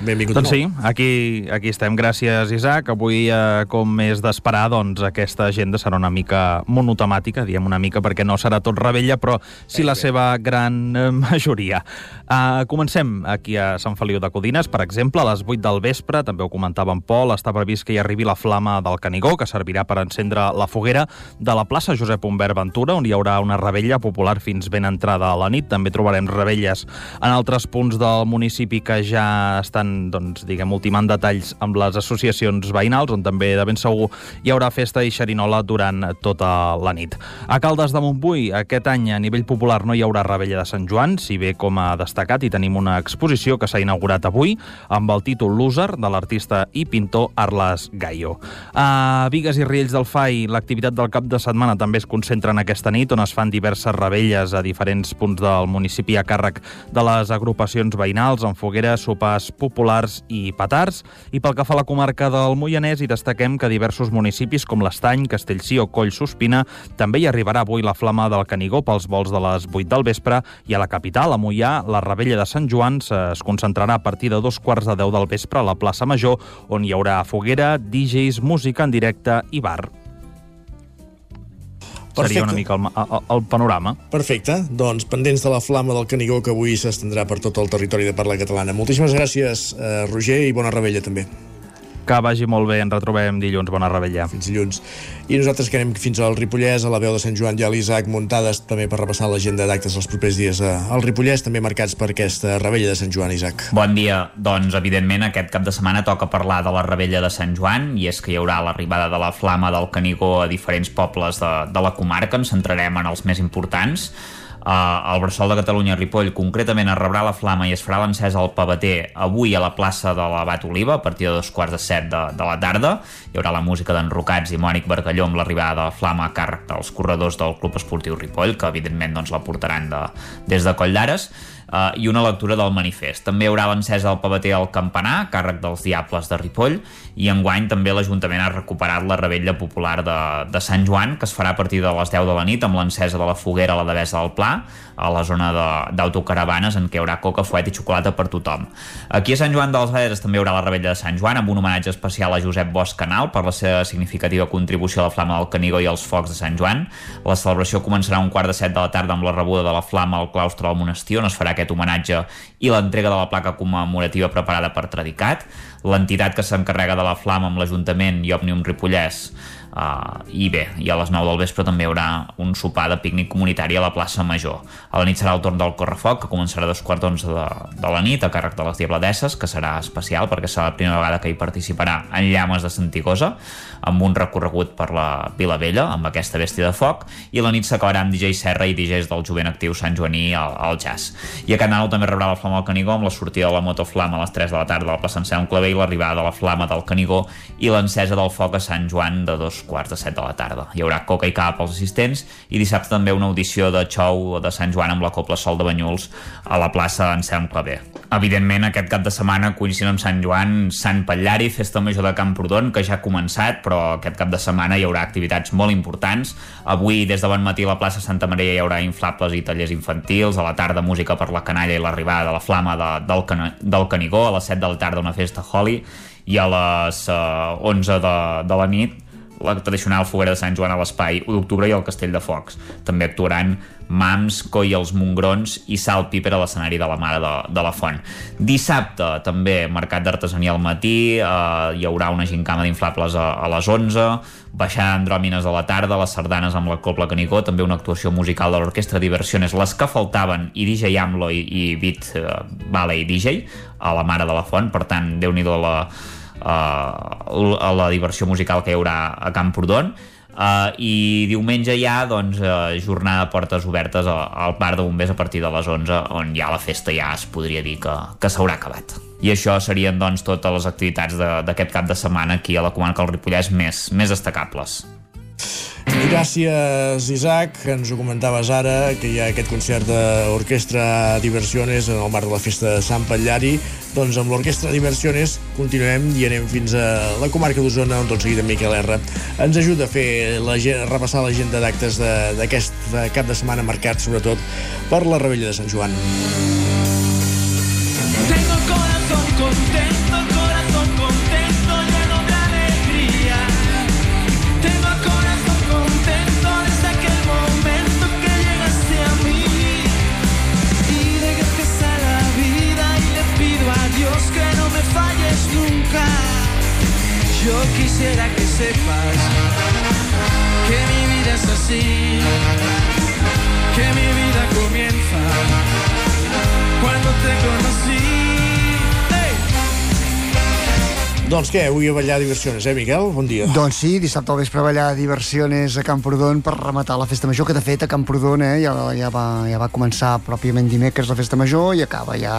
Benvingut Doncs sí, aquí, aquí estem. Gràcies, Isaac. Avui, eh, com és d'esperar, doncs aquesta agenda serà una mica monotemàtica, diem una mica, perquè no serà tot rebella, però sí la seva gran eh, majoria. Uh, comencem aquí a Sant Feliu de Codines, per exemple, a les 8 del vespre, també ho comentava en Pol, està previst que hi arribi la flama del Canigó, que servirà per encendre la foguera de la plaça Josep Humbert Ventura, on hi haurà una rebella popular fins ben entrada a la nit. També trobarem rebelles en altres punts del municipi que ja estan, doncs, diguem, ultimant detalls amb les associacions veïnals, on també de ben segur hi haurà festa i xerinola durant tota la nit. A Caldes de Montbui, aquest any a nivell popular no hi haurà rebella de Sant Joan, si bé com a destacat i tenim una exposició que s'ha inaugurat avui amb el títol Loser de l'artista i pintor Arles Gaio. A Vigues i Riells del Fai, l'activitat del cap de setmana també es concentra en aquesta nit, on es fan diverses rebelles a diferents punts del municipi a càrrec de les agrupacions veïnals, amb fogueres, sopars populars i petards. I pel que fa a la comarca del Moianès, hi destaquem que diversos municipis com l'Estany, Castellcí o Coll Sospina també hi arribarà avui la flama del Canigó pels vols de les 8 del vespre i a la capital, a Moià, la rebella de Sant Joan es concentrarà a partir de dos quarts de deu del vespre a la plaça Major, on hi haurà foguera, DJs, música en directe i bar. Seria una mica el, el, el panorama. Perfecte, doncs pendents de la flama del Canigó que avui s'estendrà per tot el territori de parla catalana. Moltíssimes gràcies, eh, Roger, i bona rebella també. Que vagi molt bé, ens retrobem dilluns. Bona rebella. Fins dilluns. I nosaltres que anem fins al Ripollès, a la veu de Sant Joan i a l'Isaac muntades també per repassar l'agenda d'actes els propers dies eh, al Ripollès, també marcats per aquesta rebella de Sant Joan, Isaac. Bon dia. Doncs, evidentment, aquest cap de setmana toca parlar de la rebella de Sant Joan i és que hi haurà l'arribada de la flama del Canigó a diferents pobles de, de la comarca. Ens centrarem en els més importants. El Bressol de Catalunya Ripoll concretament es rebrà la flama i es farà l'encesa al Pavater avui a la plaça de l'Abat Oliva a partir de dos quarts de set de, de la tarda. Hi haurà la música d'enrocats i Mònic Bargalló amb l'arribada de la flama a càrrec dels corredors del Club Esportiu Ripoll que evidentment doncs, la portaran de, des de Coll d'Ares uh, i una lectura del manifest. També hi haurà l'encesa al Pavater al Campanar, càrrec dels Diables de Ripoll, i enguany també l'Ajuntament ha recuperat la rebella popular de, de Sant Joan, que es farà a partir de les 10 de la nit amb l'encesa de la foguera a la Devesa del Pla, a la zona d'autocaravanes en què hi haurà coca, fuet i xocolata per tothom. Aquí a Sant Joan dels Aires també hi haurà la rebella de Sant Joan amb un homenatge especial a Josep Bosch Canal per la seva significativa contribució a la flama del Canigó i als focs de Sant Joan. La celebració començarà a un quart de set de la tarda amb la rebuda de la flama al claustre del monestir on es farà aquest homenatge i l'entrega de la placa commemorativa preparada per Tradicat. L'entitat que s'encarrega de la flama amb l'Ajuntament i Òmnium Ripollès Uh, I bé, i a les 9 del vespre també hi haurà un sopar de pícnic comunitari a la plaça Major. A la nit serà el torn del correfoc, que començarà a dos quarts d'onze de, de la nit, a càrrec de les Diabladesses, que serà especial perquè serà la primera vegada que hi participarà en llames de Santigosa, amb un recorregut per la Vila Vella, amb aquesta bèstia de foc, i la nit s'acabarà amb DJ Serra i DJs del jovent actiu Sant Joaní al, al jazz. I a Canal també rebrà la flama del Canigó amb la sortida de la motoflama a les 3 de la tarda a la plaça Anselm Clavé i l'arribada de la flama del Canigó i l'encesa del foc a Sant Joan de dos quarts de set de la tarda. Hi haurà coca i cava pels assistents i dissabte també una audició de xou de Sant Joan amb la Copla Sol de Banyuls a la plaça Anselm Clavé. Evidentment, aquest cap de setmana coincidint amb Sant Joan, Sant Patllari, Festa Major de Camprodon, que ja ha començat, però aquest cap de setmana hi haurà activitats molt importants. Avui, des de bon matí, a la plaça Santa Maria hi haurà inflables i tallers infantils, a la tarda música per la canalla i l'arribada de la flama de, del, cana, del Canigó, a les 7 de la tarda una festa Holly, i a les uh, 11 de, de la nit la tradicional foguera de Sant Joan a l'Espai 1 d'octubre i al Castell de Focs. També actuaran Mams, Coi els Mongrons i Sal Piper a l'escenari de la Mare de, de la Font. Dissabte també mercat d'artesania al matí, eh, hi haurà una gincama d'inflables a, a les 11, baixar andròmines a la tarda, les sardanes amb la Copla Canigó, també una actuació musical de l'Orquestra Diversiones, les que faltaven, i DJ Amlo i, i Beat eh, Ballet DJ a la Mare de la Font, per tant, déu nhi la, a la diversió musical que hi haurà a Camprodon. Uh, i diumenge ja doncs, uh, jornada de portes obertes al, al bar de bombers a partir de les 11 on ja la festa ja es podria dir que, que s'haurà acabat. I això serien doncs, totes les activitats d'aquest cap de setmana aquí a la comarca del Ripollès més, més destacables Gràcies, Isaac, ens ho comentaves ara, que hi ha aquest concert d'Orquestra Diversiones en el marc de la festa de Sant Patllari. Doncs amb l'Orquestra Diversiones continuem i anem fins a la comarca d'Osona, on tot seguit en Miquel R ens ajuda a fer la, repassar l'agenda d'actes d'aquest cap de setmana marcat sobretot per la Rebella de Sant Joan. Yo quisiera que sepas que mi vida es así, que mi vida comienza cuando te conocí. Doncs què, avui a ballar diversiones, eh, Miquel? Bon dia. Doncs sí, dissabte al vespre a ballar diversiones a Camprodon per rematar la festa major, que de fet a Camprodon eh, ja, ja, va, ja va començar pròpiament dimecres la festa major i acaba ja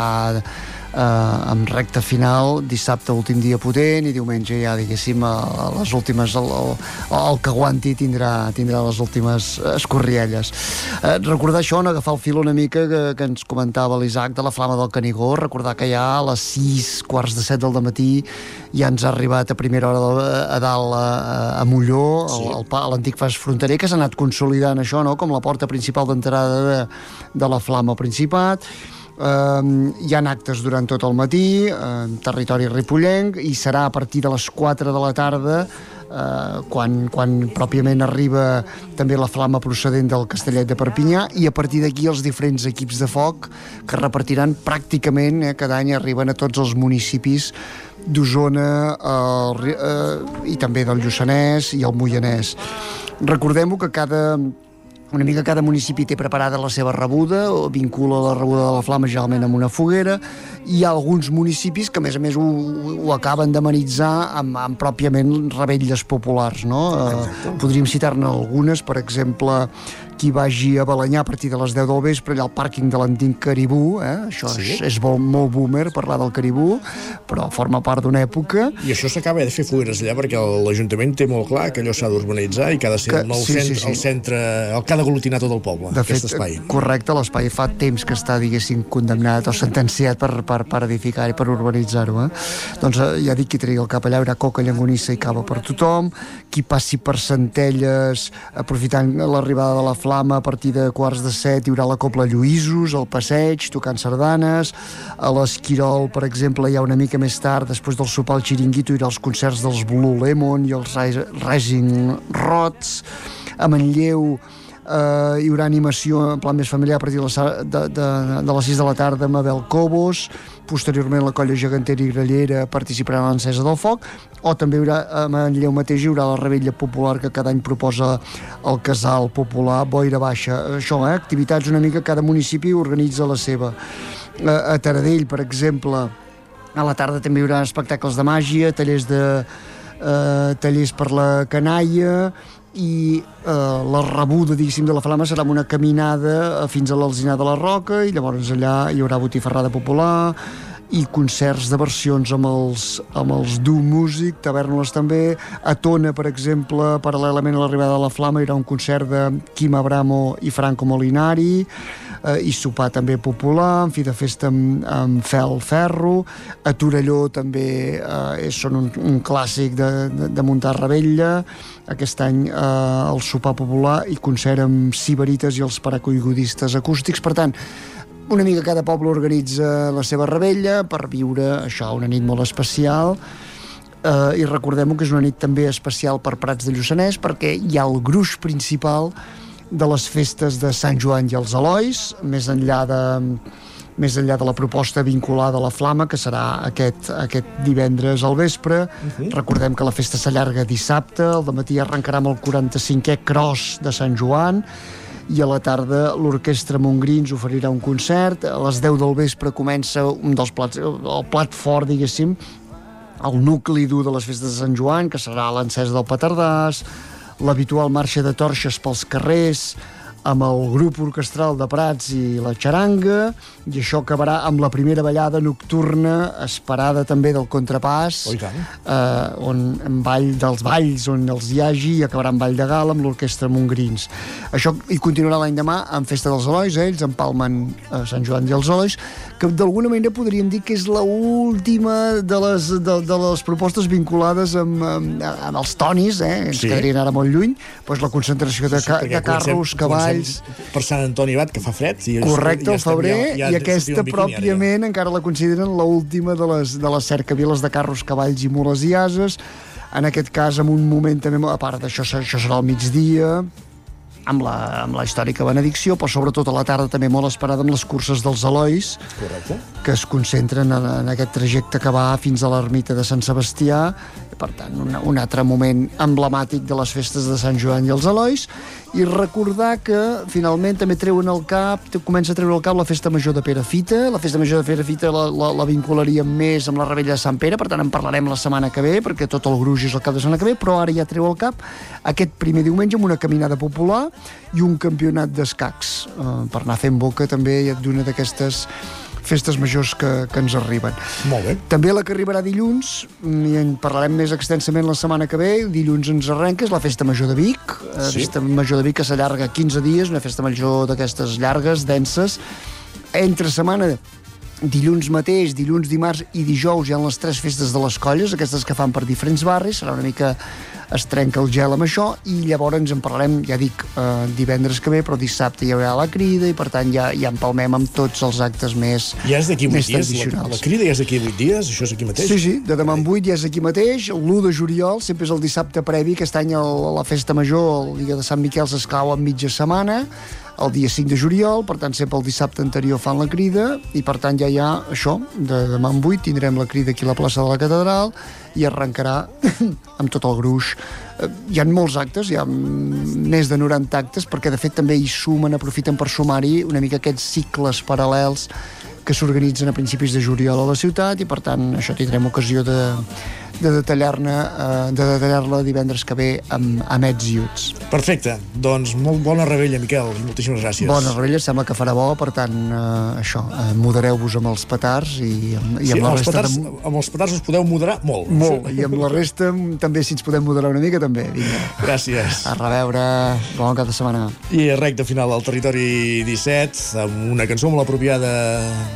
eh, amb recta final, dissabte últim dia potent i diumenge ja diguéssim a, a les últimes, el, el, el que aguanti tindrà, tindrà les últimes escorrielles. Eh, recordar això, no, agafar el fil una mica que, que ens comentava l'Isaac de la Flama del Canigó, recordar que ja a les 6, quarts de 7 del matí ja ens ha arribat a primera hora de, a dalt a, a Molló, sí. l'antic pas fronterer, que s'ha anat consolidant això, no?, com la porta principal d'entrada de, de la Flama al Principat. Um, hi ha actes durant tot el matí, en territori ripollenc, i serà a partir de les 4 de la tarda eh, quan, quan pròpiament arriba també la flama procedent del Castellet de Perpinyà i a partir d'aquí els diferents equips de foc que repartiran pràcticament, eh, cada any arriben a tots els municipis d'Osona Ri- eh, i també del Lluçanès i el Moianès. Recordem-ho que cada una mica cada municipi té preparada la seva rebuda o vincula la rebuda de la flama generalment amb una foguera i hi ha alguns municipis que a més a més ho, ho acaben d'amenitzar amb, amb pròpiament rebelles populars no? Eh, podríem citar-ne algunes per exemple qui vagi a Balanyà a partir de les 10 del vespre allà al pàrquing de l'antic Caribú eh? això Sí? és, és molt, molt boomer parlar del Caribú però forma part d'una època I això s'acaba de fer fogueres allà perquè l'Ajuntament té molt clar que allò s'ha d'urbanitzar i que ha de ser Que- el nou sí, centre, sí, sí. el centre, el que ha d'aglutinar tot el poble, De aquest fet, espai. correcte, l'espai fa temps que està, diguéssim, condemnat o sentenciat per, per, per edificar i per urbanitzar-ho. Eh? Doncs eh, ja dic qui tregui el cap allà, hi haurà coca, llangonissa i cava per tothom, qui passi per Centelles, aprofitant l'arribada de la flama, a partir de quarts de set hi haurà la Copla Lluïsos, al passeig, tocant sardanes, a l'Esquirol, per exemple, ja una mica més tard, després del sopar al Xiringuito, hi haurà els concerts dels Blue Lemon i els Ris- Rising Rods, a Manlleu eh, hi haurà animació en plan més familiar a partir de, les, de, de, de les 6 de la tarda amb Abel Cobos posteriorment la colla gegantera i grallera participarà en l'encesa del foc o també hi haurà a Manlleu mateix hi haurà la rebella popular que cada any proposa el casal popular Boira Baixa. Això, eh, activitats una mica cada municipi organitza la seva. A, a Taradell per exemple a la tarda també hi haurà espectacles de màgia tallers de eh, tallers per la canalla i eh, la rebuda, diguéssim, de la flama serà una caminada eh, fins a l'Alzinar de la Roca i llavors allà hi haurà botifarrada popular i concerts de versions amb els, amb els Du Music, Tavernoles també, a Tona, per exemple, paral·lelament a l'arribada de la Flama, hi haurà un concert de Quim Abramo i Franco Molinari, eh, i sopar també popular, en fi de festa amb, amb fel ferro, a Torelló també eh, és, són un, un clàssic de, de, de muntar rebella, aquest any eh, el sopar popular i concert amb Sibarites i els paracoigudistes acústics, per tant, una mica cada poble organitza la seva rebella per viure això, una nit molt especial. Eh, i recordem que és una nit també especial per Prats de Lluçanès perquè hi ha el gruix principal de les festes de Sant Joan i els Elois, més enllà de més enllà de la proposta vinculada a la Flama, que serà aquest, aquest divendres al vespre. Uh -huh. Recordem que la festa s'allarga dissabte, el matí arrencarà amb el 45è Cross de Sant Joan, i a la tarda l'Orquestra Montgrí ens oferirà un concert. A les 10 del vespre comença un dels plats, el plat fort, diguéssim, el nucli dur de les festes de Sant Joan, que serà l'encès del Petardàs, l'habitual marxa de torxes pels carrers, amb el grup orquestral de Prats i la xaranga, i això acabarà amb la primera ballada nocturna esperada també del contrapàs, Oh, eh, on, en ball dels balls on els hi hagi i acabarà amb ball de gala amb l'orquestra Montgrins. Això hi continuarà l'any demà amb Festa dels Elois, eh? ells empalmen a Sant Joan i els Elois, que d'alguna manera podríem dir que és la última de les, de, de les propostes vinculades amb, amb, amb els tonis, eh? ens Sí. sí. quedarien ara molt lluny, doncs la concentració de, ca, perquè de carros, cavalls... comencem Per Sant Antoni Bat, que fa fred. I Correcte, ja al estem febrer, ja- ja i aquesta bikini, ara, ja. pròpiament encara la consideren la última de les, de les cercaviles de carros, cavalls i mules i ases, en aquest cas amb un moment també, a part d'això, això serà al migdia, amb la, amb la històrica benedicció, però sobretot a la tarda també molt esperada amb les curses dels Elois, Correcte. que es concentren en, en aquest trajecte que va fins a l'ermita de Sant Sebastià, per tant, un, un altre moment emblemàtic de les festes de Sant Joan i els Elois, i recordar que finalment també treuen al cap, comença a treure al cap la festa major de Perafita, la festa major de Perafita la, la, la vincularíem més amb la rebella de Sant Pere, per tant en parlarem la setmana que ve, perquè tot el gruix és el cap de setmana que ve, però ara ja treu al cap aquest primer diumenge amb una caminada popular i un campionat d'escacs, eh, per anar fent boca també d'una d'aquestes festes majors que, que ens arriben. Molt bé. També la que arribarà dilluns, mm, i en parlarem més extensament la setmana que ve, dilluns ens arrenca, és la Festa Major de Vic, la Sí. Festa Major de Vic que s'allarga 15 dies, una festa major d'aquestes llargues, denses. Entre setmana, dilluns mateix, dilluns, dimarts i dijous hi ha les tres festes de les colles, aquestes que fan per diferents barris, serà una mica es trenca el gel amb això i llavors en parlarem, ja dic, eh, divendres que ve, però dissabte hi haurà la crida i per tant ja, ja empalmem amb tots els actes més, Ja és d'aquí 8 més dies, la, la crida ja és d'aquí 8 dies, això és aquí mateix. Sí, sí, de demà en 8 ja és aquí mateix, l'1 de juliol, sempre és el dissabte previ, aquest any el, la festa major, el dia de Sant Miquel s'escau en mitja setmana, el dia 5 de juliol, per tant sempre el dissabte anterior fan la crida, i per tant ja hi ha això, de demà en 8 tindrem la crida aquí a la plaça de la Catedral, i arrencarà amb tot el gruix. Eh, Hi ha molts actes, hi ha més de 90 actes, perquè de fet també hi sumen, aprofiten per sumar-hi una mica aquests cicles paral·lels que s'organitzen a principis de juliol a la ciutat i per tant això tindrem ocasió de, de detallar-ne eh, de detallar-la divendres que ve amb, amb ets i uts. Perfecte. Doncs molt bona rebella, Miquel, i moltíssimes gràcies. Bona rebella, sembla que farà bo, per tant, eh, això, eh, modereu-vos amb els petards i, amb- i Sí, amb la els resta petards, de... amb els petards us podeu moderar molt. Molt, i amb la resta també, si ens podem moderar una mica, també. Vinga. Gràcies. A reveure, bon cap de setmana. I recte final al territori 17 amb una cançó molt apropiada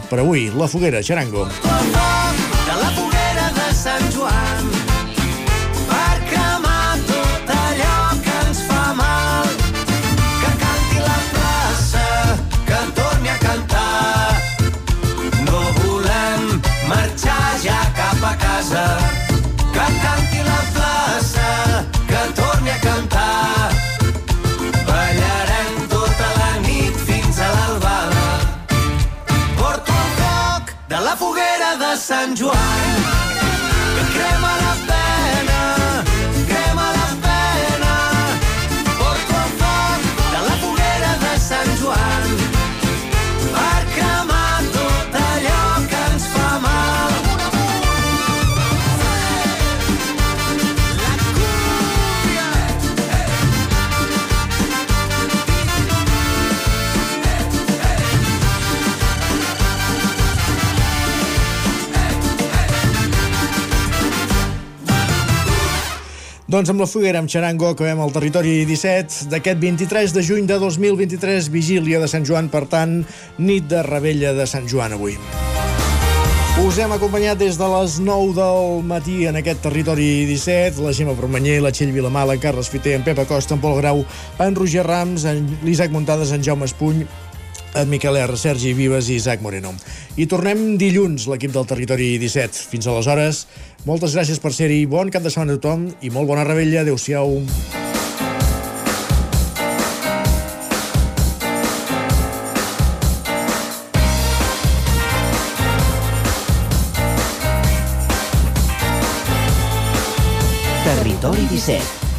per avui, La Foguera, Xarango. de la foguera Sant Joan Doncs amb la foguera amb xarango acabem el territori 17 d'aquest 23 de juny de 2023, vigília de Sant Joan, per tant, nit de rebella de Sant Joan avui. Us hem acompanyat des de les 9 del matí en aquest territori 17, la Gemma Promenyer, la Txell Vilamala, en Carles Fiter, en Pep Acosta, en Pol Grau, en Roger Rams, en l'Isaac Montades, en Jaume Espuny, en Miquel R, Sergi Vives i Isaac Moreno. I tornem dilluns, l'equip del Territori 17. Fins aleshores, moltes gràcies per ser-hi, bon cap de setmana a tothom i molt bona rebella. Adéu-siau. Territori 17,